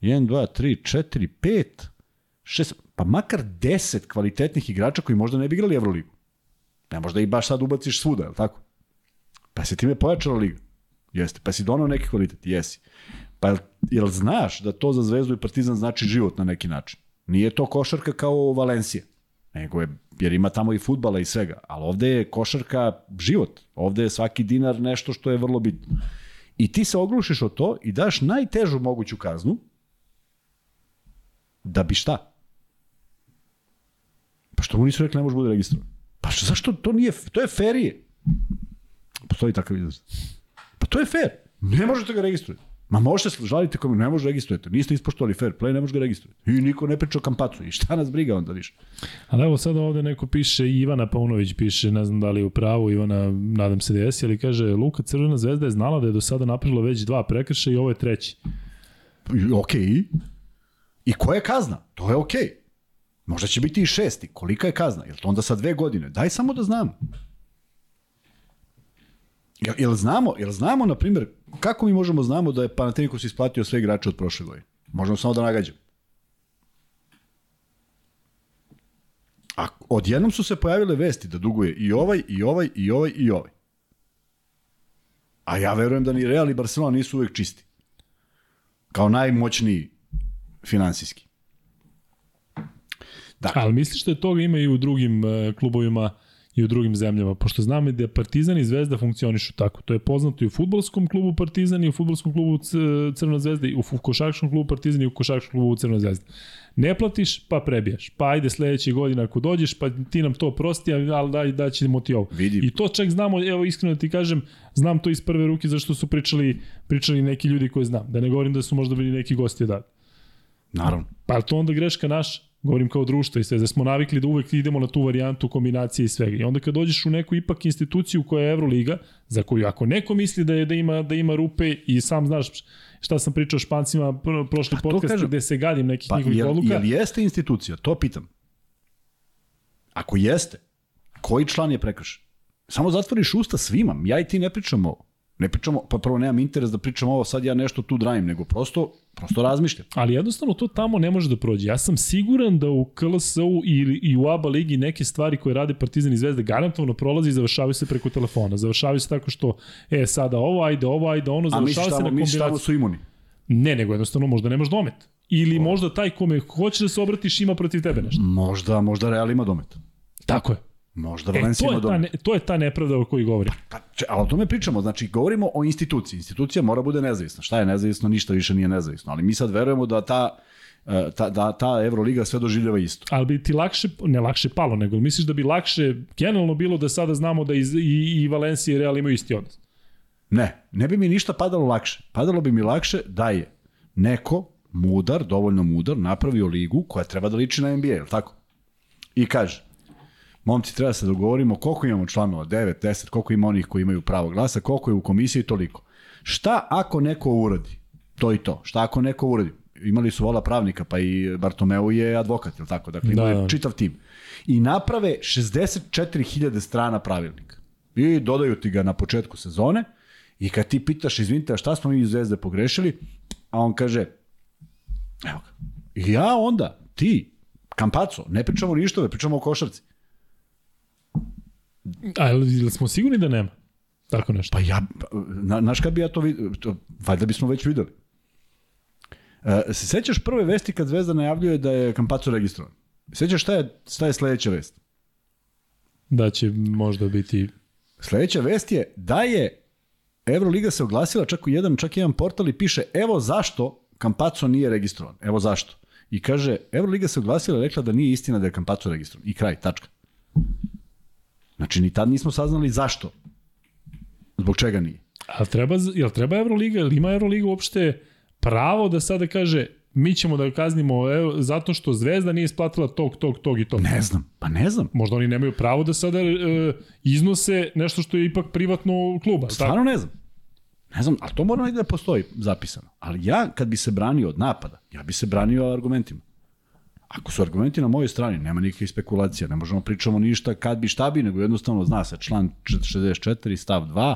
1, 2, 3, 4, 5, 6, pa makar 10 kvalitetnih igrača koji možda ne bi igrali Euroligu. Ne možda i baš sad ubaciš svuda, je li tako? Pa se time pojačala liga. Jeste. Pa si donao neki kvalitet? Jesi. Pa jel, jel znaš da to za Zvezdu i Partizan znači život na neki način? Nije to košarka kao Valencija. Nego je, jer ima tamo i futbala i svega. Ali ovde je košarka život. Ovde je svaki dinar nešto što je vrlo bitno. I ti se oglušiš o to i daš najtežu moguću kaznu da bi šta? Pa što mu nisu rekli ne može bude registrovan? Pa što, zašto to nije, to je ferije. Postoji takav izraz. Pa to je fair. Ne možete ga registrovati. Ma možete se žaliti kome, ne može registrujete. Niste ispoštovali fair play, ne može ga registrovati. I niko ne priča o kampacu. I šta nas briga onda više? Ali evo sada ovde neko piše, Ivana Paunović piše, ne znam da li je u pravu, Ivana, nadam se da jesi, ali kaže, Luka Crvena zvezda je znala da je do sada napravila već dva prekrša i ovo je treći. Ok. I koja je kazna? To je ok. Možda će biti i šesti. Kolika je kazna? Jel to onda sa dve godine? Daj samo da znamo. Jel, jel znamo, jel znamo, na primjer, kako mi možemo znamo da je Panathinaikos isplatio sve igrače od prošle godine? Možemo samo da nagađamo. A odjednom su se pojavile vesti da duguje i ovaj, i ovaj, i ovaj, i ovaj. A ja verujem da ni Real i Barcelona nisu uvek čisti. Kao najmoćniji finansijski. Dakle, Ali misliš da toga ima i u drugim uh, klubovima i u drugim zemljama, pošto znamo da Partizan i Zvezda funkcionišu tako. To je poznato i u futbolskom klubu Partizan i u futbolskom klubu Crvena zvezda i u košarkaškom klubu Partizan i u košarkaškom klubu Crvena zvezda. Ne platiš, pa prebijaš. Pa ajde sledeće godine ako dođeš, pa ti nam to prosti, ali daj, daćemo ti ovo. Vidi. I to čak znamo, evo iskreno da ti kažem, znam to iz prve ruke zašto su pričali, pričali neki ljudi koji znam. Da ne govorim da su možda bili neki gosti da. naravno. Pa to onda greška naša? Govorim kao društvo i sve, da smo navikli da uvek idemo na tu varijantu kombinacije i svega. I onda kad dođeš u neku ipak instituciju koja je Euroliga, za koju ako neko misli da je da ima da ima rupe i sam znaš šta sam pričao Špancima pr- prošli Pa podcast kažem. gde se gadim nekih Pa njihovih jel, odluka. jel jeste institucija? To pitam. Ako jeste, koji član je prekršen? Samo zatvoriš usta svima. Ja i ti ne pričamo ovo. Ne pričamo, pa prvo nemam interes da pričam ovo, sad ja nešto tu dravim, nego prosto, prosto razmišljam. Ali jednostavno to tamo ne može da prođe. Ja sam siguran da u KLS-u i, i u ABA ligi neke stvari koje rade Partizan i Zvezda garantovano prolazi i završavaju se preko telefona. Završavaju se tako što, e, sada ovo, ajde ovo, ajde ono, A misliš završava se na tamo, misliš tamo kombinaciju. su imuni? Ne, nego jednostavno možda nemaš domet. Ili možda taj kome hoće da se obratiš ima protiv tebe nešto. Možda, možda Real ima domet. Tako je. Možda E, to, je ta, ne, to je ta nepravda o kojoj govorim. Pa, če, ali o tome pričamo, znači govorimo o instituciji. Institucija mora bude nezavisna. Šta je nezavisno? Ništa više nije nezavisno. Ali mi sad verujemo da ta, e, ta, da ta Euroliga sve doživljava isto. Ali bi ti lakše, ne lakše palo, nego misliš da bi lakše generalno bilo da sada znamo da iz, i, i Valencija i Real imaju isti odnos? Ne, ne bi mi ništa padalo lakše. Padalo bi mi lakše da je neko mudar, dovoljno mudar, napravio ligu koja treba da liči na NBA, je tako? I kaže, momci, treba se dogovorimo koliko imamo članova, 9, 10, koliko ima onih koji imaju pravo glasa, koliko je u komisiji, toliko. Šta ako neko uradi? To i to. Šta ako neko uradi? Imali su vola pravnika, pa i Bartomeu je advokat, je tako? Dakle, Da, imaju da. čitav tim. I naprave 64.000 strana pravilnika. I dodaju ti ga na početku sezone i kad ti pitaš, izvinite, šta smo mi iz Zvezde pogrešili? A on kaže, evo ga. Ja onda, ti, Kampaco, ne pričamo ništa, ne pričamo o košarci. A ili smo sigurni da nema? Tako nešto. Pa ja, na, znaš kad bi ja to vidio, valjda bismo već videli. E, se sećaš prve vesti kad Zvezda najavljuje da je Kampaco registrovan? Sećaš šta je, šta je sledeća vest? Da će možda biti... Sledeća vest je da je Euroliga se oglasila čak u jedan, čak jedan portal i piše evo zašto Kampaco nije registrovan. Evo zašto. I kaže, Euroliga se oglasila i rekla da nije istina da je Kampaco registrovan. I kraj, tačka. Znači, ni tad nismo saznali zašto. Zbog čega nije. A treba, jel treba Euroliga, ili ima Euroliga uopšte pravo da sada kaže mi ćemo da kaznimo evo, zato što Zvezda nije isplatila tog, tog, tog i tog. Ne znam, pa ne znam. Možda oni nemaju pravo da sada e, iznose nešto što je ipak privatno kluba. Tako? Stvarno ne znam. Ne znam, ali to mora negde da postoji zapisano. Ali ja, kad bi se branio od napada, ja bi se branio argumentima. Ako su argumenti na mojoj strani, nema nikakvih spekulacija, ne možemo pričamo ništa kad bi šta bi, nego jednostavno zna se član 64 stav 2,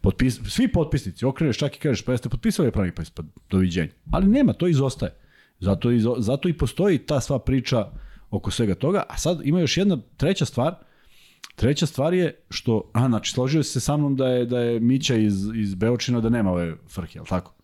potpis, svi potpisnici, okreneš čak i kažeš, pa jeste potpisali pravnik, pa ispod doviđenja. Ali nema, to izostaje. Zato, izo, zato i postoji ta sva priča oko svega toga. A sad ima još jedna treća stvar, Treća stvar je što, a, znači, složio se sa mnom da je, da je Mića iz, iz Beočina da nema ove frke, je li tako?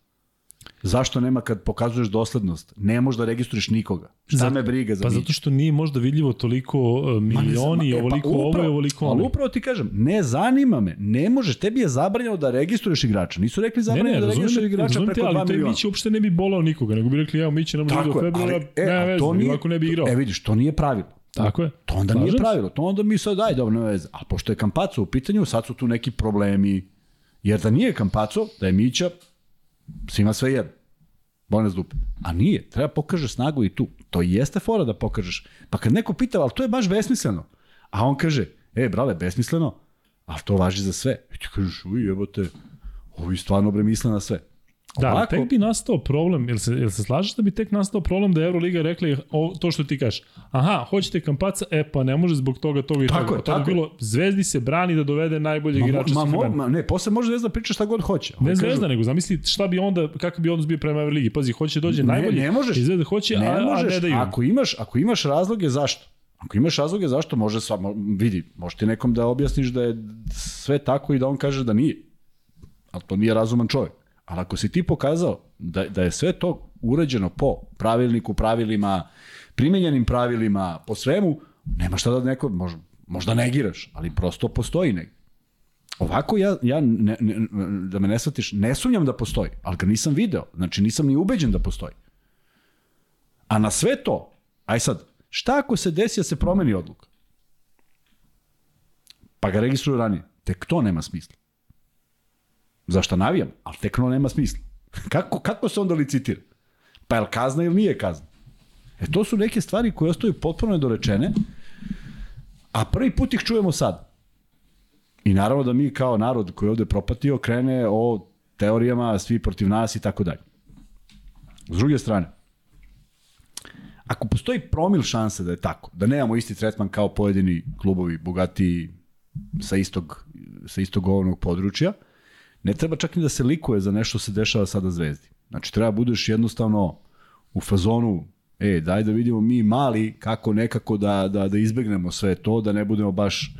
Zašto nema kad pokazuješ doslednost? Ne možeš da registruješ nikoga. Šta Zato- me briga za Pa Miću? zato što nije možda vidljivo toliko e, Ma ne znam, milioni, e, pa ovoliko ovo i upravo- ovoliko Ali ono. upravo ti kažem, ne zanima me, ne možeš, tebi je zabranjeno da registruješ igrača. Nisu rekli Ne, zabranjeno ne, da razumijem, registruješ igrača te, preko 2 ali taj miliona. Mić uopšte ne bi bolao nikoga, nego bi rekli, evo Miće ne može do februara, ali, e, a veze, nije, ovako ne bi igrao. E vidiš, to nije pravilo. Tako je. To onda Slažem nije pravilo. To onda mi sad daj, dobro, nema veze. A pošto je Kampaco u pitanju, sad su tu neki problemi. Jer da nije Kampaco, da je Mića, svima sve jedno. Boli dupe. A nije. Treba pokaže snagu i tu. To i jeste fora da pokažeš. Pa kad neko pita, ali to je baš besmisleno. A on kaže, e, brale, besmisleno, ali to važi za sve. I ti kažeš, uj, jebote, ovi stvarno bre misle na sve. Da, Ovako- tek bi nastao problem, jel se, jel se slažeš da bi tek nastao problem da je Euroliga rekla o, to što ti kažeš, aha, hoćete kampaca, e pa ne može zbog toga, toga i Tako toga. To tako je. bilo, Zvezdi se brani da dovede najboljeg Ma, igrača ma, vremena. ma, ne, posle može Zvezda priča šta god hoće. Ne kažu, Zvezda, nego zamisli šta bi onda, kakav bi odnos bio prema Euroligi. Pazi, hoće dođe Ne, najbolji, ne možeš. Zvezda hoće, ne a, možeš, a ne daju. ako imaš, ako imaš razloge zašto, ako imaš razloge zašto, može samo, vidi, može ti nekom da objasniš da je sve tako i da on kaže da nije. Ali to nije razuman čovjek. Ali ako si ti pokazao da, da je sve to urađeno po pravilniku, pravilima, primenjenim pravilima, po svemu, nema šta da neko, možda, možda negiraš, ali prosto postoji negdje. Ovako ja, ja ne, ne, da me ne shvatiš, ne sumnjam da postoji, ali ga nisam video, znači nisam ni ubeđen da postoji. A na sve to, aj sad, šta ako se desi da se promeni odluka? Pa ga registruju ranije. Tek to nema smisla. Zašto navijam? Ali tek to nema smisla. (laughs) kako, kako se onda licitira? Pa je li kazna ili nije kazna? E to su neke stvari koje ostaju potpuno nedorečene, a prvi put ih čujemo sad. I naravno da mi kao narod koji je ovde propatio krene o teorijama svi protiv nas i tako dalje. S druge strane, ako postoji promil šanse da je tako, da nemamo isti tretman kao pojedini klubovi bogatiji sa istog, sa istog govornog područja, ne treba čak ni da se likuje za nešto se dešava sada zvezdi. Znači, treba budeš jednostavno u fazonu, e, daj da vidimo mi mali kako nekako da, da, da izbegnemo sve to, da ne budemo baš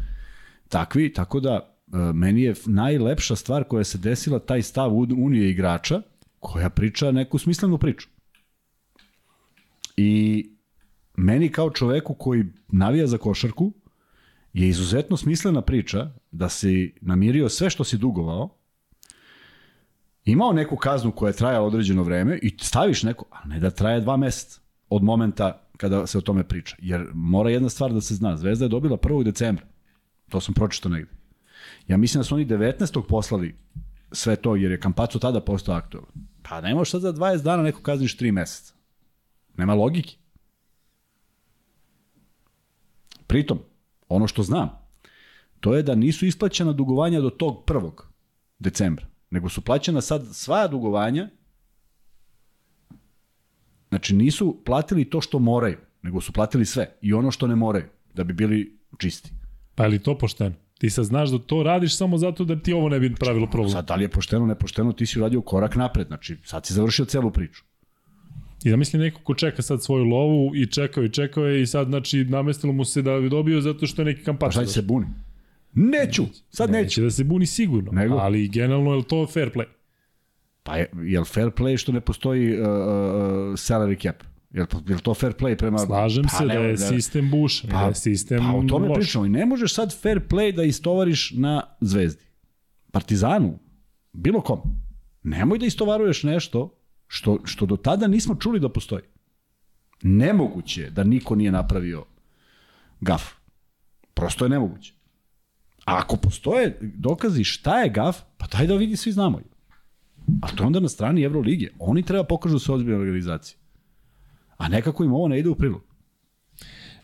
takvi, tako da e, meni je najlepša stvar koja se desila taj stav Unije igrača koja priča neku smislenu priču. I meni kao čoveku koji navija za košarku je izuzetno smislena priča da si namirio sve što si dugovao, imao neku kaznu koja je trajala određeno vreme i staviš neko, a ne da traje dva meseca od momenta kada se o tome priča. Jer mora jedna stvar da se zna. Zvezda je dobila 1. decembra. To sam pročitao negde. Ja mislim da su oni 19. poslali sve to, jer je Kampaco tada postao aktualan. Pa ne možeš sad za 20 dana neko kazniš 3 meseca. Nema logike. Pritom, ono što znam, to je da nisu isplaćena dugovanja do tog 1. decembra, nego su plaćena sad sva dugovanja, znači nisu platili to što moraju, nego su platili sve i ono što ne moraju, da bi bili čisti. Pa je li to pošteno? Ti sad znaš da to radiš samo zato da ti ovo ne bi pravilo problem. Sad, da li je pošteno, nepošteno, ti si uradio korak napred, znači sad si završio celu priču. I da mislim neko ko čeka sad svoju lovu i čekao i čekao je i sad znači namestilo mu se da bi dobio zato što je neki kampač. Pa šta se buni? Neću, sad neću. Neće da se buni sigurno, Nego? ali generalno je li to fair play? Pa je, je li fair play što ne postoji uh, uh, salary cap? Je li, je li to fair play prema... Slažem pa, se da je ne. sistem bušan, Pa, da je sistem Pa o tome loš. pričamo. I ne možeš sad fair play da istovariš na zvezdi. Partizanu, bilo kom. Nemoj da istovaruješ nešto što, što do tada nismo čuli da postoji. Nemoguće je da niko nije napravio gaf. Prosto je nemoguće. A ako postoje dokazi šta je gaf, pa daj da vidi svi znamo. A to onda na strani Evrolige. Oni treba pokažu da su ozbiljne organizacije. A nekako im ovo ne ide u prilog.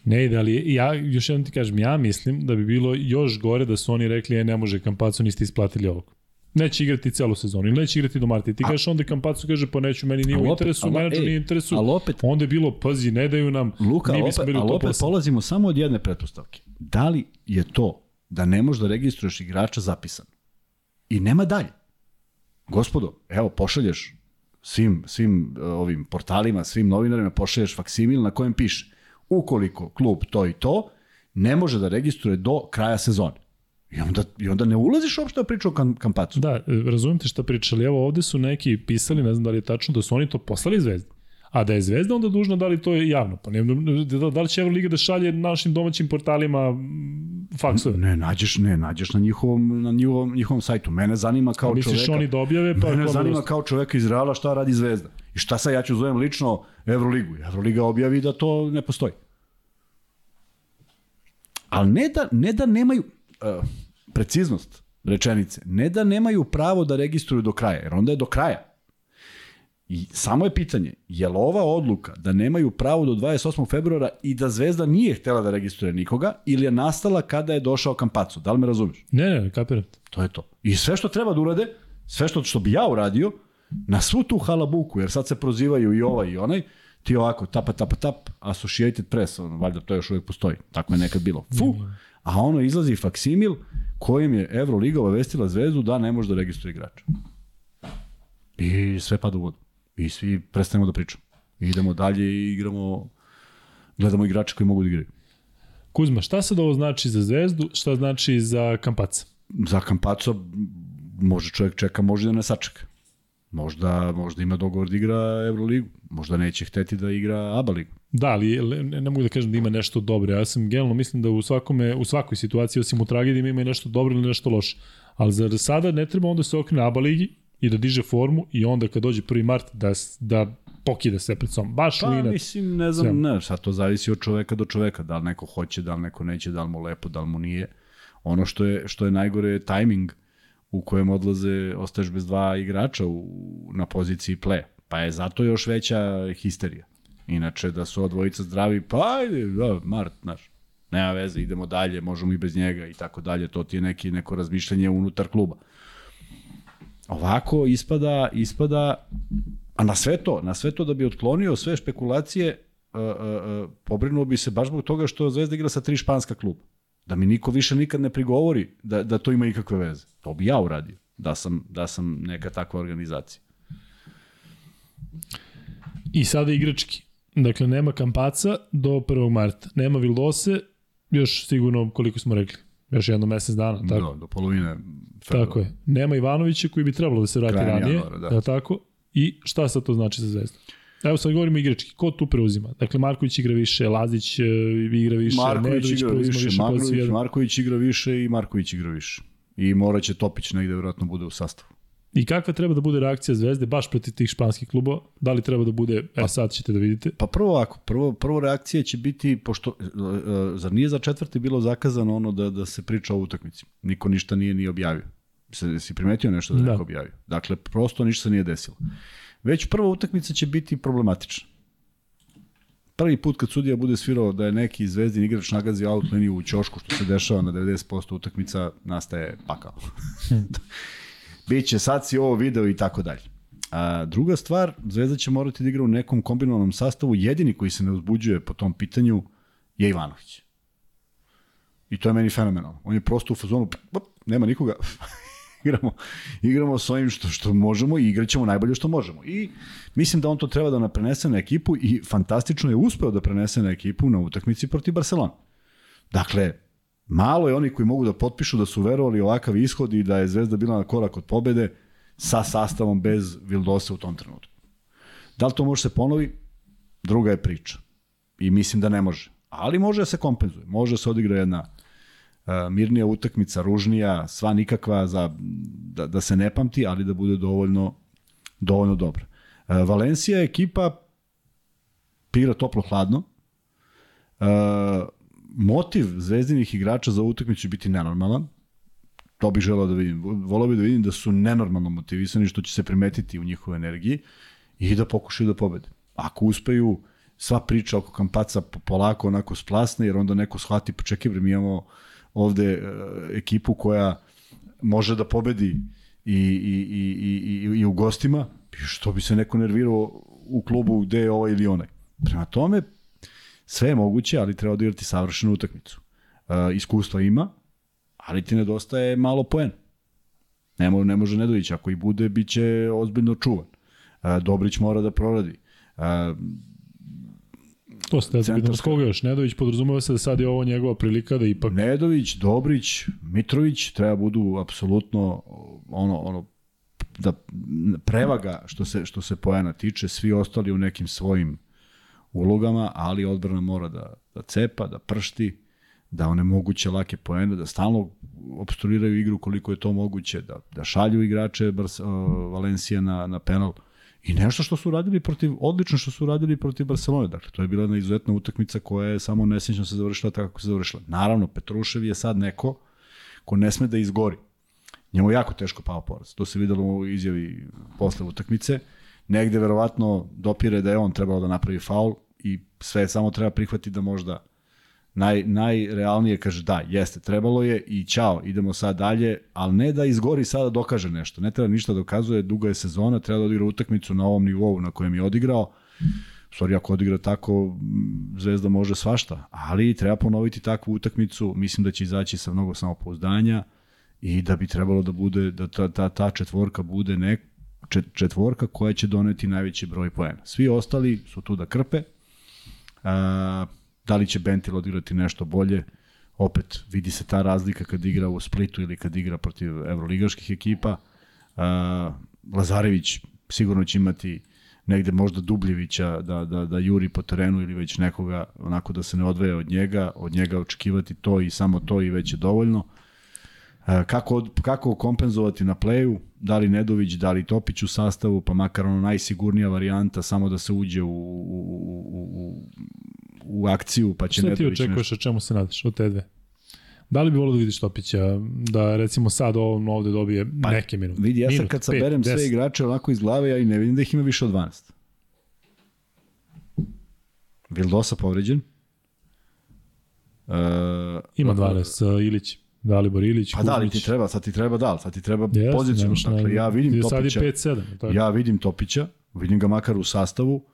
Ne ide, ali ja još jednom ti kažem, ja mislim da bi bilo još gore da su oni rekli, e, ne može Kampacu, niste isplatili ovog. Neće igrati celu sezonu ili neće igrati do marta. I ti kažeš onda Kampacu kaže, pa neću, meni nije u interesu, menadžer ej, nije u interesu. ali opet- Onda je bilo, pazi, ne daju nam, Luka, mi opet, ali opet 8. polazimo samo od jedne pretpostavke. Da li je to da ne možeš da registruješ igrača zapisan? I nema dalje. Gospodo, evo, pošalješ svim, svim uh, ovim portalima, svim novinarima, pošalješ faksimil na kojem piše ukoliko klub to i to ne može da registruje do kraja sezone. I onda, i onda ne ulaziš uopšte u priču o kam, kampacu. Da, e, razumijem te šta pričali. Evo ovde su neki pisali, ne znam da li je tačno, da su oni to poslali Zvezdi. A da je Zvezda onda dužna da li to je javno. Pa ne, da, da li će Euroliga da šalje našim domaćim portalima faksove? Ne, nađeš, ne, nađeš na njihovom, na njihovom, njihovom sajtu. Mene zanima kao Misliš čoveka. oni da objave? Pa Mene to zanima dosta. kao čoveka iz Reala šta radi Zvezda. I šta sad ja ću zovem lično Evroligu. Evroliga objavi da to ne postoji. Ali ne da, ne da nemaju uh, preciznost rečenice, ne da nemaju pravo da registruju do kraja, jer onda je do kraja. I samo je pitanje, je li ova odluka da nemaju pravo do 28. februara i da Zvezda nije htela da registruje nikoga ili je nastala kada je došao Kampacu? Da li me razumiješ? Ne, ne, kapiram. To je to. I sve što treba da urade, sve što, što bi ja uradio, na svu tu halabuku, jer sad se prozivaju i ovaj i onaj, ti ovako, tapa, tapa, tap, Associated Press, ono, valjda to još uvijek postoji, tako je nekad bilo. Fu, a ono izlazi faksimil kojim je Euroliga obavestila Zvezdu da ne može da registruje igrača. I sve pada u vodu. I svi prestanemo da pričamo. Idemo dalje i igramo, gledamo igrače koji mogu da igraju. Kuzma, šta sad ovo znači za Zvezdu, šta znači za Kampaca? za Kampaco može čovjek čeka, može da ne sačeka. Možda, možda ima dogovor da igra Euroligu. Možda neće hteti da igra ABA ligu. Da, ali ne, ne mogu da kažem da ima nešto dobro. Ja sam generalno mislim da u svakome u svakoj situaciji osim u tragediji ima i nešto dobro ili nešto loše. Ali za sada ne treba onda se okrene ABA ligi i da diže formu i onda kad dođe 1. mart da da pokida sve pred sobom. Baš Pa u inat. mislim, ne znam, Sve. ne, sad to zavisi od čoveka do čoveka. Da li neko hoće, da li neko neće, da li mu lepo, da li mu nije. Ono što je, što je najgore je tajming u kojem odlaze, ostaješ bez dva igrača u, na poziciji play. Pa je zato još veća histerija. Inače, da su ova dvojica zdravi, pa ajde, da, Mart, znaš, nema veze, idemo dalje, možemo i bez njega i tako dalje, to ti je neki, neko razmišljanje unutar kluba. Ovako ispada, ispada, a na sve to, na sve to da bi otklonio sve špekulacije, uh, uh, pobrinuo bi se baš zbog toga što Zvezda igra sa tri španska kluba. Da mi niko više nikad ne prigovori da, da to ima ikakve veze. To bi ja uradio, da sam, da sam neka takva organizacija. I sada igrački. Dakle, nema Kampaca do 1. marta. Nema Vildose, još sigurno koliko smo rekli. Još jedno mesec dana, tako? Do, do polovine februara. Tako je. Nema Ivanovića koji bi trebalo da se vrati Krajem ranije. januara, da. Je li tako? I šta sad to znači za Zvezdu? Evo sad govorimo igrački, ko tu preuzima? Dakle, Marković igra više, Lazić e, igra više, Marković Nedović igra više, više Marković. Marković igra više i Marković igra više. I morat će Topić negde vjerojatno bude u sastavu. I kakva treba da bude reakcija Zvezde baš protiv tih španskih klubova? Da li treba da bude, e sad ćete da vidite, Pa prvo ovako, prvo, prvo reakcija će biti, pošto, e, e, zar nije za četvrti bilo zakazano ono da, da se priča o utakmici? Niko ništa nije ni objavio. Se, si primetio nešto da, Da. da. neko objavio? Dakle, prosto ništa se nije desilo. Već prva utakmica će biti problematična. Prvi put kad sudija bude svirao da je neki zvezdin igrač nagazio out liniju u ćošku, što se dešava na 90% utakmica, nastaje pakao. (laughs) (laughs) Biće, sad si ovo video i tako dalje. A, druga stvar, Zvezda će morati da igra u nekom kombinovanom sastavu. Jedini koji se ne uzbuđuje po tom pitanju je Ivanović. I to je meni fenomenalno. On je prosto u fazonu, op, nema nikoga, (laughs) igramo, igramo s ovim što, što možemo i igraćemo najbolje što možemo. I mislim da on to treba da prenese na ekipu i fantastično je uspeo da prenese na ekipu na utakmici protiv Barcelona. Dakle, malo je oni koji mogu da potpišu da su verovali ovakav ishod i da je Zvezda bila na korak od pobede sa sastavom bez Vildosa u tom trenutku. Da li to može se ponovi? Druga je priča. I mislim da ne može. Ali može da se kompenzuje. Može da se odigra jedna uh, mirnija utakmica, ružnija, sva nikakva za, da, da se ne pamti, ali da bude dovoljno, dovoljno dobra. Uh, Valencija je ekipa igra toplo-hladno. Motiv zvezdinih igrača za utakmicu biti nenormalan. To bih želeo da vidim. Volao bih da vidim da su nenormalno motivisani, što će se primetiti u njihovoj energiji i da pokušaju da pobede. Ako uspeju, sva priča oko kampaca po- polako onako splasne, jer onda neko shvati, pa čekaj, bre, mi imamo ovde e, ekipu koja može da pobedi i, i, i, i, i, u gostima, što bi se neko nervirao u klubu gde je ovaj ili onaj. Prema tome, sve je moguće, ali treba odigrati savršenu utakmicu. E, iskustva ima, ali ti nedostaje malo poen. Ne, mo, ne može Nedović, ako i bude, bit će ozbiljno čuvan. E, Dobrić mora da proradi. E, To ste da pitam s koga još. Nedović podrazumeva se da sad je ovo njegova prilika da ipak Nedović, Dobrić, Mitrović treba budu apsolutno ono ono da prevaga što se što se poena tiče, svi ostali u nekim svojim ulogama, ali odbrana mora da da cepa, da pršti, da onemoguće lake poene, da stalno obstruiraju igru koliko je to moguće, da, da šalju igrače Bars, uh, Valencija na, na penal. I nešto što su radili protiv, odlično što su radili protiv Barcelone. Dakle, to je bila jedna izuzetna utakmica koja je samo nesrećno se završila tako kako se završila. Naravno, Petrušev je sad neko ko ne sme da izgori. Njemu je jako teško pao poraz. To se videlo u izjavi posle utakmice. Negde verovatno dopire da je on trebao da napravi faul i sve samo treba prihvatiti da možda naj, najrealnije kaže da, jeste, trebalo je i ćao, idemo sad dalje, ali ne da izgori sada dokaže nešto. Ne treba ništa dokazuje, duga je sezona, treba da odigra utakmicu na ovom nivou na kojem je odigrao. Stvari, ako odigra tako, Zvezda može svašta, ali treba ponoviti takvu utakmicu, mislim da će izaći sa mnogo samopouzdanja i da bi trebalo da bude, da ta, ta, ta četvorka bude nek, četvorka koja će doneti najveći broj poena. Svi ostali su tu da krpe, A, da li će Bentil odigrati nešto bolje, opet vidi se ta razlika kad igra u Splitu ili kad igra protiv evroligaških ekipa. A, Lazarević sigurno će imati negde možda Dubljevića da, da, da juri po terenu ili već nekoga onako da se ne odveje od njega, od njega očekivati to i samo to i već je dovoljno. E, kako, kako kompenzovati na pleju, da li Nedović, da li Topić u sastavu, pa makar ono najsigurnija varijanta, samo da se uđe u, u, u, u, u akciju, pa će Šta ti Nedović nešto... očekuješ, o čemu se nadaš od te dve? Da li bi volio da vidiš Topića, da recimo sad on ovde dobije pa, neke minute? Vidi, ja sad Minut, kad saberem sve igrače onako iz glave, ja i ne vidim da ih ima više od 12. Vildosa povređen. Uh, Ima 12, uh, Ilić, Dalibor Ilić, Pa da, ali ti treba, sad ti treba da, sad ti treba Jeste, pozitivno. nemaš na- Dakle, ja vidim Sad je Topića. 5-7. Tako. Ja vidim Topića, vidim ga makar u sastavu,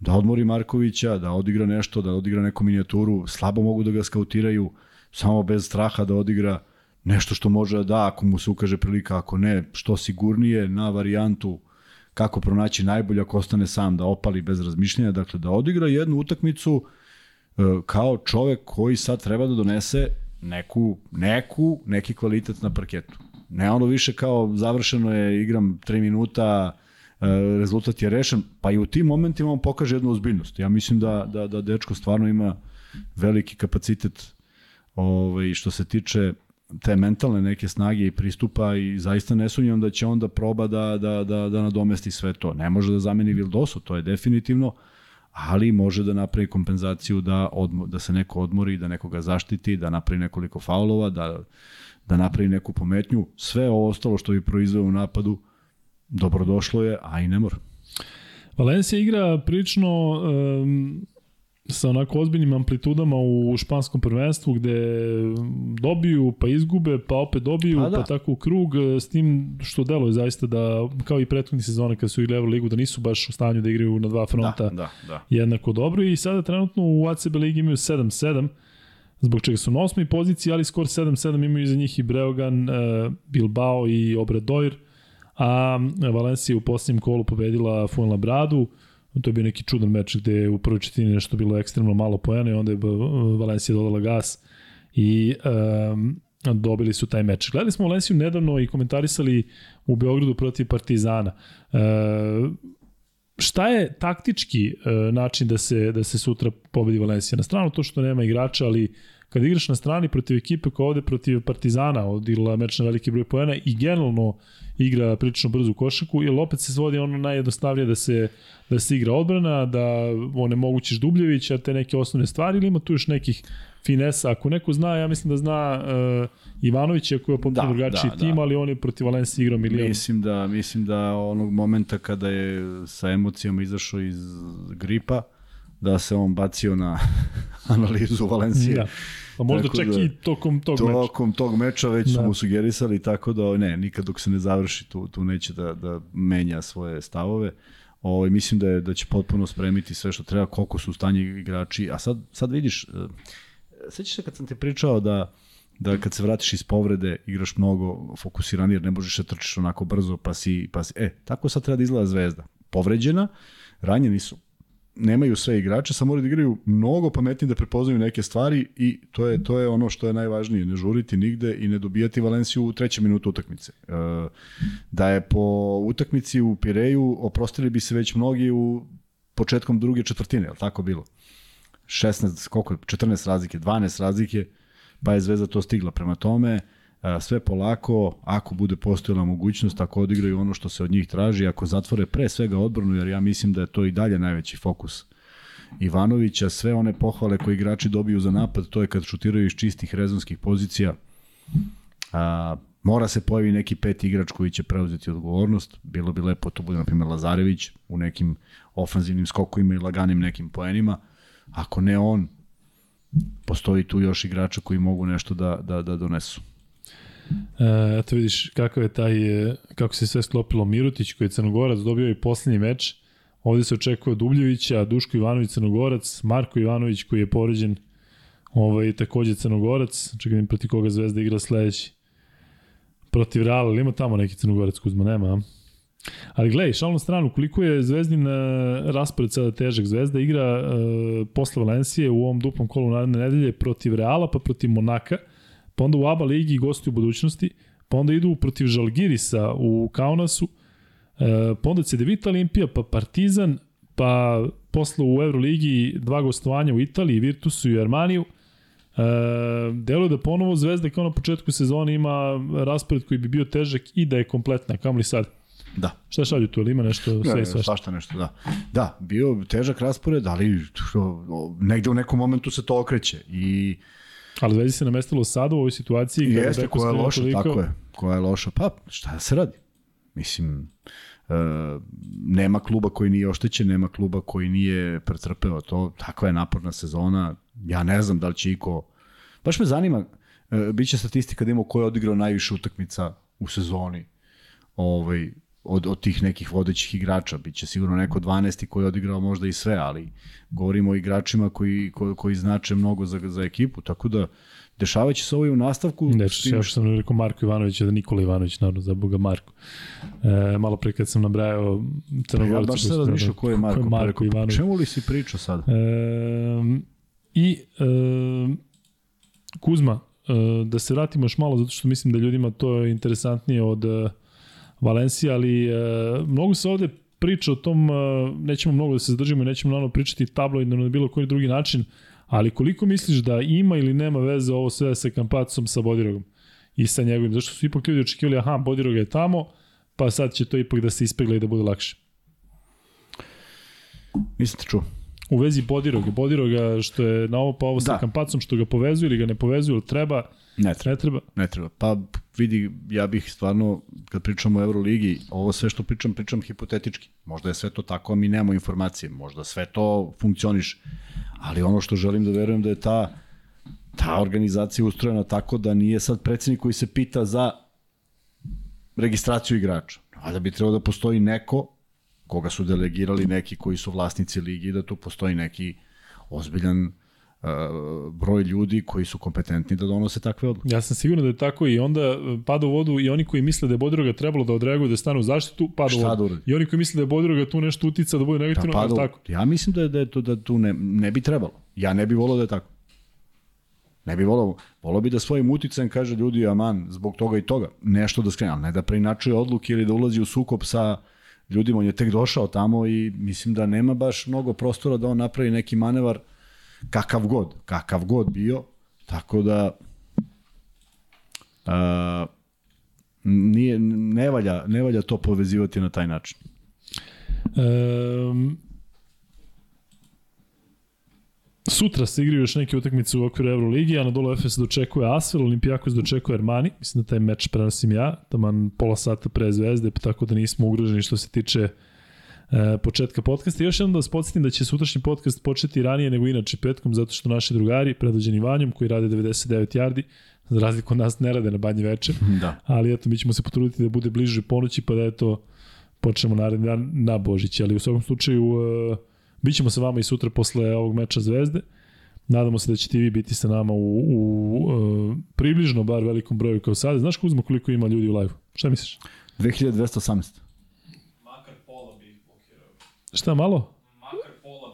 da odmori Markovića, da odigra nešto, da odigra neku minijaturu, slabo mogu da ga skautiraju, samo bez straha da odigra nešto što može da da, ako mu se ukaže prilika, ako ne, što sigurnije na varijantu kako pronaći najbolje ako ostane sam da opali bez razmišljanja, dakle da odigra jednu utakmicu e, kao čovek koji sad treba da donese neku, neku, neki kvalitet na parketu. Ne ono više kao završeno je, igram 3 minuta, rezultat je rešen, pa i u tim momentima on pokaže jednu ozbiljnost. Ja mislim da, da, da dečko stvarno ima veliki kapacitet ovaj, što se tiče te mentalne neke snage i pristupa i zaista ne sumnjam da će onda proba da, da, da, da nadomesti sve to. Ne može da zameni Vildosu, to je definitivno, ali može da napravi kompenzaciju da, odmo, da se neko odmori, da nekoga zaštiti, da napravi nekoliko faulova, da, da napravi neku pometnju. Sve ovo ostalo što bi proizveo u napadu, dobrodošlo je, a i ne mora. Valencia igra prilično um, sa onako ozbiljnim amplitudama u španskom prvenstvu gde dobiju pa izgube pa opet dobiju pa, da. pa tako u krug s tim što deluje zaista da kao i prethodni sezone kad su igrali ligu da nisu baš u stanju da igraju na dva fronta da, da, da. jednako dobro i sada trenutno u ACB ligi imaju 7-7 zbog čega su na osmoj poziciji ali skor 7-7 imaju iza njih i Breogan, Bilbao i Obradoir a Valencija u posljednjem kolu pobedila Fuenlabradu To je bio neki čudan meč gde je u prvoj četini nešto bilo ekstremno malo pojene, onda je Valencija dodala gas i um, dobili su taj meč. Gledali smo Valenciju nedavno i komentarisali u Beogradu protiv Partizana. E, šta je taktički e, način da se, da se sutra pobedi Valencija? Na stranu to što nema igrača, ali kad igraš na strani protiv ekipe koja ovde protiv Partizana odigrala meč na veliki broj poena i generalno igra prilično brzu košaku, jer opet se svodi ono najjednostavnije da se, da se igra odbrana, da onemogućiš Dubljevića, te neke osnovne stvari, ili ima tu još nekih finesa. Ako neko zna, ja mislim da zna uh, Ivanović, ako je potpuno da, drugačiji da, tim, da. ali on je protiv Valencije igrao milijon. Mislim da, mislim da onog momenta kada je sa emocijama izašao iz gripa, da se on bacio na (laughs) analizu Valencije. Da. Pa možda čak da, i tokom tog meča. Tokom tog meča već da. su mu sugerisali, tako da ne, nikad dok se ne završi tu, tu neće da, da menja svoje stavove. Ovo, ovaj, mislim da, je, da će potpuno spremiti sve što treba, koliko su u stanju igrači. A sad, sad vidiš, e, sećaš se kad sam ti pričao da da kad se vratiš iz povrede igraš mnogo fokusiranije jer ne možeš da trčiš onako brzo pa si, pa si e, tako sad treba da izgleda zvezda povređena, ranjeni su nemaju sve igrače, samo moraju da igraju mnogo pametnije da prepoznaju neke stvari i to je to je ono što je najvažnije, ne žuriti nigde i ne dobijati Valenciju u trećem minutu utakmice. E, da je po utakmici u Pireju oprostili bi se već mnogi u početkom druge četvrtine, je li tako bilo? 16, koliko je, 14 razlike, 12 razlike, pa je Zvezda to stigla. Prema tome, sve polako, ako bude postojala mogućnost, ako odigraju ono što se od njih traži, ako zatvore pre svega odbranu, jer ja mislim da je to i dalje najveći fokus Ivanovića, sve one pohvale koje igrači dobiju za napad, to je kad šutiraju iz čistih rezonskih pozicija. A, mora se pojavi neki peti igrač koji će preuzeti odgovornost. Bilo bi lepo to bude, na primjer, Lazarević u nekim ofanzivnim skokovima i laganim nekim poenima. Ako ne on, postoji tu još igrača koji mogu nešto da, da, da donesu. E, eto vidiš kakav je taj, e, kako se sve sklopilo Mirutić koji je Crnogorac dobio i poslednji meč. Ovde se očekuje Dubljevića, Duško Ivanović Crnogorac, Marko Ivanović koji je poređen ovaj, takođe Crnogorac. Čekaj proti koga Zvezda igra sledeći. Protiv Reala, ima tamo neki Crnogorac Kuzma? Nema? Ali gledaj, šalno stranu, koliko je Zvezdin uh, raspored sada težak. Zvezda igra uh, posle Valencije u ovom duplom kolu naredne nedelje protiv Reala, pa protiv Monaka pa onda u ABA ligi gosti u budućnosti, pa onda idu protiv Žalgirisa u Kaunasu, e, pa onda Cedevita Olimpija, pa Partizan, pa posle u Euroligi dva gostovanja u Italiji, Virtusu i Armaniju. E, deluje da ponovo Zvezda kao na početku sezone ima raspored koji bi bio težak i da je kompletna, kam li sad? Da. Šta šalju tu, ali ima nešto sve i svašta? Svašta nešto, da. Da, bio težak raspored, ali negde u nekom momentu se to okreće i Ali Zvezdi se namestilo sada u ovoj situaciji. Jeste, koja je loša, toliko... tako je. Koja je loša. Pa, šta se radi? Mislim, e, nema kluba koji nije oštećen, nema kluba koji nije pretrpeo to. Takva je naporna sezona. Ja ne znam da li će iko... Baš me zanima, e, bit će statistika da imamo ko je odigrao najviše utakmica u sezoni. Ovaj, od, od tih nekih vodećih igrača. Biće sigurno neko 12. koji je odigrao možda i sve, ali govorimo o igračima koji, ko, koji znače mnogo za, za ekipu, tako da dešavaće se ovo i u nastavku. Ne, što ja što sam rekao Marko Ivanović, da Nikola Ivanović, naravno, za Boga Marko. E, malo pre kad sam nabrajao Crnogorcu. Pa ja baš se razmišljao ko je Marko, ko je Marko Ivanović. Čemu li si pričao sad? E, I e, Kuzma, e, da se vratimo još malo, zato što mislim da ljudima to je interesantnije od Valencija, ali e, mnogo se ovde priča o tom, uh, nećemo mnogo da se zadržimo i nećemo naravno pričati tabloidno na bilo koji drugi način, ali koliko misliš da ima ili nema veze ovo sve sa Kampacom, sa Bodirogom i sa njegovim, zašto su ipak ljudi očekivali, aha, Bodirog je tamo, pa sad će to ipak da se ispegla i da bude lakše. Nisam te čuo. U vezi Bodiroga, Bodiroga što je na ovo pa ovo sa Da. Kampacom, što ga povezuju ili ga ne povezuju, ili treba, Ne treba. ne treba. Ne treba. Pa vidi, ja bih stvarno, kad pričamo o Euroligi, ovo sve što pričam, pričam hipotetički. Možda je sve to tako, a mi nemamo informacije. Možda sve to funkcioniš. Ali ono što želim da verujem da je ta, ta organizacija ustrojena tako da nije sad predsednik koji se pita za registraciju igrača. A da bi trebalo da postoji neko koga su delegirali neki koji su vlasnici ligi, da tu postoji neki ozbiljan uh, broj ljudi koji su kompetentni da donose takve odluke. Ja sam siguran da je tako i onda e, pada u vodu i oni koji misle da je Bodiroga trebalo da odreaguju da stanu u zaštitu, pada u vodu. da? I oni koji misle da je Bodiroga tu nešto utica da bude negativno, Da, pa, tako. Ja mislim da je, da je to da tu ne, ne bi trebalo. Ja ne bi volao da je tako. Ne bi volao. Volao bi da svojim uticajem kaže ljudi, aman, zbog toga i toga. Nešto da skrene, ali ne da preinačuje odluke ili da ulazi u sukob sa ljudima. On je tek došao tamo i mislim da nema baš mnogo prostora da on napravi neki manevar kakav god, kakav god bio. Tako da a, nije, ne, valja, ne valja to povezivati na taj način. Um, sutra se igraju još neke utakmice u okviru Euroligi, Anadolu Efes dočekuje Asvel, Olimpijakos dočekuje Armani, mislim da taj meč prenosim ja, taman pola sata pre Zvezde, pa tako da nismo ugroženi što se tiče e, početka podcasta. I još jednom da vas podsjetim da će sutrašnji podcast početi ranije nego inače petkom, zato što naši drugari, predvođeni Vanjom, koji rade 99 yardi, za razliku od nas ne rade na banje veče, (laughs) Da. ali eto, mi ćemo se potruditi da bude bliže ponoći, pa da eto, počnemo naredni dan na Božić, ali u svakom slučaju uh, bit ćemo sa vama i sutra posle ovog meča Zvezde. Nadamo se da ćete vi biti sa nama u, u uh, približno bar velikom broju kao sada. Znaš Kuzma koliko ima ljudi u live? Šta misliš? 2218. Makar pola bi ih blokirao. Šta malo?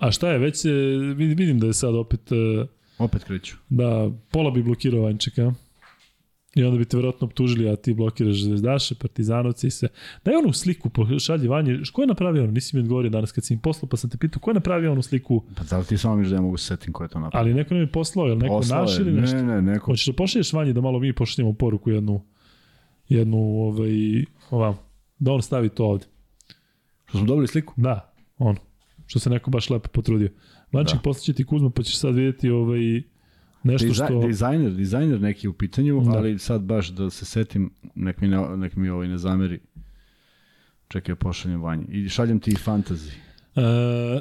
A šta je, već se, vid- vidim da je sad opet, uh, Opet kreću. da pola bi blokirao Vanjčeka. I onda bi te verovatno optužili, a ti blokiraš zvezdaše, partizanovce i sve. Daj onu sliku, šalji Vanje. Ko je napravio ono? Nisi mi odgovorio danas kad si mi poslao, pa sam te pitao ko je napravio onu sliku? Pa da li ti samo misliš da ja mogu se setim ko je to napravio? Ali neko nam je poslao, jel neko Poslao naš je. ili nešto? Ne, ne, neko. Hoćeš da pošalješ Vanji da malo mi pošaljemo poruku jednu, jednu ovaj, ovam, da on stavi to ovde. Što smo dobili sliku? Da, on. Što se neko baš lepo potrudio. Vanček, Da. poslaće ti Kuzma, pa ćeš sad vidjeti ovaj, nešto Dizaj, što... Dizajner, dizajner neki u pitanju, Da. ali sad baš da se setim, nek mi, ne, nek mi ovaj ne zameri. Čekaj, pošaljem vanji. I šaljem ti i fantasy. E,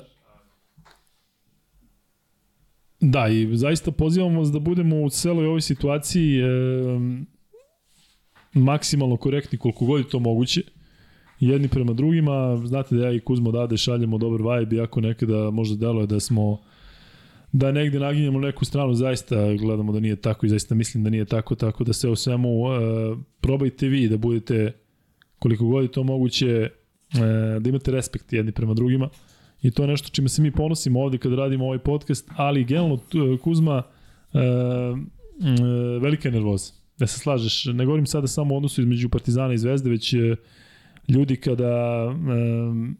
da, i zaista pozivamo vas da budemo u celoj ovoj situaciji e, maksimalno korektni koliko god je to moguće. Jedni prema drugima, znate da ja i Kuzmo dade šaljemo dobar vibe, iako nekada možda deluje da smo da negde naginjemo na neku stranu, zaista gledamo da nije tako i zaista mislim da nije tako, tako da sve u svemu e, probajte vi da budete koliko god je to moguće e, da imate respekt jedni prema drugima i to je nešto čime se mi ponosimo ovde kada radimo ovaj podcast, ali generalno t- Kuzma e, e, velika je nervoza. Da se slažeš, ne govorim sada samo o odnosu između Partizana i Zvezde, već e, ljudi kada e,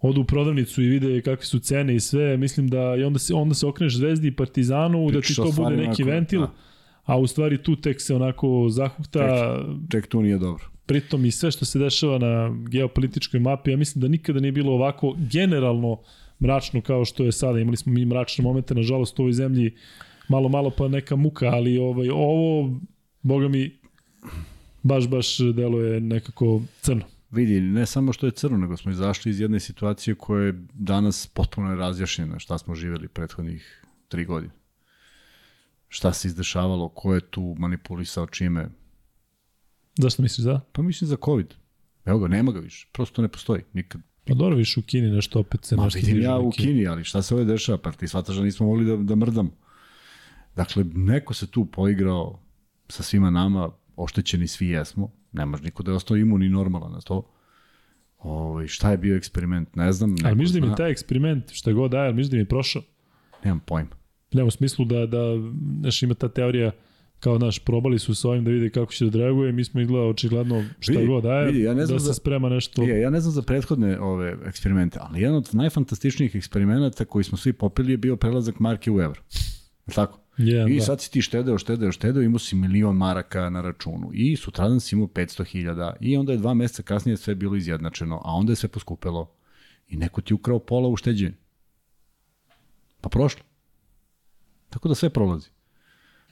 odu u prodavnicu i vide kakve su cene i sve, mislim da i onda se, onda se okreneš Zvezdi i Partizanu, da ti Pričaš to bude neki koje- ventil, da. a u stvari tu tek se onako zahukta, Ček, tu nije dobro. pritom i sve što se dešava na geopolitičkoj mapi, ja mislim da nikada nije bilo ovako generalno mračno kao što je sada. Imali smo mi mračne momente, nažalost, u ovoj zemlji malo, malo pa neka muka, ali ovaj, ovo, boga mi, baš, baš deluje nekako crno. Vidi, ne samo što je crno, nego smo izašli iz jedne situacije koja je danas potpuno razjašnjena šta smo živeli prethodnih tri godine. Šta se izdešavalo, ko je tu manipulisao čime. Zašto misliš da? Pa mislim za COVID. Evo ga, nema ga više. Prosto ne postoji. Nikad. Pa dobro, više u Kini nešto opet se Ma nešto vidim ja u Kini, ali šta se ovde dešava? Pa ti shvataš da nismo mogli da, da mrdamo. Dakle, neko se tu poigrao sa svima nama, oštećeni svi jesmo. Nemaš niko da je ostao imun i normalan na to. Ovo, šta je bio eksperiment? Ne znam. Ali neko misliš da mi taj eksperiment, šta god daje, ali misliš da mi je prošao? Nemam pojma. Ne, u smislu da, da znaš, ima ta teorija kao naš, probali su sa ovim da vide kako će da reaguje, mi smo izgleda očigledno šta Vidi, god daje, vidi, ja ne znam da se za- sprema nešto. Je, ja ne znam za prethodne ove eksperimente, ali jedan od najfantastičnijih eksperimenata koji smo svi popili je bio prelazak marke u evro. Tako? Jedan, I da. sad si ti štedeo, štedeo, štedeo, imao si milion maraka na računu i sutradan si imao 500 hiljada i onda je dva meseca kasnije sve bilo izjednačeno, a onda je sve poskupelo i neko ti ukrao pola u šteđenju. Pa prošlo. Tako da sve prolazi.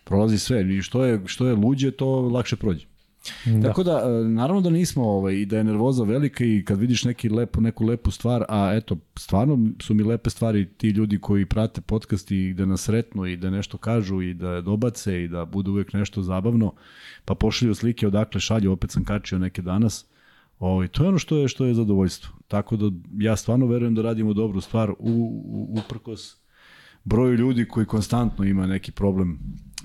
Prolazi sve i što je, što je luđe, to lakše prođe. Da. Tako da, e, naravno da nismo ovaj, i da je nervoza velika i kad vidiš neki lepo, neku lepu stvar, a eto, stvarno su mi lepe stvari ti ljudi koji prate podcast i da nas sretnu i da nešto kažu i da dobace i da bude uvek nešto zabavno, pa pošalju slike odakle šalju, opet sam kačio neke danas. Ovaj, to je ono što je što je zadovoljstvo. Tako da ja stvarno verujem da radimo dobru stvar u, u, uprkos broju ljudi koji konstantno ima neki problem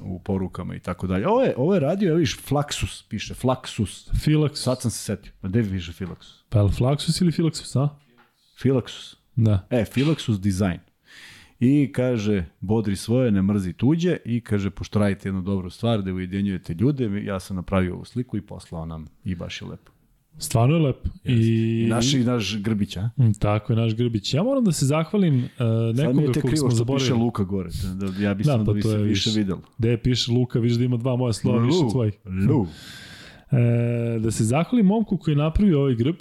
u porukama i tako dalje. Ovo je, ovo je radio, evo viš, Flaxus, piše, Flaxus. Filax, Sad sam se setio. A gde piše Filaxus? pa je Flaxus ili Filaxus, a? Filaxus. Da. E, Filaxus Design. I kaže, bodri svoje, ne mrzi tuđe i kaže, pošto radite jednu dobru stvar da ujedinjujete ljude, ja sam napravio ovu sliku i poslao nam i baš je lepo. Stvarno je lep. I, I naš, i naš Grbić, a? Mm, Tako je, naš Grbić. Ja moram da se zahvalim uh, Sad mi je nekoga te kog krivo smo što piše zaboravili. Luka gore, da, ja bi sam Da, da, pa bi to se je više više. videlo. Gde piše Luka, vidiš da ima dva moja slova više od svojih. Lu. E, da se zahvalim momku koji je napravio ovaj grb,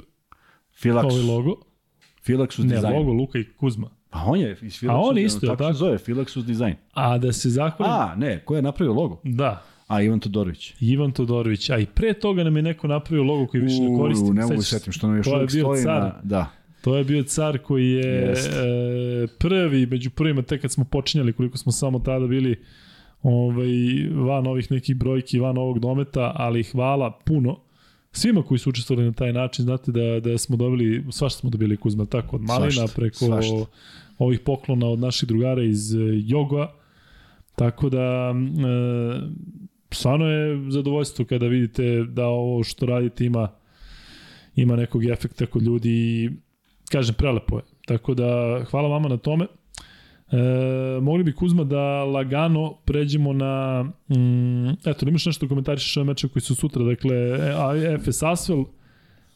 Filaxus. ovaj logo. Filaxus Ne, Design. logo Luka i Kuzma. Pa on je iz Filaxus. A on isto, tako, tako? se zove, Filaxus Design. A da se zahvalim... A, ne, ko je napravio logo? Da, A, Ivan Todorović. Ivan Todorović. A i pre toga nam je neko napravio logo koji više ne koristi. U, ne mogu se? setim što nam još uvijek stoji car. na... Da. To je bio car koji je e, prvi, među prvima, tek kad smo počinjali, koliko smo samo tada bili ovaj, van ovih nekih brojki, van ovog dometa, ali hvala puno svima koji su učestvovali na taj način. Znate da, da smo dobili, svašta smo dobili Kuzma, tako od Malina, Svašta, preko svašta. ovih poklona od naših drugara iz e, Joga. Tako da, e, stvarno je zadovoljstvo kada vidite da ovo što radite ima ima nekog efekta kod ljudi i kažem prelepo je. Tako da hvala vama na tome. E, mogli bi Kuzma da lagano pređemo na mm, eto, imaš nešto da komentarišeš ove meče koji su sutra, dakle e, FS Asvel,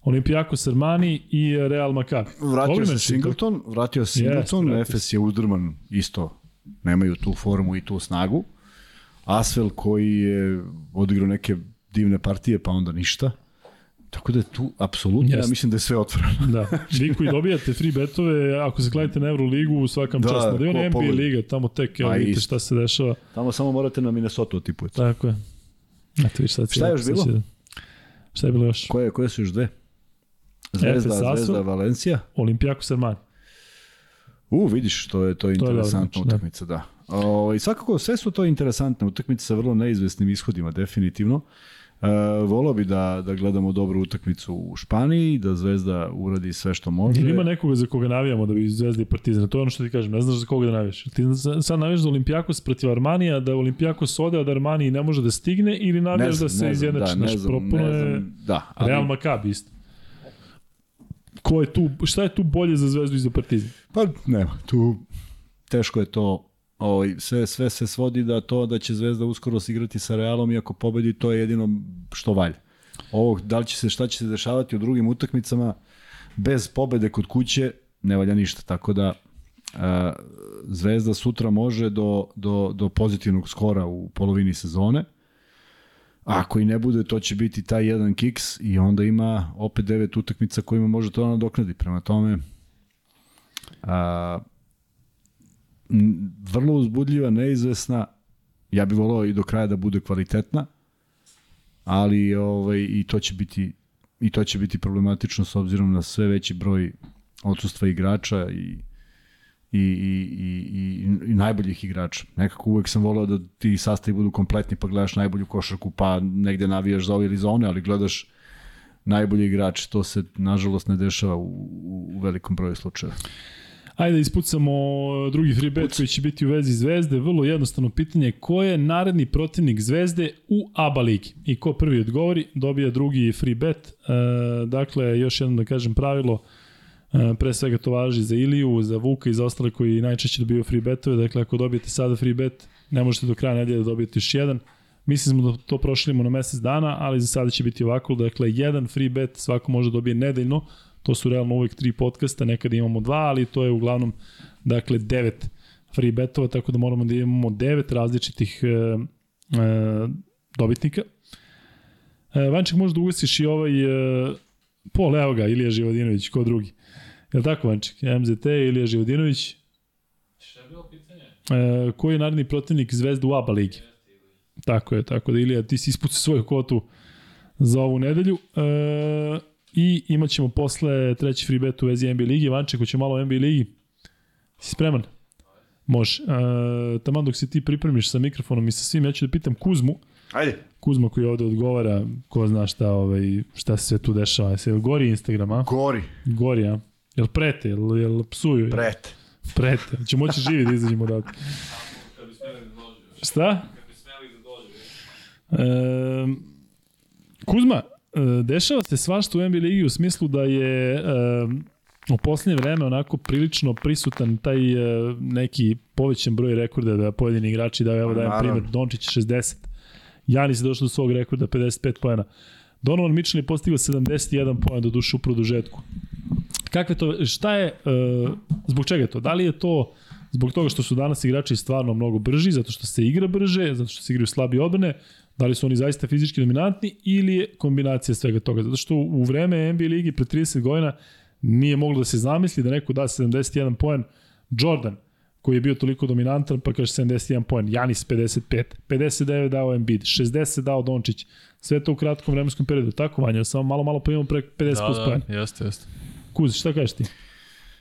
Olimpijakos Armani i Real Maccabi. Vratio Dobri se Singleton, vratio se Singleton, vratio Efes je uzdrman isto, nemaju tu formu i tu snagu. Asvel koji je odigrao neke divne partije, pa onda ništa. Tako da je tu, apsolutno, ja mislim da je sve otvoreno. Da, (laughs) vi koji dobijate free betove, ako se kladite na Euroligu, svakam Da, da, čast. Da je NBA pogodi. liga, tamo tek, evo vidite šta se dešava. Tamo samo morate na Minnesota otipujete. Tako je. Eto, viš sad Šta je još bilo? Šta je bilo još? Koje, koje su još dve? Zvezda, Efes. Zvezda, Valencija. Olimpijakos Armani. U, vidiš, to je to je To je interesantna meč, da. utakmica, da. O, I svakako, sve su to interesantne utakmice sa vrlo neizvesnim ishodima, definitivno. E, volao bi da, da gledamo dobru utakmicu u Španiji, da Zvezda uradi sve što može. Ili ima nekoga za koga navijamo da bi Zvezda i Partizan? To je ono što ti kažem, ne znaš za koga da navijaš. Ti sad navijaš za Olimpijakos protiv Armanija, da Olimpijakos ode, a da Armani ne može da stigne, ili navijaš znam, da se izjednači? da, je znam, da, ali, Real Maccabi isto. Ko je tu, šta je tu bolje za Zvezdu i za Partizan? Pa nema, tu teško je to Ovaj, sve, sve se svodi da to da će Zvezda uskoro se igrati sa Realom i ako pobedi to je jedino što valja. Ovo, da li će se, šta će se dešavati u drugim utakmicama bez pobede kod kuće ne valja ništa, tako da a, Zvezda sutra može do, do, do pozitivnog skora u polovini sezone. A ako i ne bude, to će biti taj jedan kiks i onda ima opet devet utakmica kojima može to nadoknadi. Prema tome, a, vrlo uzbudljiva, neizvesna. Ja bih volao i do kraja da bude kvalitetna, ali ovaj, i to će biti i to će biti problematično s obzirom na sve veći broj odsustva igrača i i, i, i, i, i najboljih igrača. Nekako uvek sam volao da ti sastavi budu kompletni pa gledaš najbolju košarku pa negde navijaš za ove ili za one, ali gledaš najbolji igrač, to se nažalost ne dešava u, u velikom broju slučajeva. Ajde da ispucamo drugi free bet koji će biti u vezi Zvezde. Vrlo jednostavno pitanje, ko je naredni protivnik Zvezde u ABA ligi? I ko prvi odgovori, dobija drugi free bet. E, dakle, još jednom da kažem pravilo, e, pre svega to važi za Iliju, za Vuka i za ostale koji najčešće dobiju free betove. Dakle, ako dobijete sada free bet, ne možete do kraja nedelje da dobijete još jedan. Mislim da to prošlimo na mesec dana, ali za sada će biti ovako. Dakle, jedan free bet svako može dobije nedeljno. To su realno uvek tri podcasta, nekad imamo dva, ali to je uglavnom dakle devet free betova, tako da moramo da imamo devet različitih e, e, dobitnika. E, Vanček, možda ugasiš i ovaj e, pol, evo ga, Ilija Živodinović, ko drugi. Je li tako, Vanček? MZT, Ilija Živodinović. Šta je bilo pitanje? E, koji je naredni protivnik Zvezda u ABA ligi? Tako je, tako da Ilija, ti si ispucao svoju kvotu za ovu nedelju. E, I imat ćemo posle treći free bet u vezi NBA ligi. Vanček, hoće malo o NBA ligi? Si spreman? Može. E, taman dok se ti pripremiš sa mikrofonom i sa svim, ja ću da pitam Kuzmu. Ajde. Kuzma koji ovde odgovara, ko zna šta, ovaj, šta se sve tu dešava. Se gori Instagram, a? Gori. Gori, a? Jel prete, jel, jel psuju? Prete. Prete. Će moći živi da izađemo odatle. Kad bi smeli da dođu, već. Šta? Kad bi smeli da dođu, već. E, Kuzma, dešava se svašta u NBA ligi u smislu da je e, u poslednje vreme onako prilično prisutan taj e, neki povećan broj rekorda da pojedini igrači daju, evo dajem Naravno. primjer, Dončić 60, Janis je došao do svog rekorda 55 pojena. Donovan Mitchell je postigao 71 poena do duše u produžetku. Kakve to, šta je, zbog čega je to? Da li je to zbog toga što su danas igrači stvarno mnogo brži, zato što se igra brže, zato što se igraju slabije odbrane, da li su oni zaista fizički dominantni ili je kombinacija svega toga? Zato što u vreme NBA ligi pre 30 godina nije moglo da se zamisli da neko da 71 poen Jordan, koji je bio toliko dominantan, pa kaže 71 poen, Janis 55, 59 dao Embiid, 60 dao Dončić, sve to u kratkom vremenskom periodu, tako Vanja, samo malo, malo pa imamo pre 50 Da, plus poen. da, jeste, jeste. Kuz, šta kažeš ti?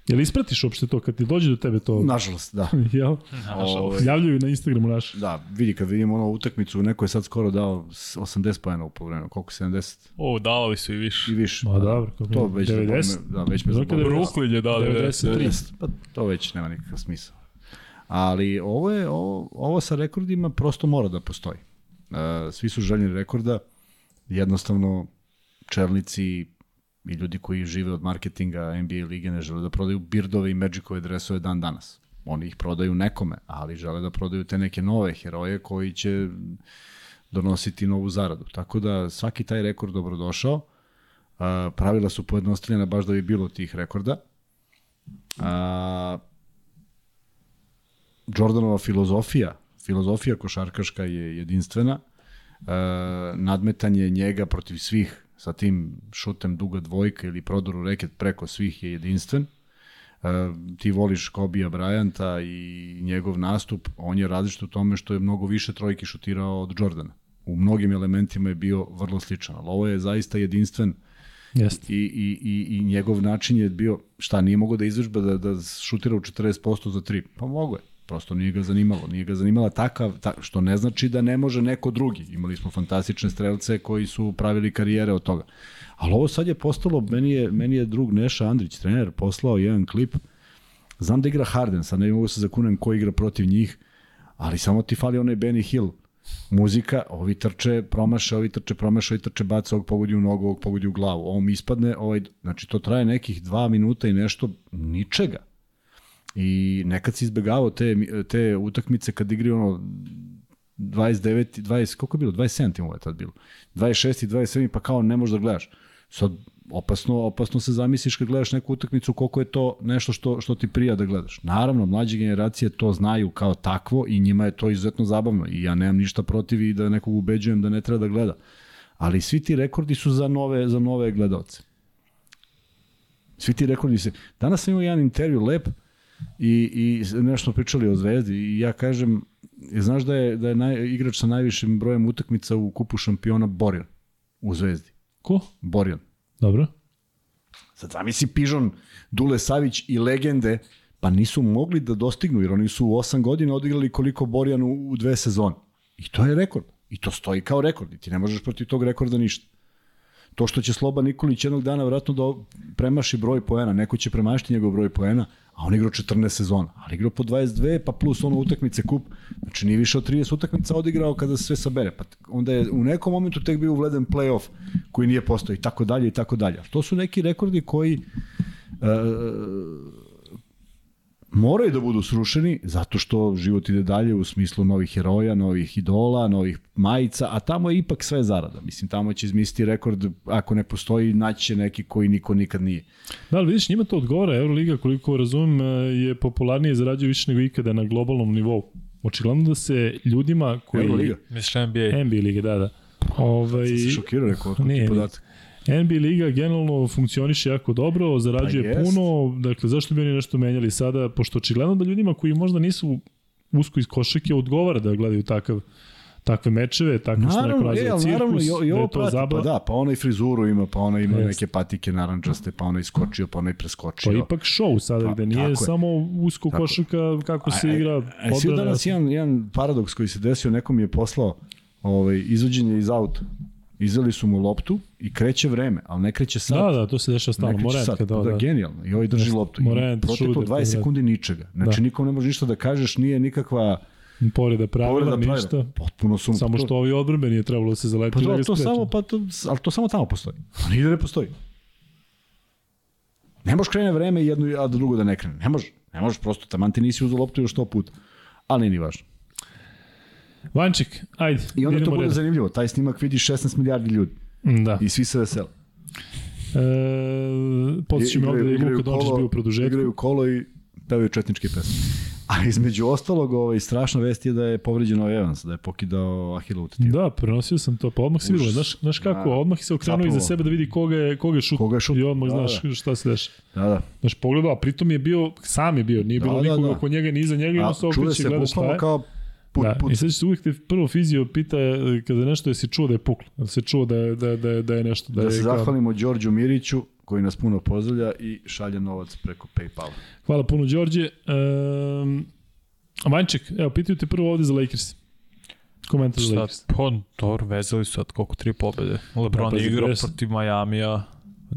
Jel ispratiš uopšte to kad ti dođe do tebe to? Nažalost, da. (laughs) Jel? Ovaj, Javljaju na Instagramu naš. Da, vidi kad vidimo ono utakmicu, neko je sad skoro dao s- 80 pojena u polovremenu, koliko 70 O, davali su i više. i više. Ma dobro, kako To već 90? Da, već me da je Brooklyn je dao 93. 90. Pa to već nema nikakav smisla. Ali ovo, je, ovo, ovo sa rekordima prosto mora da postoji. E, svi su željni rekorda, jednostavno čelnici i ljudi koji žive od marketinga NBA lige ne žele da prodaju birdove i magicove dresove dan danas. Oni ih prodaju nekome, ali žele da prodaju te neke nove heroje koji će donositi novu zaradu. Tako da svaki taj rekord dobrodošao. A, pravila su pojednostavljena baš da bi bilo tih rekorda. A, Jordanova filozofija, filozofija košarkaška je jedinstvena. E, nadmetanje njega protiv svih sa tim šutem duga dvojka ili prodoru reket preko svih je jedinstven. E, ti voliš Kobija Bryanta i njegov nastup, on je različit u tome što je mnogo više trojki šutirao od Jordana. U mnogim elementima je bio vrlo sličan, ali ovo je zaista jedinstven Jeste. i, i, i, i njegov način je bio, šta, nije mogao da izvežba da, da šutira u 40% za 3. Pa mogo je. Prosto nije ga zanimalo. Nije ga zanimala takav, ta, što ne znači da ne može neko drugi. Imali smo fantastične strelce koji su pravili karijere od toga. Ali ovo sad je postalo, meni je, meni je drug Neša Andrić, trener, poslao jedan klip. Znam da igra Harden, sad ne mogu se zakunem ko igra protiv njih, ali samo ti fali onaj Benny Hill muzika, ovi trče, promaše, ovi trče, promaše, ovi trče, baca, ovog pogodi u nogu, ovog pogodi u glavu. Ovo mi ispadne, ovaj, znači to traje nekih dva minuta i nešto, ničega. I nekad si izbegavao te, te utakmice kad igri ono 29, 20, koliko je bilo? 27 timova je tad bilo. 26 i 27 pa kao ne možeš da gledaš. Sad opasno, opasno se zamisliš kad gledaš neku utakmicu koliko je to nešto što, što ti prija da gledaš. Naravno, mlađe generacije to znaju kao takvo i njima je to izuzetno zabavno i ja nemam ništa protiv i da nekog ubeđujem da ne treba da gleda. Ali svi ti rekordi su za nove, za nove gledalce. Svi ti rekordi se... Danas sam imao jedan intervju lep i, i nešto pričali o Zvezdi i ja kažem, znaš da je, da je naj, igrač sa najvišim brojem utakmica u kupu šampiona Borjan u Zvezdi. Ko? Borjan. Dobro. Sad zamisli Pižon, Dule Savić i legende, pa nisu mogli da dostignu, jer oni su u 8 godina odigrali koliko Borjan u, u dve sezone. I to je rekord. I to stoji kao rekord. I ti ne možeš protiv tog rekorda ništa. To što će Sloba Nikolić jednog dana vratno da premaši broj poena, neko će premašiti njegov broj poena, a on igrao 14 sezona, ali igrao po 22, pa plus ono utakmice kup, znači nije više od 30 utakmica odigrao kada se sve sabere, pa onda je u nekom momentu tek bio uvleden playoff koji nije postao i tako dalje i tako dalje. To su neki rekordi koji uh, moraju da budu srušeni zato što život ide dalje u smislu novih heroja, novih idola, novih majica, a tamo je ipak sve zarada. Mislim, tamo će izmisliti rekord, ako ne postoji, naći će neki koji niko nikad nije. Da, ali vidiš, njima to odgovara. Euroliga, koliko razumem, e, je popularnije i zarađuje više nego ikada na globalnom nivou. Očigledno da se ljudima koji... Euroliga. Misliš NBA? NBA liga, da, da. Ovaj, Sam se šokirao, rekao, otkud ti podatak. NBA liga generalno funkcioniše jako dobro, zarađuje Pa jest. puno, dakle zašto bi oni nešto menjali sada, pošto očigledno da ljudima koji možda nisu usko iz košake odgovara da gledaju takav takve mečeve, tako što neko e, ali cirkus, naravno, i, o- i da je to prati, zabava. pa da, pa ona i frizuru ima, pa ona ima Jeste. neke patike narančaste, pa ona iskočio, pa ona i preskočio. Je ipak show sada, Pa, gde nije je. samo usko Tako. košarka kako se igra A, a, odbrana. danas jedan, jedan paradoks koji se desio, neko mi je poslao ovaj, izvođenje iz auta. Izveli su mu loptu i kreće vreme, ali ne kreće sad. Da, da, to se dešava stalno. Morant sad. kada da, da, da. genijalno. I ovaj drži Jeste. loptu. I Morant, proteklo Schroeder, 20 da. sekundi ničega. Znači, Da. nikom ne može ništa da kažeš, nije nikakva Povreda pravila, povreda pravila. ništa. Potpuno sum. Samo što ovi odbrambeni je trebalo da se zaleti. Pa da da, to spreče. samo, pa to, ali to samo tamo postoji. A nigde ne postoji. Ne možeš krene vreme jedno, a drugo da ne krene. Ne može. Ne možeš prosto, taman ti nisi uzao loptu još sto puta. Ali nije ni važno. Vanček, ajde, I onda to bude red. zanimljivo. Taj snimak vidi 16 milijardi ljudi. Da. I svi se vesele. E, Podsjećam me ovde da je Luka Dončić bio u produžetku. Igraju kolo i pevaju četničke pesme. A između ostalog, ovaj, strašna vest je da je povređeno Evans, da je pokidao Ahilovu tetivu. Da, prenosio sam to, pa odmah si vidio, znaš, znaš kako, Da. odmah se okrenuo iza sebe da vidi koga je, koga je šut, Koga je šut. i odmah Da, znaš šta se dešava. Da, da. Znaš, pogledao, a pritom je bio, sam je bio, nije bilo Da, da, nikoga da. oko njega, ni iza njega, čuje okreće i gleda šta je. kao put, da, put. i sad se uvijek te prvo fizio pita e, kada nešto jesi čuo da je puklo, da se čuo da je, da, da, da je nešto, da, Da je se kao- zahvalimo Đorđu Miriću, koji nas puno pozdravlja i šalje novac preko Paypala. Hvala puno, Đorđe. Um, Vanček, evo, pitaju te prvo ovde za Lakers. Komentar za Šta, Lakers. pa, dobro, vezali su sad koliko, tri pobede. LeBron Da, da, pazi, igrao dres- protiv Majamija.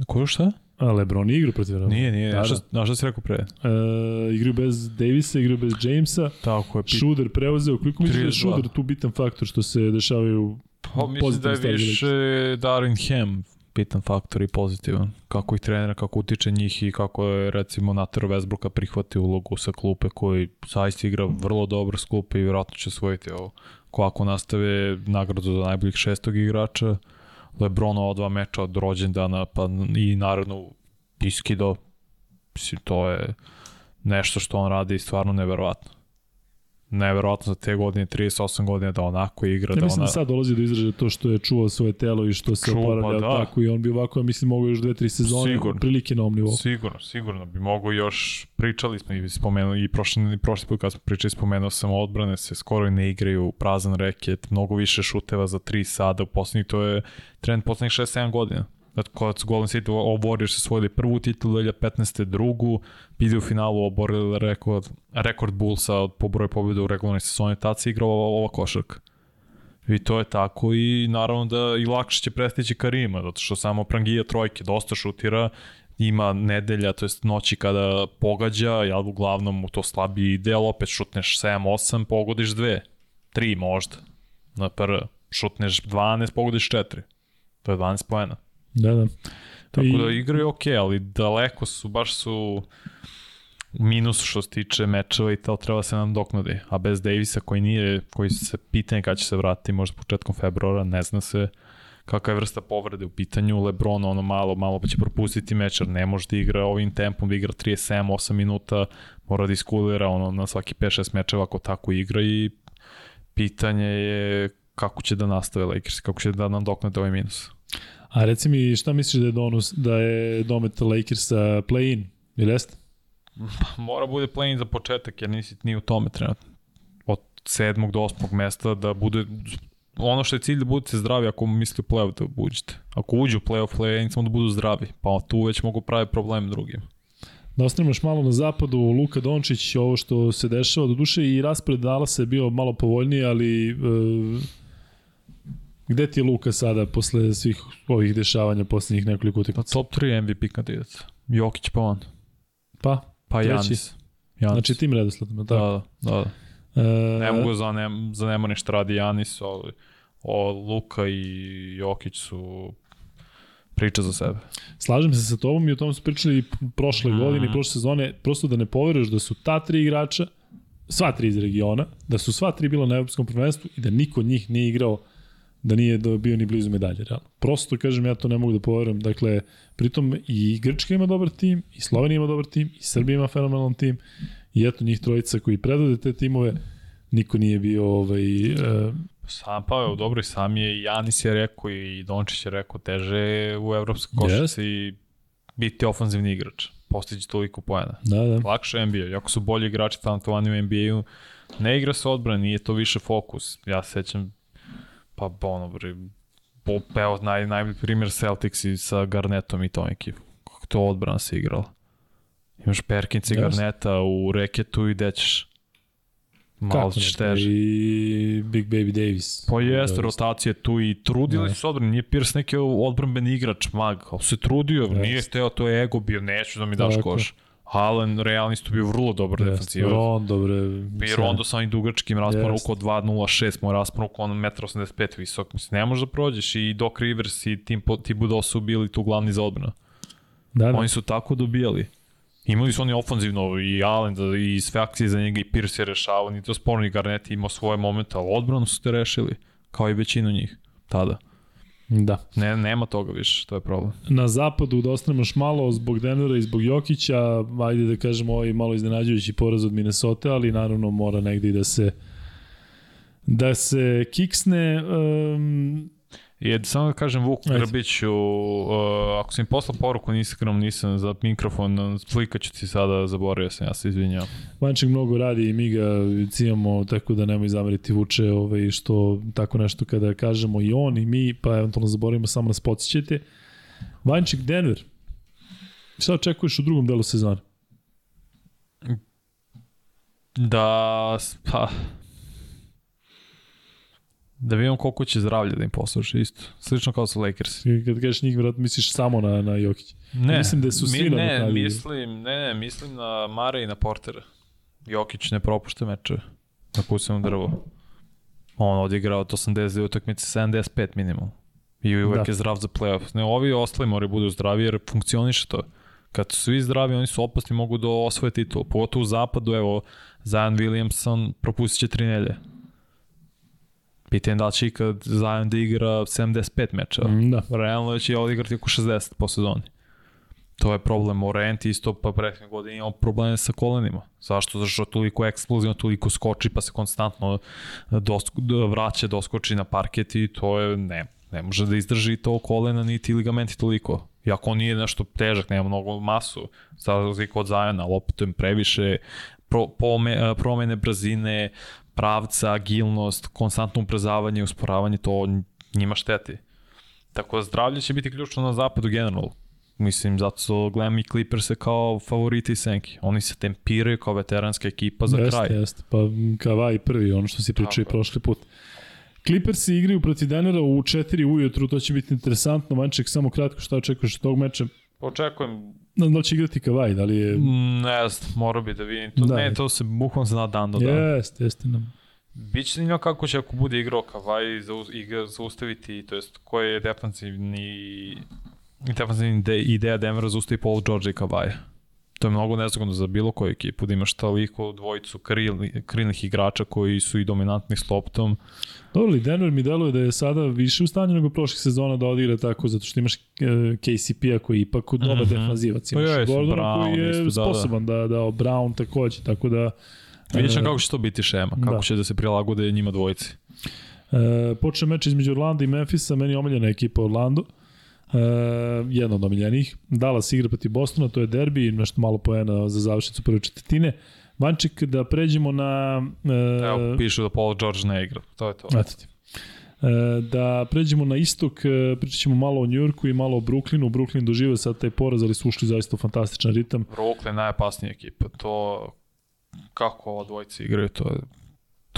Ko šta? A Lebron je igrao protiv Lebron. Nije, nije, Da, šta, da. šta si rekao pre? E, igraju bez Davisa, igraju bez Jamesa. Tako je. Pi... Šuder preuzeo. Koliko misliš da je 32. Šuder tu bitan faktor što se dešavaju Pa mislim da je više Darin Ham bitan faktor i pozitivan. Kako ih trenera, kako utiče njih i kako je recimo Natar Westbrooka prihvatio ulogu sa klupe koji zaista igra vrlo dobro s klupe i vjerojatno će osvojiti ovo. Ko ako nastave nagradu za najboljih šestog igrača, Lebron ova dva meča od rođendana pa i naravno iskido, mislim to je nešto što on radi stvarno neverovatno. Neverovatno za te godine, 38 godina da onako igra, Ja da mislim ona... da sad dolazi do izražaja to što je čuvao svoje telo i što se Čuva, oporavlja da. tako i on bi ovako, ja mislim, mogao još dve, tri sezone Sigurno. prilike na ovom nivou. Sigurno, sigurno bi mogu još, pričali smo i spomenuli i prošli, i prošli put kad smo pričali spomenuo sam odbrane se skoro i ne igraju prazan reket, mnogo više šuteva za 3 sada, u poslednjih to je trend poslednjih 6-7 godina. Znači, Kad su Golden State Warriors osvojili prvu titulu 2015. drugu, bili u finalu oborili rekord, rekord Bullsa od po broju pobjeda u regularnoj sezoni, tad se igrala ova, ova košarka. I to je tako i naravno da i lakše će prestići Karima, zato što samo Prangija trojke dosta šutira, ima nedelja, to jest noći kada pogađa, ja uglavnom mu to slabiji ali opet šutneš 7-8, pogodiš 2, 3 možda. Na prv, šutneš 12, pogodiš 4. To je 12 poena. Da, da. Tako I- da igraju ok, ali daleko su, baš su u minusu što se tiče mečeva i to treba se nam doknadi. A bez Davisa koji nije, koji se pitanje kada će se vratiti, možda početkom februara, ne zna se kakva je vrsta povrede u pitanju. Lebron ono malo, malo pa će propustiti meč, jer ne može da igra ovim tempom, da igra 37-8 minuta, mora da iskulira ono, na svaki 5-6 mečeva ako tako igra i pitanje je kako će da nastave Lakers, kako će da nam doknade ovaj minus. A reci mi šta misliš da je donus, da je domet Lakersa play-in, ili jeste? Mora bude play za početak, jer nisi ni u tome trenutno. Od sedmog do osmog mesta da bude ono što je cilj da budete zdravi ako mislite u play-off da buđete. Ako uđu u play-off, play samo da budu zdravi, pa tu već mogu pravi problem drugim. Da ostanemo još malo na zapadu, Luka Dončić, ovo što se dešava, do duše i raspored Dalasa je bio malo povoljniji, ali e, gde ti je Luka sada posle svih ovih dešavanja poslednjih nekoliko utakmica? top 3 MVP kandidat. Jokić pa on. Pa, Pa Treći. Janis. Janis. znači tim redosledom, da, tako? da, da. E, Ne mogu za, ne, za nema ništa radi Janis, ali o, Luka i Jokić su priča za sebe. Slažem se sa tobom i o tom smo pričali i prošle godine i prošle sezone, prosto da ne poveruješ da su ta tri igrača, sva tri iz regiona, da su sva tri bila na evropskom prvenstvu i da niko od njih nije igrao da nije dobio ni blizu medalje, realno. Prosto, kažem, ja to ne mogu da poverujem. Dakle, pritom i Grčka ima dobar tim, i Slovenija ima dobar tim, i Srbija ima fenomenalan tim, i eto njih trojica koji predvode te timove, niko nije bio ovaj, uh, Sam pa je dobro i sam je i Janis je rekao i Dončić je rekao teže u evropskoj košarci yes. biti ofanzivni igrač, postići toliko poena. da, da. Lakše je NBA, jako su bolji igrači talentovani u NBA-u, ne igra se odbrana, nije to više fokus. Ja se sećam, pa ono, bre, po, evo, naj, najbolji primjer Celtics i sa Garnetom i tom ekipu. Kako to odbrana se igrala. Imaš Perkins i Jasne. Garneta u reketu i gde ćeš malo ćeš teže. I Big Baby Davis. Pa jeste, rotacije tu i trudili su odbrani, nije Pierce neki odbranbeni igrač, mag, ali se trudio, Jeste. nije hteo, to je ego bio, neću da mi daš Tako. koš. Allen, realno isto bio vrlo dobar Jeste, defensivac. Rondo, bre. I. Rondo sa onim dugačkim rasponom ruku od 2.06, moj raspon on 1,85 visok. Mislim, ne možeš da prođeš i Doc Rivers i Tim, ti Budo su bili tu glavni za odbranu. Da, da. Oni su tako dobijali. Imali su oni ofanzivno i Allen i sve akcije za njega i Pierce je rešavao, ni to sporno i Garnett je imao svoje momente, ali odbranu su te rešili, kao i većinu njih tada. Da. Ne, nema toga više, to je problem. Na zapadu da ostanemo još malo zbog Denvera i zbog Jokića, ajde da kažemo ovaj malo iznenađujući poraz od Minnesota, ali naravno mora negde i da se da se kiksne um, I samo da kažem Vuku Ajde. Grbiću, uh, ako sam im poslao poruku na Instagram, nisam za mikrofon, slikaću ti sada, zaboravio sam, ja se izvinjam. Vanček mnogo radi i mi ga cijamo, tako da nemoj zameriti Vuče ovaj, što tako nešto kada kažemo i on i mi, pa eventualno zaboravimo, samo nas podsjećajte. Vanček Denver. Šta očekuješ u drugom delu sezona? Da, pa... Da vidimo koliko će zdravlje da im posluša isto. Slično kao sa Lakers. I Kad kažeš njih, vjerojatno misliš samo na, na Jokić. Ne, Mislim da su svi mi, ne, nadoknadili. mislim, ne, ne, mislim na Mare i na Portera. Jokić ne propušta mečeve na kusenom drvu. On odigrao od 80 utakmice 75 minimum. I uvek da. je zdrav za playoff. Ne, ovi ostali moraju budu zdravi jer funkcioniše to. Kad su svi zdravi, oni su opasni, mogu da osvoje titul. Pogotovo u zapadu, evo, Zion Williamson propustit će tri nelje. Pitanje da li će ikad Zion da igra 75 mečeva. Mm, Da. Realno će odigrati oko 60 po sezoni. To je problem. Orient isto pa prethodne godine imao probleme sa kolenima. Zašto? Zato što toliko eksplozivno, toliko skoči pa se konstantno vraća, doskoči na parket i to je, ne, ne može da izdrži to kolena niti ligamenti toliko. Iako on nije nešto težak, nema mnogo masu, za razliku od Zajana, ali opet to im previše pro, pome, promene brzine, pravca, agilnost, konstantno ubrzavanje, usporavanje, to njima šteti. Tako da zdravlje će biti ključno na zapadu generalno. Mislim, zato gledam i Clippers kao favoriti senki. Oni se tempiraju kao veteranska ekipa za jeste, kraj. Jeste, pa Kavaj prvi, ono što si pričao i prošli put. Clippersi igraju protiv Denvera u 4 ujutru, to će biti interesantno. Vanček, samo kratko, šta očekuješ od tog meča? Očekujem, Da li će igrati Kavaj, da li je... ne znam, mora bi da vidim. To, Da. Ne, to se bukvalno zna dan do dana. Jeste, jeste nam. Biće zanimljivo kako će ako bude igrao Kavaj zauz, igra, zaustaviti, to jest koji je defanzivni ide, ideja Denvera zaustavi Paul George i Kavaja. To je mnogo nezgodno za bilo koju ekipu, da imaš toliko dvojicu krilni, krilnih igrača koji su i dominantni s loptom. Dobro, ali Denver mi deluje da je sada više u stanju nego prošlih sezona da odigra tako, zato što imaš e, KCP-a koji je ipak dobar mm. -hmm. defanzivac. Pa Imaš jesu, Gordona Brown koji je isto, da, da. sposoban da, da, da Brown takođe, tako da... Vidjet e, ćemo kako će to biti šema, kako da. će da se prilagode njima dvojici. E, počne meč između Orlanda i Memphisa, meni je omiljena ekipa Orlando. E, jedna od omiljenih. Dallas igra protiv Bostona, to je derbi, nešto malo poena za završnicu prve četvrtine. Vanček, da pređemo na... E, Evo, pišu da Paul George ne igra, to je to. Eto ti. E, da pređemo na istok, e, pričat ćemo malo o Njurku i malo o Brooklynu. Brooklyn doživio sad taj poraz, ali su ušli zaista u fantastičan ritam. Brooklyn najopasnija ekipa, to kako ova dvojica igraju, to je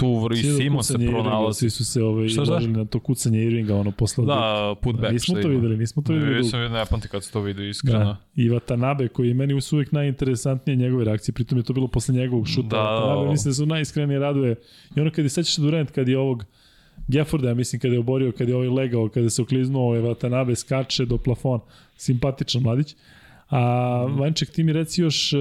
tu i Simon se pronalazi. Svi su se ovaj, Šta, šta? na to kucanje Irvinga, ono posle... Da, putback nismo što to videli, nismo to videli. Ne, dugo. sam vidio, ne pamti kad se to vidio, iskreno. Da. I Watanabe koji je meni uvijek najinteresantnije njegove reakcije, pritom je to bilo posle njegovog šuta. Da, Watanabe ovo. mislim da su najiskrenije raduje. I ono kad je sećaš Durant kad je ovog Gefforda, ja mislim, kada je oborio, kada je ovaj legao, kada se okliznuo, ovaj Watanabe skače do plafona. Simpatičan mladić. A. Vanček, ti mi reci još, uh,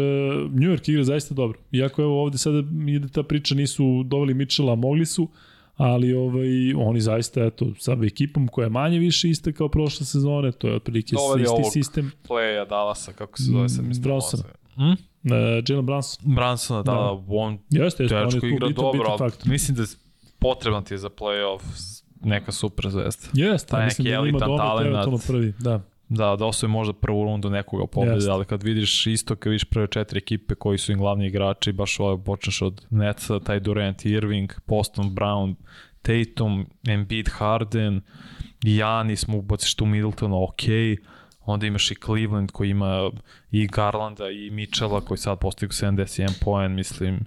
New York igra zaista dobro. Iako evo ovde sada ide ta priča, nisu doveli Mitchella, mogli su, ali ovaj, oni zaista, eto, sa ekipom koja je manje više ista kao prošle sezone, to je otprilike Doveli isti ovog sistem. Playa Dallasa, kako se zove sad mislim. Bronsona. Hm? Uh, Jalen Brunson. Bransona, da, Da. da, on Jeste, jeste, on je tečko igra bitan, dobro, bitan mislim da je potreban ti je za playoff neka super zvezda. Jeste, Taj mislim da ima domet eventualno prvi, da. Da, da osvoje možda prvu rundu nekoga pobjede, Jeste. ali kad vidiš isto, kad vidiš prve četiri ekipe koji su im glavni igrači, baš ovo počneš od Netsa, taj Durant, Irving, Poston, Brown, Tatum, Embiid, Harden, Janis mu ubaciš tu Middletona, ok, onda imaš i Cleveland koji ima i Garlanda i Mitchella koji sad postigu 71 poen, mislim,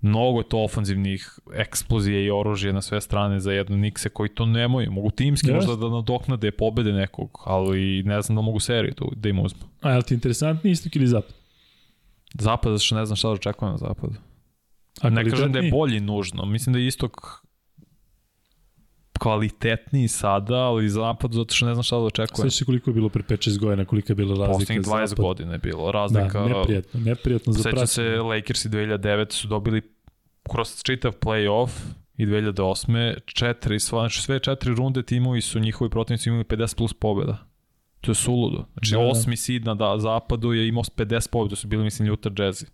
mnogo je to ofanzivnih eksplozija i oružja na sve strane za jednu Nikse koji to nemaju. Mogu timski Jeste. možda da nadoknade pobede nekog, ali ne znam da mogu seriju tu da im uzmu. A je li ti interesantni istok ili zapad? Zapad, zato što ne znam šta da očekujem na zapadu. A Ne kažem da je bolji nužno, mislim da je istok kvalitetniji sada, ali zapad zato što ne znam šta da očekujem. Sveći koliko je bilo pre 5-6 godina, kolika je bila razlika. Poslednjih 20 zapad. godina je bilo Da, razlika. neprijatno, neprijatno za praćenje. se, Lakersi 2009 su dobili kroz čitav play-off i 2008. četiri, sva- znači sve četiri runde timovi su njihovi protivnici imali 50 plus pobjeda. To je suludo. Znači Da, da. osmi seed na da, zapadu je imao 50 pobjeda, to su bili mislim Utah Jazzy.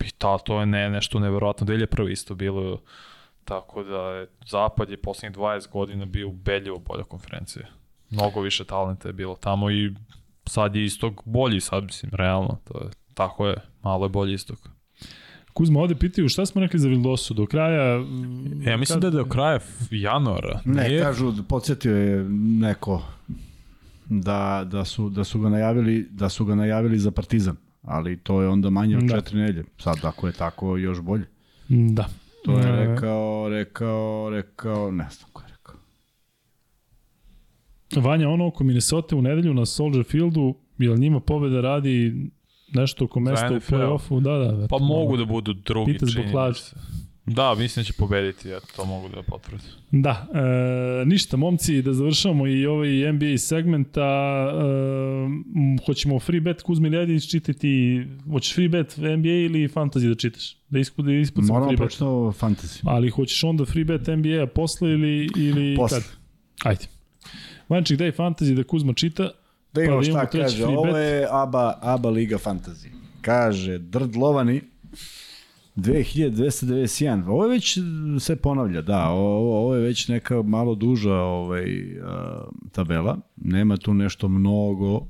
I ta, to je ne, nešto neverovatno. 2001 isto bilo. Tako da je, zapad je poslednjih 20 godina bio ubedljivo bolja konferencija. Mnogo više talenta je bilo tamo i sad je istog bolji, sad mislim, realno. To je, tako je, malo je bolji istok. Kuzma, ovde pitaju šta smo rekli za Vildosu, do kraja... Ja E, mislim da je do kraja januara. Ne, Nije- kažu, podsjetio je neko da, da, su, da su ga najavili da su ga najavili za Partizan, ali to je onda manje od Da. četiri nedelje. Sad ako je tako još bolje. Da. To je E, rekao, rekao, rekao, ne znam ko je rekao. Vanja, ono oko Minnesota u nedelju na Soldier Fieldu, jel njima pobeda radi nešto oko mesta u play-offu? Da, da. Pa mogu da budu drugi, Pita zbog čini se. Da, mislim da će pobediti, ja to mogu da potvrdim. Da, e, ništa, momci, da završamo i ovaj NBA segment, a e, hoćemo free bet, Kuzmi Ljadić, čitaj ti, hoćeš free bet NBA ili fantasy da čitaš? Da, ispu, da ispucamo Moramo free bet. početi o fantasy. Ali hoćeš onda free bet NBA posle ili, ili Posle. kad? Ajde. Vanček, daj fantasy da Kuzma čita. Da Pa da imamo šta treći kaže, free ovo je ABA, ABA Liga Fantasy. Kaže, Drdlovani 2291. Ovo je već se ponavlja, da, ovo, ovo je već neka malo duža ovaj, a, tabela. Nema tu nešto mnogo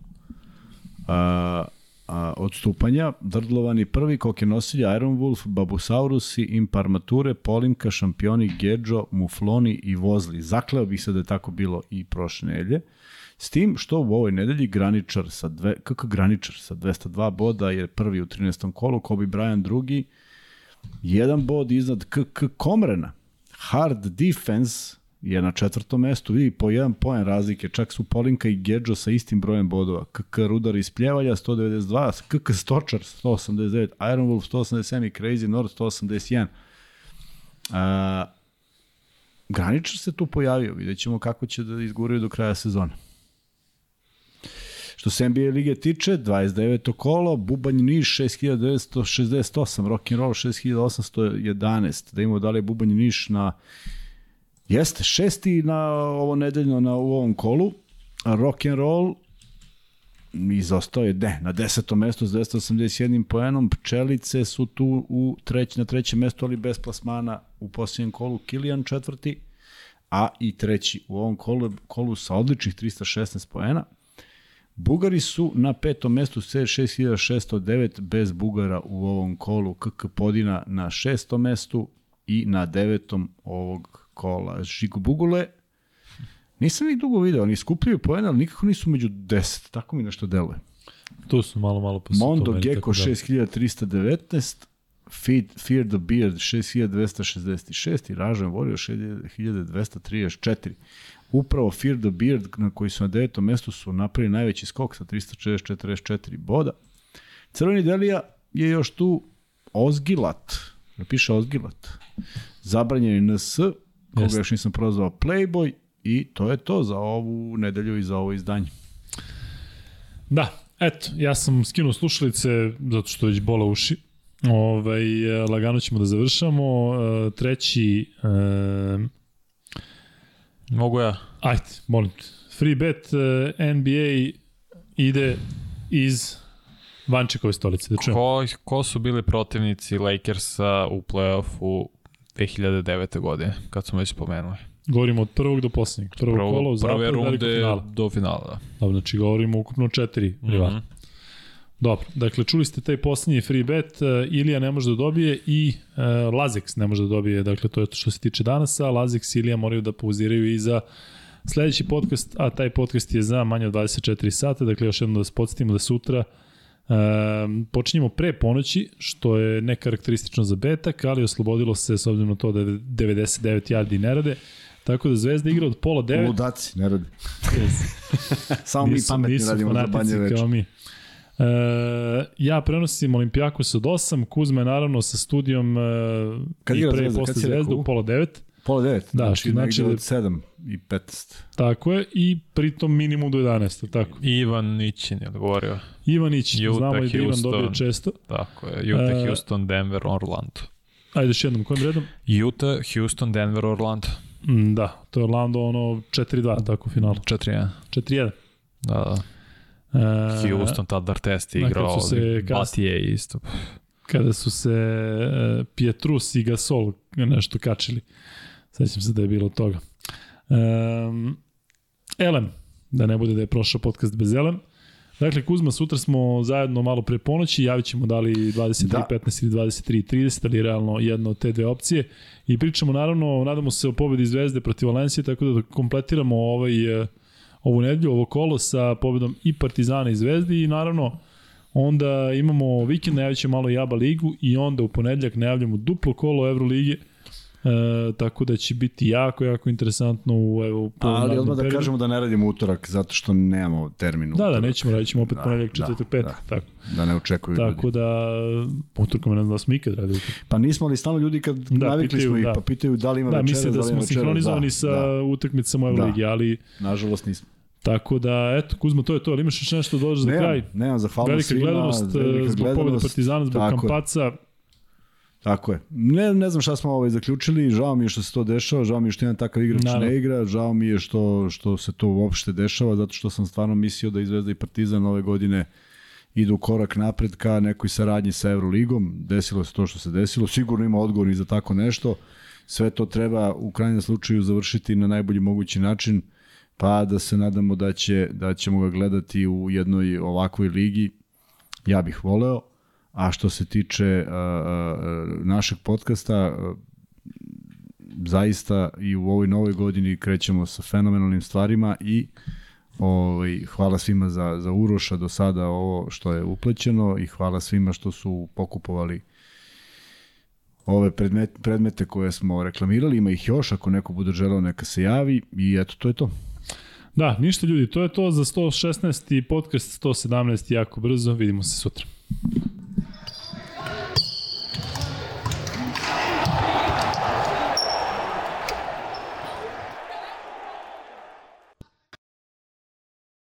a, a, odstupanja. Drdlovani prvi, koke nosilja, Iron Wolf, Babusaurusi, Imparmature, Polimka, Šampioni, Gedžo, Mufloni i Vozli. Zakleo bih se da je tako bilo i prošle nedelje. S tim što u ovoj nedelji graničar sa dve, kako graničar sa 202 boda je prvi u 13. kolu, Kobe Bryant drugi, jedan bod iznad KK Komrena. Hard defense je na četvrtom mestu, vidi po jedan poen razlike, čak su Polinka i Gedžo sa istim brojem bodova. KK Rudar iz Pljevalja 192, KK Stočar 189, Iron Wolf 187 i Crazy North 181. A, Graničar se tu pojavio, vidjet ćemo kako će da izguraju do kraja sezone. Što se NBA lige tiče, 29. kolo, Bubanj Niš 6968, Rock'n'Roll 6811. Da imamo da Bubanj Niš na... Jeste, šesti na ovo nedeljno na, u ovom kolu. Rock'n'Roll izostao je, ne, na desetom mestu s 281 poenom, Pčelice su tu u treć, na trećem mestu, ali bez plasmana u posljednjem kolu, Kilijan četvrti, a i treći u ovom kolu, kolu sa odličnih 316 poena. Bugari su na petom mestu s 6609 bez Bugara u ovom kolu, KK Podina na šestom mestu i na devetom ovog kola. Žigo Bugule, nisam ih dugo video, oni skupljaju poena, ali nikako nisu među 10, tako mi nešto deluje. Tu su malo, malo po Mondo Gecko tako da. 6319, Feed, Fear the Beard 6266 i Ražan Warrior 6234. Upravo Fear the Beard na koji su na devetom mestu su napravili najveći skok sa 344 boda. Crveni Delija je još tu Ozgilat, ne piše Ozgilat, zabranjeni NS koga Jeste. još nisam prozvao Playboy i to je to za ovu nedelju i za ovo izdanje. Da, eto, ja sam skinuo slušalice zato što već bola uši. Ovaj, e, lagano ćemo da završamo. E, Treći, e, Mogu ja? ajde, molim te. Free bet e, NBA ide iz Vančekove stolice. Da čujem. Ko, ko su bili protivnici Lakersa u play-offu 2009. godine, kad smo već spomenuli? Govorimo od prvog do poslednjeg. Prvo, Prvo kolo, prve zapad, veliko runde do finala. Da. Dobro, znači govorimo ukupno četiri rivala. Mhm. Dobro, dakle čuli ste taj poslednji free bet, uh, Ilija ne može da dobije i uh, Lazex ne može da dobije, dakle to je to što se tiče danasa, Lazex i Ilija moraju da pauziraju i za sledeći podcast, a taj podcast je za manje od 24 sata, dakle još jednom da vas podsjetimo da sutra Um, počinjemo pre ponoći, što je nekarakteristično za betak, ali oslobodilo se s obzirom na to da 99 yardi ne rade. Tako da Zvezda igra od pola 9. Ludaci, ne radi. (laughs) Samo mi Nisu- pametni nisu radimo za banje večer. kao mi. E, ja prenosim Olimpijakos od 8, Kuzma je naravno sa studijom e, Kad i igra pre i posle? Zvezda u pola 9. Pola devet, Da, znači, znači negde da- od sedam i 15. Tako je, i pritom minimum do 11. Tako. Ivan Nićin je odgovorio. Ivanić, Utah, znamo i da Ivan dobije često. Tako je. Utah, E, Houston, Denver, Orlando. Ajde još jednom, kojim redom? Utah, Houston, Denver, Orlando. Mm, da, to je Orlando ono 4-2, tako u finalu. 4-1. 4-1. Da, da. E, Houston, tad Artest da, kad igrao, se Batije isto. kada su se e, Pietrus i Gasol nešto kačili. Sećam se da je bilo toga. Um, Elem, da ne bude da je prošao podcast bez Elem. Dakle, Kuzma, sutra smo zajedno malo pre ponoći, javit ćemo da li 23.15 Da. ili 23.30, ali realno jedna od te dve opcije. I pričamo, naravno, nadamo se o pobedi Zvezde protiv Valencije, tako da kompletiramo ovaj, e, ovu nedelju, ovo kolo sa pobedom i Partizana i Zvezde i naravno onda imamo vikend, najavit malo i ABA ligu i onda u ponedljak najavljamo duplo kolo Evrolige, E, tako da će biti jako, jako interesantno u, evo, Ali odmah da periodu. kažemo da ne radimo utorak, zato što nemamo termin Da, da, utorak. nećemo, radit ćemo opet Da, ponedljak, da, četvrtak, petak. da. Tako, Da ne očekuju ljudi. tako da, utorkom ne znam da smo ikad radili utorak. Pa nismo, ali stalno ljudi kad Da, navikli pitaju, smo ih, da. pa pitaju da li ima Da, večeras, mislim da li ima smo večeras, sinhronizovani da, sa Da, utakmicama Euroligi, ali nažalost nismo. tako da, eto, Kuzma, to je to, ali imaš još nešto da dođeš za kraj? Nemam, nemam, zahvalno Velika svima. gledanost velika zbog pobjede gledanost. Partizana, zbog Tako. Kampaca. Tako je. Ne, ne znam šta smo ovaj zaključili, žao mi je što se to dešava, žao mi je što jedan takav igrač Naravno. ne igra, žao mi je što, što se to uopšte dešava, zato što sam stvarno mislio da i Zvezda i Partizan ove godine idu korak napred ka nekoj saradnji sa Euroligom. Desilo se to što se desilo. Sigurno ima odgovor i za tako nešto. Sve to treba u krajnjem slučaju završiti na najbolji mogući način, pa da se nadamo da, će, da ćemo ga gledati u jednoj ovakvoj ligi. Ja bih voleo. A što se tiče uh, našeg podcasta, uh, zaista i u ovoj novoj godini krećemo sa fenomenalnim stvarima i ovaj, hvala svima za, za Uroša do sada ovo što je uplećeno i hvala svima što su pokupovali ove predmet, predmete koje smo reklamirali, ima ih još, ako neko bude želeo neka se javi i eto, to je to. Da, ništa ljudi, to je to za 116. podcast 117 jako brzo, vidimo se sutra.